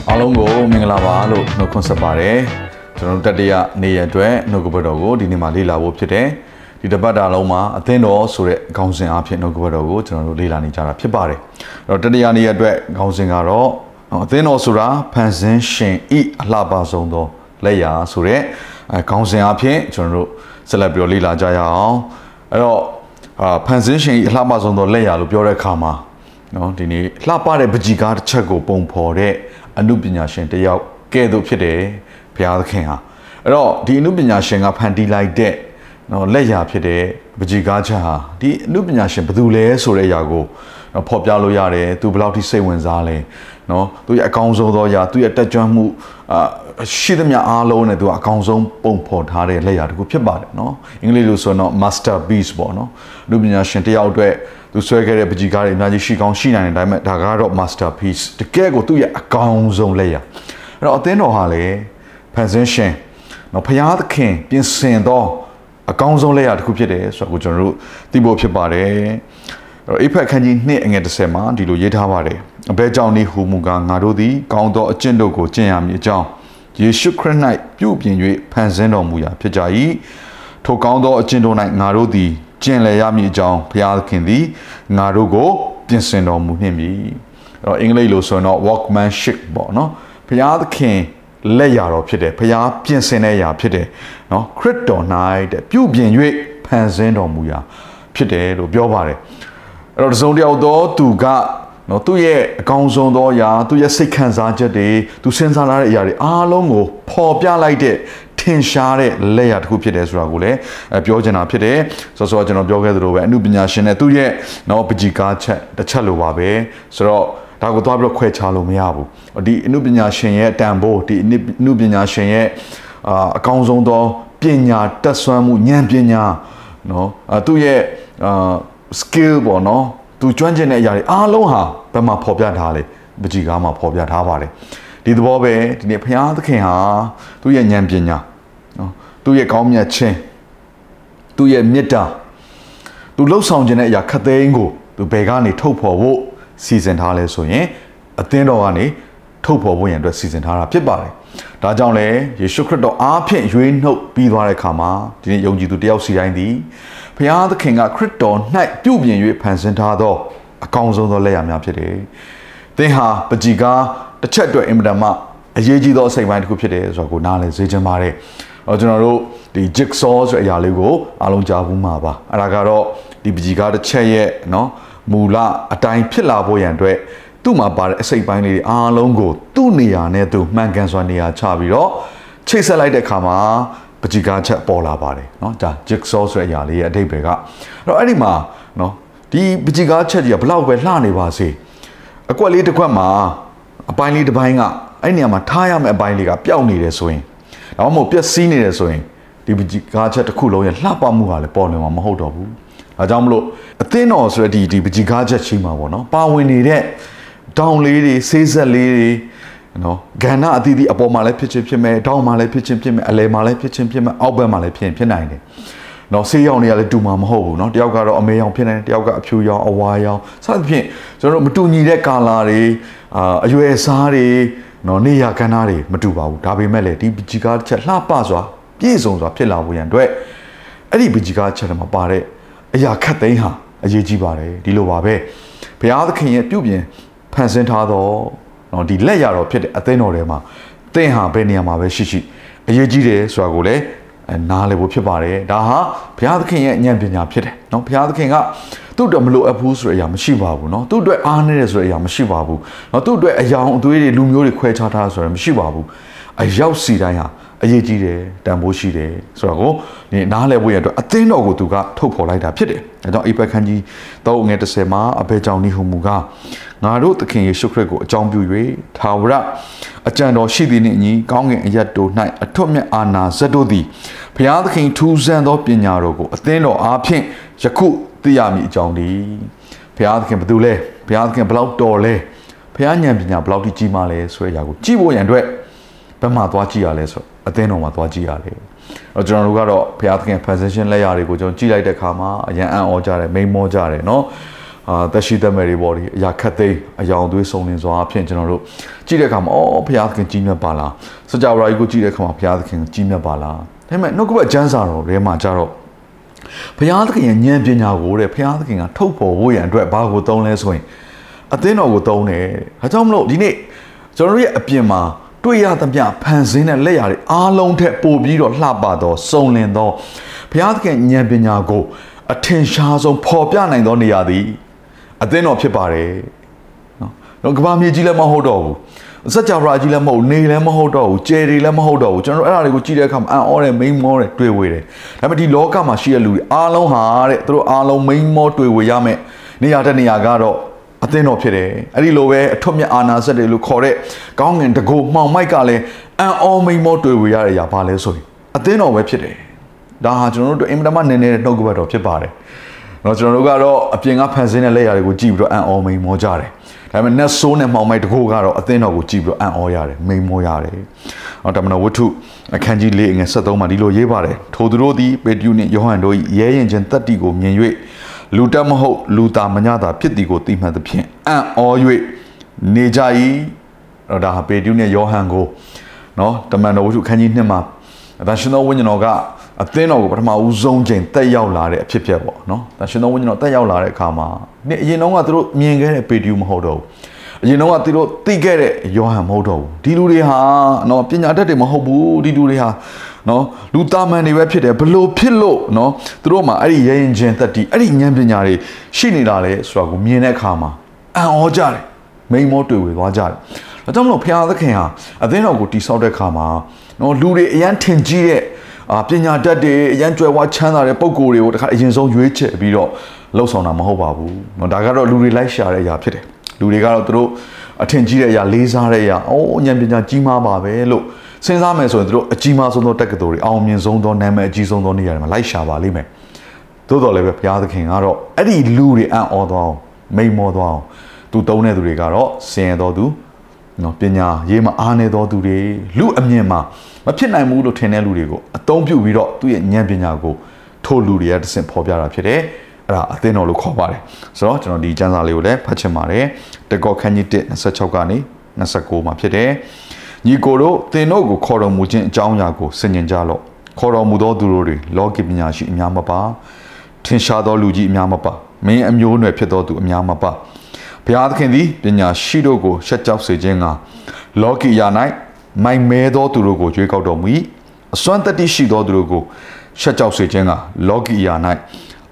အားလုံးကိုမင်္ဂလာပါလို့နှုတ်ခွန်းဆက်ပါတယ်ကျွန်တော်တို့တတိယနေ့ရက်အတွက်နှုတ်ကပတ်တော်ကိုဒီနေ့မှာလေ့လာဖို့ဖြစ်တယ် ဒီတပတ်တာလုံးမှာအသင်းတော်ဆိုတဲ့အကောင်းစဉ်အဖြစ်နှုတ်ကပတ်တော်ကိုကျွန်တော်တို့လေ့လာနေကြတာဖြစ်ပါတယ်အဲ့တော့တတိယနေ့ရက်အတွက်အကောင်းစဉ်ကတော့အသင်းတော်ဆိုတာဖန်ဆင်းရှင်ဤအလှပဆုံးသောလက်ရာဆိုတဲ့အကောင်းစဉ်အဖြစ်ကျွန်တော်တို့ဆက်လက်ပြီးတော့လေ့လာကြရအောင်အဲ့တော့အာဖန်ဆင်းရှင်ဤအလှပဆုံးသောလက်ရာလို့ပြောတဲ့အခါမှာနော်ဒီနေ့လှပတဲ့ပကြီကားတစ်ချက်ကိုပုံဖော်တဲ့အမှုပညာရှင်တစ်ယောက်ကဲ့သို့ဖြစ်တယ်ဘုရားသခင်ဟာအဲ့တော့ဒီအမှုပညာရှင်ကဖန်တီးလိုက်တဲ့ နော်လက်ရာဖြစ်တဲ့ပကြီကားချက်ဟာဒီအမှုပညာရှင်ဘယ်သူလဲဆိုတဲ့အရာကိုနော်ဖော်ပြလို့ရတယ်သူဘယ်လောက်ထိစိတ်ဝင်စားလဲနော်သူရဲ့အကောင်းဆုံးသောအရာသူရဲ့တက်ကြွမှုအာရှိသမျှအားလုံးနဲ့သူကအကောင်းဆုံးပုံဖော်ထားတဲ့လက်ရာတစ်ခုဖြစ်ပါတယ်နော်အင်္ဂလိပ်လိုဆိုတော့ masterpiece ပေါ့နော်အမှုပညာရှင်တစ်ယောက်အတွက်သူဆွဲခဲ့တဲ့ပကြီကားတွေအများကြီးရှိကောင်းရှိနိုင်တယ်ဒါပေမဲ့ဒါကတော့ masterpiece တကယ်ကိုသူ့ရဲ့အကောင်းဆုံးလက်ရာအဲ့တော့အသင်းတော်ဟာလေဖန်ဆင်းရှင်နော်ဖျားသခင်ပြင်ဆင်သော အကောင်းဆုံးလက်ရာတစ်ခုဖြစ်တယ်ဆိုတော့ကိုကျွန်တော်တို့သိဖို့ဖြစ်ပါတယ်အဲ့တော့အိဖက်ခန်းကြီး2အငယ်30မှာဒီလိုရေးထားပါတယ်အဘဲကြောင့်နေဟူမူကားငါတို့သည်ကောင်းသောအကျင့်တို့ကိုကျင့်ရမည်အကြောင်းယေရှုခရစ်၌ပြုပြင်၍ဖန်ဆင်းတော်မူရာဖြစ်ကြ၏ထိုကောင်းသောအကျင့်တို့၌ငါတို့သည်ကျင့်လည်ရမည်အကြောင်းဘုရားသခင်သည်ငါတို့ကိုပြင်ဆင်တော်မူနှင့်ပြီအဲ့တော့အင်္ဂလိပ်လိုဆိုရင်တော့ workmanship ပေါ့နော်ဘုရားသခင် လက်ရာတော်ဖြစ်တယ်ဘုရားပြင်ဆင်တဲ့ຢာဖြစ်တယ်နော်ခရစ်တော်၌တဲ့ပြုပြင်၍ဖန်ဆင်းတော်မူရာဖြစ်တယ်လို့ပြောပါတယ်အဲ့တော့တစုံတယောက်သောသူကနော်သူ့ရဲ့အကောင်းဆုံးသောအရာသူ့ရဲ့စိတ်ခံစားချက်တွေသူစဉ်းစားလာတဲ့အရာတွေအားလုံးကိုပေါ်ပြလိုက်တဲ့ထင်ရှားတဲ့လက်ရာတစ်ခုဖြစ်တယ်ဆိုတာကိုလည်းပြောချင်တာဖြစ်တယ်ဆိုတော့ကျွန်တော်ပြောခဲ့သလိုပဲအမှုပညာရှင်နဲ့သူ့ရဲ့နော်ပကြီကားချက်တစ်ချက်လိုပါပဲဆိုတော့ ဒါကိုသွားပြီးတော့ခွဲခြားလို့မရဘူးဒီအမှုပညာရှင်ရဲ့တန်ဖိုးဒီအမှုပညာရှင်ရဲ့အာအကောင်းဆုံးသောပညာတက်ဆွမ်းမှုဉာဏ်ပညာနော်သူ့ရဲ့အာ skill ပေါ့နော်သူကျွမ်းကျင်တဲ့အရာတွေအားလုံးဟာဘယ်မှာဖော်ပြထားလဲပကြီကားမှာဖော်ပြထားပါတယ်ဒီသဘောပဲဒီနေ့ဘုရားသခင်ဟာသူ့ရဲ့ဉာဏ်ပညာနော်သူ့ရဲ့ကောင်းမြတ်ခြင်းသူ့ရဲ့မေတ္တာသူလှုပ်ဆောင်ခြင်းတဲ့အရာခတ်သိမ်းကိုသူဘယ်ကနေထုတ်ဖော်ဖို့ စီစဉ်ထားလဲဆိုရင်အသင်းတော်ကနေထုတ်ဖော်ဖို့ရန်အတွက်စီစဉ်ထားတာဖြစ်ပါတယ်။ဒါကြောင့်လေယေရှုခရစ်တော်အားဖြင့်ရွေးနှုတ်ပြီးသွားတဲ့အခါမှာဒီနေ့ယုံကြည်သူတယောက်စီတိုင်းသည်ဘုရားသခင်ကခရစ်တော်၌ပြုပြင်၍ဖန်ဆင်းထားသောအကောင်းဆုံးသောလက်ရာများဖြစ်တယ်။သင်ဟာပကြီကားတစ်ချက်အတွက်အင်မတန်မှအရေးကြီးသောအစိမ်ပိုင်းတစ်ခုဖြစ်တယ်ဆိုတော့ကိုနားလည်စေချင်ပါတယ်။အော်ကျွန်တော်တို့ဒီ jigsaw ဆိုတဲ့အရာလေးကိုအားလုံးကြားဘူးမှာပါ။အဲ့ဒါကတော့ဒီပကြီကားတစ်ချက်ရဲ့နော် မူလအတိုင်းဖြစ်လာဖို့ရန်အတွက်သူ့မှာပါတဲ့အစိပ်ပိုင်းလေးတွေအားလုံးကိုသူ့နေရာနဲ့သူမှန်ကန်စွာနေရာချပြီးတော့ချိတ်ဆက်လိုက်တဲ့အခါမှာပကြီကားချက်ပေါ်လာပါတယ်เนาะဒါ jigsaw ဆိုတဲ့အရာလေးရဲ့အဓိပ္ပာယ်ကအဲ့တော့အဲ့ဒီမှာเนาะဒီပကြီကားချက်ကြီးကဘလောက်ပဲလှနေပါစေအကွက်လေးတစ်ခွက်မှာအပိုင်းလေးတစ်ပိုင်းကအဲ့နေရာမှာထားရမယ့်အပိုင်းလေးကပျောက်နေတယ်ဆိုရင်ဒါမှမဟုတ်ပျက်စီးနေတယ်ဆိုရင်ဒီပကြီကားချက်တစ်ခုလုံးရဲ့လှပမှုကလည်းပေါ်လွင်မှာမဟုတ်တော့ဘူး ဒါကြောင့်မလို့အသင်းတော်ဆိုတဲ့ဒီဒီပကြီကားချက်ချင်းမှာပေါ့နော်ပါဝင်နေတဲ့တောင်လေးတွေဆေးဆက်လေးတွေနော်ဂန္ဓအသီးသီးအပေါ်မှာလည်းဖြစ်ချင်းဖြစ်မယ်တောင်မှာလည်းဖြစ်ချင်းဖြစ်မယ်အလယ်မှာလည်းဖြစ်ချင်းဖြစ်မယ်အောက်ဘက်မှာလည်းဖြစ်ဖြစ်နိုင်တယ်နော်ဆေးရောင်တွေကလည်းတူမှာမဟုတ်ဘူးเนาะတယောက်ကတော့အမေရောင်ဖြစ်နေတယ်တယောက်ကအဖြူရောင်အဝါရောင်စသဖြင့်ကျွန်တော်တို့မတူညီတဲ့ကာလာတွေအာအရွယ်စားတွေနော်နေရကဏ္ဍတွေမတူပါဘူးဒါပေမဲ့လည်းဒီပကြီကားတစ်ချက်လှပစွာပြည့်စုံစွာဖြစ်လာဖို့ရန်အတွက်အဲ့ဒီပကြီကားချက်ထဲမှာပါတဲ့ အရာခတ်သိမ်းဟာ အရေးကြီးပါတယ်ဒီလိုပါပဲဘုရားသခင်ရဲ့ပြုပြင်ဖန်ဆင်းထားသောနော်ဒီလက်ရတော်ဖြစ်တဲ့အသင်းတော်ထဲမှာသင်ဟာဘယ်နေရာမှာပဲရှိရှိအရေးကြီးတယ်ဆိုတာကိုလည်းနားလည်ဖို့ဖြစ်ပါတယ်ဒါဟာဘုရားသခင်ရဲ့ဉာဏ်ပညာဖြစ်တယ်နော်ဘုရားသခင်ကသူ့အတွက်မလိုအပ်ဘူးဆိုတဲ့အရာမရှိပါဘူးเนาะသူ့အတွက်အားနည်းတယ်ဆိုတဲ့အရာမရှိပါဘူးเนาะသူ့အတွက်အယောင်အသွေးတွေလူမျိုးတွေခွဲခြားထားဆိုရမရှိပါဘူးအရောက်စီတိုင်းဟာ အရေးကြီးတယ်တန်ဖိုးရှိတယ်ဆိုတော့ကိုဒီနားလည်ဖို့ရအတွက်အသင်းတော်ကိုသူကထုတ်ဖော်လိုက်တာဖြစ်တယ်အဲကြောင့်အိပက်ခန်းကြီး3ငွေ30မှာအဘဲကြောင့်နိဟုမူကငါတို့သခင်ယေရှုခရစ်ကိုအကြောင်းပြု၍ထာဝရအကြံတော်ရှိသည်နှင့်အညီကောင်းကင်အရတ်တို့၌အထွတ်မြတ်အာနာဇတ်တို့သည်ဘုရားသခင်ထူးဆန်းသောပညာတော်ကိုအသင်းတော်အားဖြင့်ယခုသိရမည်အကြောင်းဒီဘုရားသခင်ဘယ်သူလဲဘုရားသခင်ဘယ်လောက်တော်လဲဘုရားဉာဏ်ပညာဘယ်လောက်ကြီးမားလဲဆိုတဲ့အရာကိုကြည့်ဖို့ရန်အတွက်ဘယ်မှာသွားကြည့်ရလဲဆို အသင်းတော်မှာသွားကြည့်ရတယ်အဲ့ကျွန်တော်တို့ကတော့ဘုရားသခင် position လက်ရာတွေကိုကျွန်တော်ကြည့်လိုက်တဲ့အခါမှာအရန်အံ့ဩကြတယ်မိန်မောကြတယ်เนาะအာသက်ရှိသက်မဲ့တွေပေါ့ဒီအရာခတ်သိမ်းအယောင်သွေးစုံလင်စွာအဖြစ်ကျွန်တော်တို့ကြည့်တဲ့အခါမှာအော်ဘုရားသခင်ကြီးမြတ်ပါလားစကြဝဠာကြီးကိုကြည့်တဲ့အခါမှာဘုရားသခင်ကြီးမြတ်ပါလားဒါပေမဲ့နှုတ်ကပတ်ကျမ်းစာတော်ထဲမှာကြတော့ဘုရားသခင်ရဲ့ဉာဏ်ပညာကိုတဲ့ဘုရားသခင်ကထုတ်ဖော်ဖို့ရန်အတွက်ဘာကိုသုံးလဲဆိုရင်အသင်းတော်ကိုသုံးတယ်ဒါကြောင့်မလို့ဒီနေ့ကျွန်တော်တို့ရဲ့အပြင်မှာ တွေ့ရသမျှဖန်ဆင်းတဲ့လက်ရာတွေအားလုံးထက်ပိုပြီးတော့လှပသောစုံလင်သောဘုရားသခင်ဉာဏ်ပညာကိုအထင်ရှားဆုံးပေါ်ပြနိုင်သောနေရာသည်အသင်းတော်ဖြစ်ပါတယ်နော်တော့ကဘာမြေကြီးလည်းမဟုတ်တော့ဘူးစัจ java ကြီးလည်းမဟုတ်နေလည်းမဟုတ်တော့ဘူးကျယ်တွေလည်းမဟုတ်တော့ဘူးကျွန်တော်တို့အဲ့ဒါတွေကိုကြည့်တဲ့အခါမှာအံ့ဩတယ်မိန်မောတယ်တွေ့ဝေတယ်ဒါပေမဲ့ဒီလောကမှာရှိတဲ့လူတွေအားလုံးဟာတဲ့သူတို့အားလုံးမိန်မောတွေ့ဝေရမယ်နေရာတဲ့နေရာကတော့ အသင်းတော်ဖြစ်တယ်အဲ့ဒီလိုပဲအထွတ်မြတ်အာနာစက်တွေလို့ခေါ်တဲ့ကောင်းငင်တကူမှောင်မိုက်ကလည်းအံ့ဩမိန်မောတွေ့ဝေရတဲ့အရာဘာလဲဆိုရင်အသင်းတော်ပဲဖြစ်တယ်ဒါဟာကျွန်တော်တို့အင်မတန်မှနည်းနည်းနှုတ်ကပတ်တော်ဖြစ်ပါတယ်เนาะကျွန်တော်တို့ကတော့အပြင်ကဖန်ဆင်းတဲ့လက်ရာတွေကိုကြည့်ပြီးတော့အံ့ဩမိန်မောကြတယ်ဒါပေမဲ့ net ဆိုးနဲ့မှောင်မိုက်တကူကတော့အသင်းတော်ကိုကြည့်ပြီးတော့အံ့ဩရတယ်မိန်မောရတယ်။အော်တမန်တော်ဝတ္ထုအခန်းကြီး၄ငယ်73မှာဒီလိုရေးပါတယ်။ထိုသူတို့သည်ပေတရုနှင့်ယောဟန်တို့၏ရဲရင်ချင်းတက်တီကိုမြင်၍ လူတက်မဟုတ်လူသားမညတာဖြစ်သည်ကိုသိမှတ်သဖြင့်အံ့ဩ၍နေကြ၏တော့ဒါဟာပေတရုနဲ့ယောဟန်ကိုနော်တမန်တော်ဝတ္ထုအခန်းကြီး2မှာအသရှင်တော်ဝိညာဉ်တော်ကအသင်းတော်ကိုပထမဦးဆုံးချိန်တက်ရောက်လာတဲ့အဖြစ်ဖြစ်ပေါ့နော်။ဒါရှင်တော်ဝိညာဉ်တော်တက်ရောက်လာတဲ့အခါမှာနေ့အရင်တုန်းကသူတို့မြင်ခဲ့တဲ့ပေတရုမဟုတ်တော့ဘူး။အရင်တုန်းကသူတို့သိခဲ့တဲ့ယောဟန်မဟုတ်တော့ဘူး။ဒီလူတွေဟာနော်ပညာတတ်တွေမဟုတ်ဘူး။ဒီလူတွေဟာ နော်လူသားမန်တွေပဲဖြစ်တယ်ဘလို့ဖြစ်လို့နော်သူတို့မှာအဲ့ဒီရဲရင်ချင်းတက်တီအဲ့ဒီဉာဏ်ပညာတွေရှိနေတာလေဆိုတာကိုမြင်တဲ့အခါမှာအံ့ဩကြတယ်မိန်မောတွေ့ဝေသွားကြတယ်ဒါကြောင့်မလို့ဘုရားသခင်ဟာအသင်းတော်ကိုတိဆောက်တဲ့အခါမှာနော်လူတွေအရန်ထင်ကြီးတဲ့အာပညာတတ်တွေအရန်ကြွယ်ဝချမ်းသာတဲ့ပုံကိုယ်တွေကိုတခါအရင်ဆုံးရွေးချယ်ပြီးတော့လှုပ်ဆောင်တာမဟုတ်ပါဘူးเนาะဒါကတော့လူတွေလိုက်ရှာတဲ့အရာဖြစ်တယ်လူတွေကတော့သူတို့အထင်ကြီးတဲ့အရာလေးစားတဲ့အရာအော်ဉာဏ်ပညာကြီးမားပါပဲလို့ စဉ်းစားမယ်ဆိုရင်သူတို့အကြီးမားဆုံးသောတက္ကသိုလ်တွေအောင်မြင်ဆုံးသောနာမည်အကြီးဆုံးသောနေရာတွေမှာလိုက်ရှာပါလိမ့်မယ်သို့တော်လည်းပဲဘုရားသခင်ကတော့အဲ့ဒီလူတွေအံ့ဩသွားအောင်မိန်မောသွားအောင်သူတုံးတဲ့သူတွေကတော့ဆင်ရတော်သူနော်ပညာရေးမှာအားနေတော်သူတွေလူအမြင်မှာမဖြစ်နိုင်ဘူးလို့ထင်တဲ့လူတွေကိုအသုံးပြုပြီးတော့သူ့ရဲ့ဉာဏ်ပညာကိုထို့လူတွေကတဆင့်ဖော်ပြတာဖြစ်တယ်အဲ့ဒါအသင်းတော်လို့ခေါ်ပါတယ်ဆိုတော့ကျွန်တော်ဒီကျမ်းစာလေးကိုလည်းဖတ်ချင်ပါတယ်တကောခန်းကြီး1 26ကနေ29မှာဖြစ်တယ် ညီကိုတို့သင်တို့ကိုခေါ်တော်မူခြင်းအကြောင်းအရာကိုဆင်ញင်ကြလော့ခေါ်တော်မူသောသူတို့တွေလောကီပညာရှိအများမပါထင်ရှားသောလူကြီးအများမပါမင်းအမျိုးအနွယ်ဖြစ်သောသူအများမပါဘုရားသခင်သည်ပညာရှိတို့ကိုရှက်ကြောက်စေခြင်းကလောကီယာ၌မိုင်မဲသောသူတို့ကိုကြွေးကောက်တော်မူ၏အစွမ်းတတိရှိသောသူတို့ကိုရှက်ကြောက်စေခြင်းကလောကီယာ၌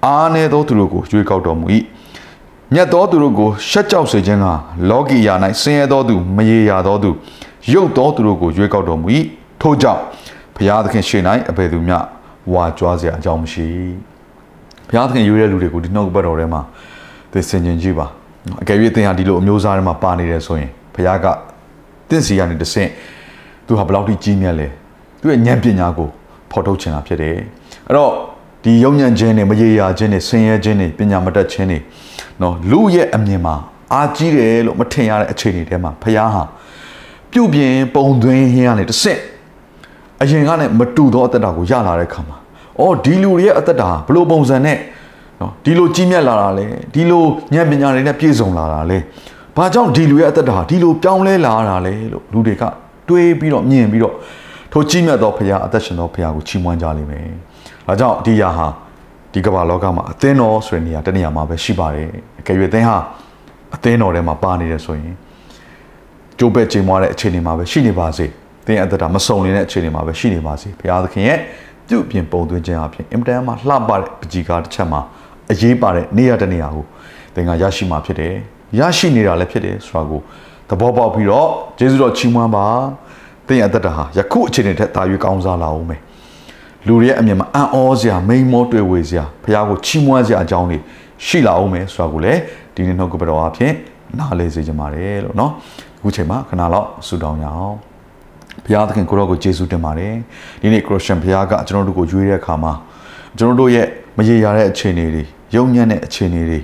အားနည်းသောသူတို့ကိုကြွေးကောက်တော်မူ၏မြတ်သောသူတို့ကိုရှက်ကြောက်စေခြင်းကလောကီယာ၌ဆင်းရဲသောသူမရေရာသောသူ ရုပ်သောသူတို့ကိုရွေးကောက်တော်မူ၏ထို့ကြောင့်ဘုရားသခင်ရှေ့၌အဘယ်သူမျှဝါကြွားစရာအကြောင်းမရှိဘုရားသခင်ရွေးတဲ့လူတွေကိုဒီနှုတ်ဘတ်တော်ထဲမှာသိစင်ကျင်ကြည့်ပါအကယ်၍သင်ဟာဒီလိုအမျိုးသားတွေမှာပါနေတယ်ဆိုရင်ဘုရားကတင့်စီကနေတဆင့်သူဟာဘယ်လောက်ထိကြီးမြတ်လဲသူရဲ့ဉာဏ်ပညာကိုဖော်ထုတ်ချင်တာဖြစ်တယ်အဲ့တော့ဒီယုံညံ့ခြင်းတွေမရေရာခြင်းတွေဆင်းရဲခြင်းတွေပညာမတတ်ခြင်းတွေနော်လူရဲ့အမြင်မှာအာကြီးတယ်လို့မထင်ရတဲ့အခြေအနေထဲမှာဘုရားဟာ ပြုတ်ပြင်းပုံသွင်းဟင်းကနေတစ်ဆင့်အရင်ကလည်းမတူသောအသက်တာကိုရလာတဲ့ခါမှာအော်ဒီလူတွေရဲ့အသက်တာဘလို့ပုံစံနဲ့နော်ဒီလိုကြီးမြတ်လာတာလဲဒီလိုဉာဏ်ပညာတွေနဲ့ပြည့်စုံလာတာလဲဘာကြောင့်ဒီလူရဲ့အသက်တာဒီလိုပြောင်းလဲလာတာလဲလို့လူတွေကတွေးပြီးတော့မြင်ပြီးတော့ထိုကြီးမြတ်သောဖခင်အသက်ရှင်သောဖခင်ကိုချီးမွမ်းကြလိမ့်မယ်။ဒါကြောင့်ဒီယာဟာဒီကမ္ဘာလောကမှာအသင်းတော်ဆိုတဲ့နေရာတနေရာမှာပဲရှိပါတယ်အကယ်၍အသင်းဟာအသင်းတော်ထဲမှာပါနေတယ်ဆိုရင် ကြိုးပဲ့ချိန်မွားတဲ့အခြေအနေမှာပဲရှိနေပါစေသင်အသက်တာမစုံနေတဲ့အခြေအနေမှာပဲရှိနေပါစေဘုရားသခင်ရဲ့ပြုပြင်ပုံသွင်းခြင်းအပြင်အင်မတန်မှလှပတဲ့ပကြီကားတစ်ချက်မှာအရေးပါတဲ့နေရာတနေရာကိုသင်ကရရှိမှာဖြစ်တယ်ရရှိနေတာလည်းဖြစ်တယ်ဆိုတာကိုသဘောပေါက်ပြီးတော့ယေရှုတော်ချီးမွမ်းပါသင်ရဲ့အသက်တာဟာယခုအခြေအနေထက်သာ၍ကောင်းစားလာအောင်မယ်လူတွေရဲ့အမြင်မှာအံ့ဩစရာမိန်မောတွေ့ဝေစရာဘုရားကိုချီးမွမ်းစရာအကြောင်းတွေရှိလာအောင်မယ်ဆိုတာကိုလည်းဒီနေ့နှုတ်ကပတော်အဖြစ်နားလည်စေချင်ပါတယ်လို့เนาะအ ခုချိန်မှာခဏလောက်ဆုတောင်းရအောင်ဘုရားသခင်ကိုရောကိုယေရှုတင်ပါတယ်ဒီနေ့ခရစ်ယာန်ဘုရားကကျွန်တော်တို့ကိုရွေးတဲ့အခါမှာကျွန်တော်တို့ရဲ့မရေရာတဲ့အခြေအနေတွေယုံညံ့တဲ့အခြေအနေတွေ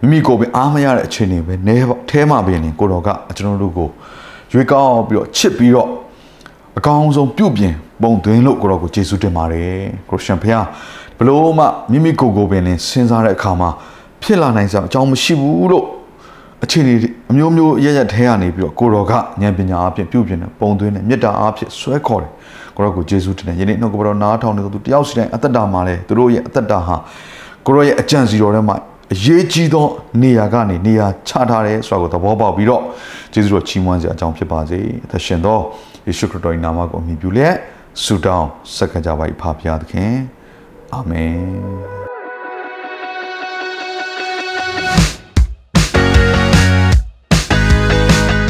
မိမိကိုယ်ပဲအားမရတဲ့အခြေအနေပဲနဲထဲမှာပဲနေကိုတော်ကကျွန်တော်တို့ကိုရွေးကောင်းပြီးတော့ချစ်ပြီးတော့အကောင်းဆုံးပြုပြင်ပုံသွင်းလို့ကိုတော်ကိုယေရှုတင်ပါတယ်ခရစ်ယာန်ဘုရားဘလို့မှမိမိကိုယ်ကိုယ်ပဲနေစဉ်းစားတဲ့အခါမှာဖြစ်လာနိုင်စရာအကြောင်းမရှိဘူးလို့ အခြေအနေအမျိုးမျိုးရရထဲကနေပြီးတော့ကိုတော်ကဉာဏ်ပညာအဖြစ်ပြုပြင်တဲ့ပုံသွင်းတဲ့မေတ္တာအဖြစ်ဆွဲခေါ်တယ်ကိုရောကိုယေရှုတင်တယ်ယနေ့နှုတ်ကပတော်နားထောင်နေသူတယောက်စီတိုင်းအသက်တာမှာလဲသူတို့ရဲ့အသက်တာဟာကိုရောရဲ့အကြံစီတော်ထဲမှာအရေးကြီးသောနေရာကနေနေရာချထားတယ်ဆိုတာကိုသဘောပေါက်ပြီးတော့ယေရှုတော်ချီးမွမ်းစရာအကြောင်းဖြစ်ပါစေအသက်ရှင်သောယေရှုခရစ်တော်၏နာမကိုအမိပြုလျက်ဆုတောင်းဆက်ကြပါ၏ဖဖျားသခင်အာမင်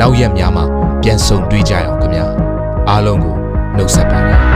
နောက်ရက်များမှာပြန်ဆုံတွေ့ကြရအောင်ခင်ဗျာအားလုံးကိုနှုတ်ဆက်ပါတယ်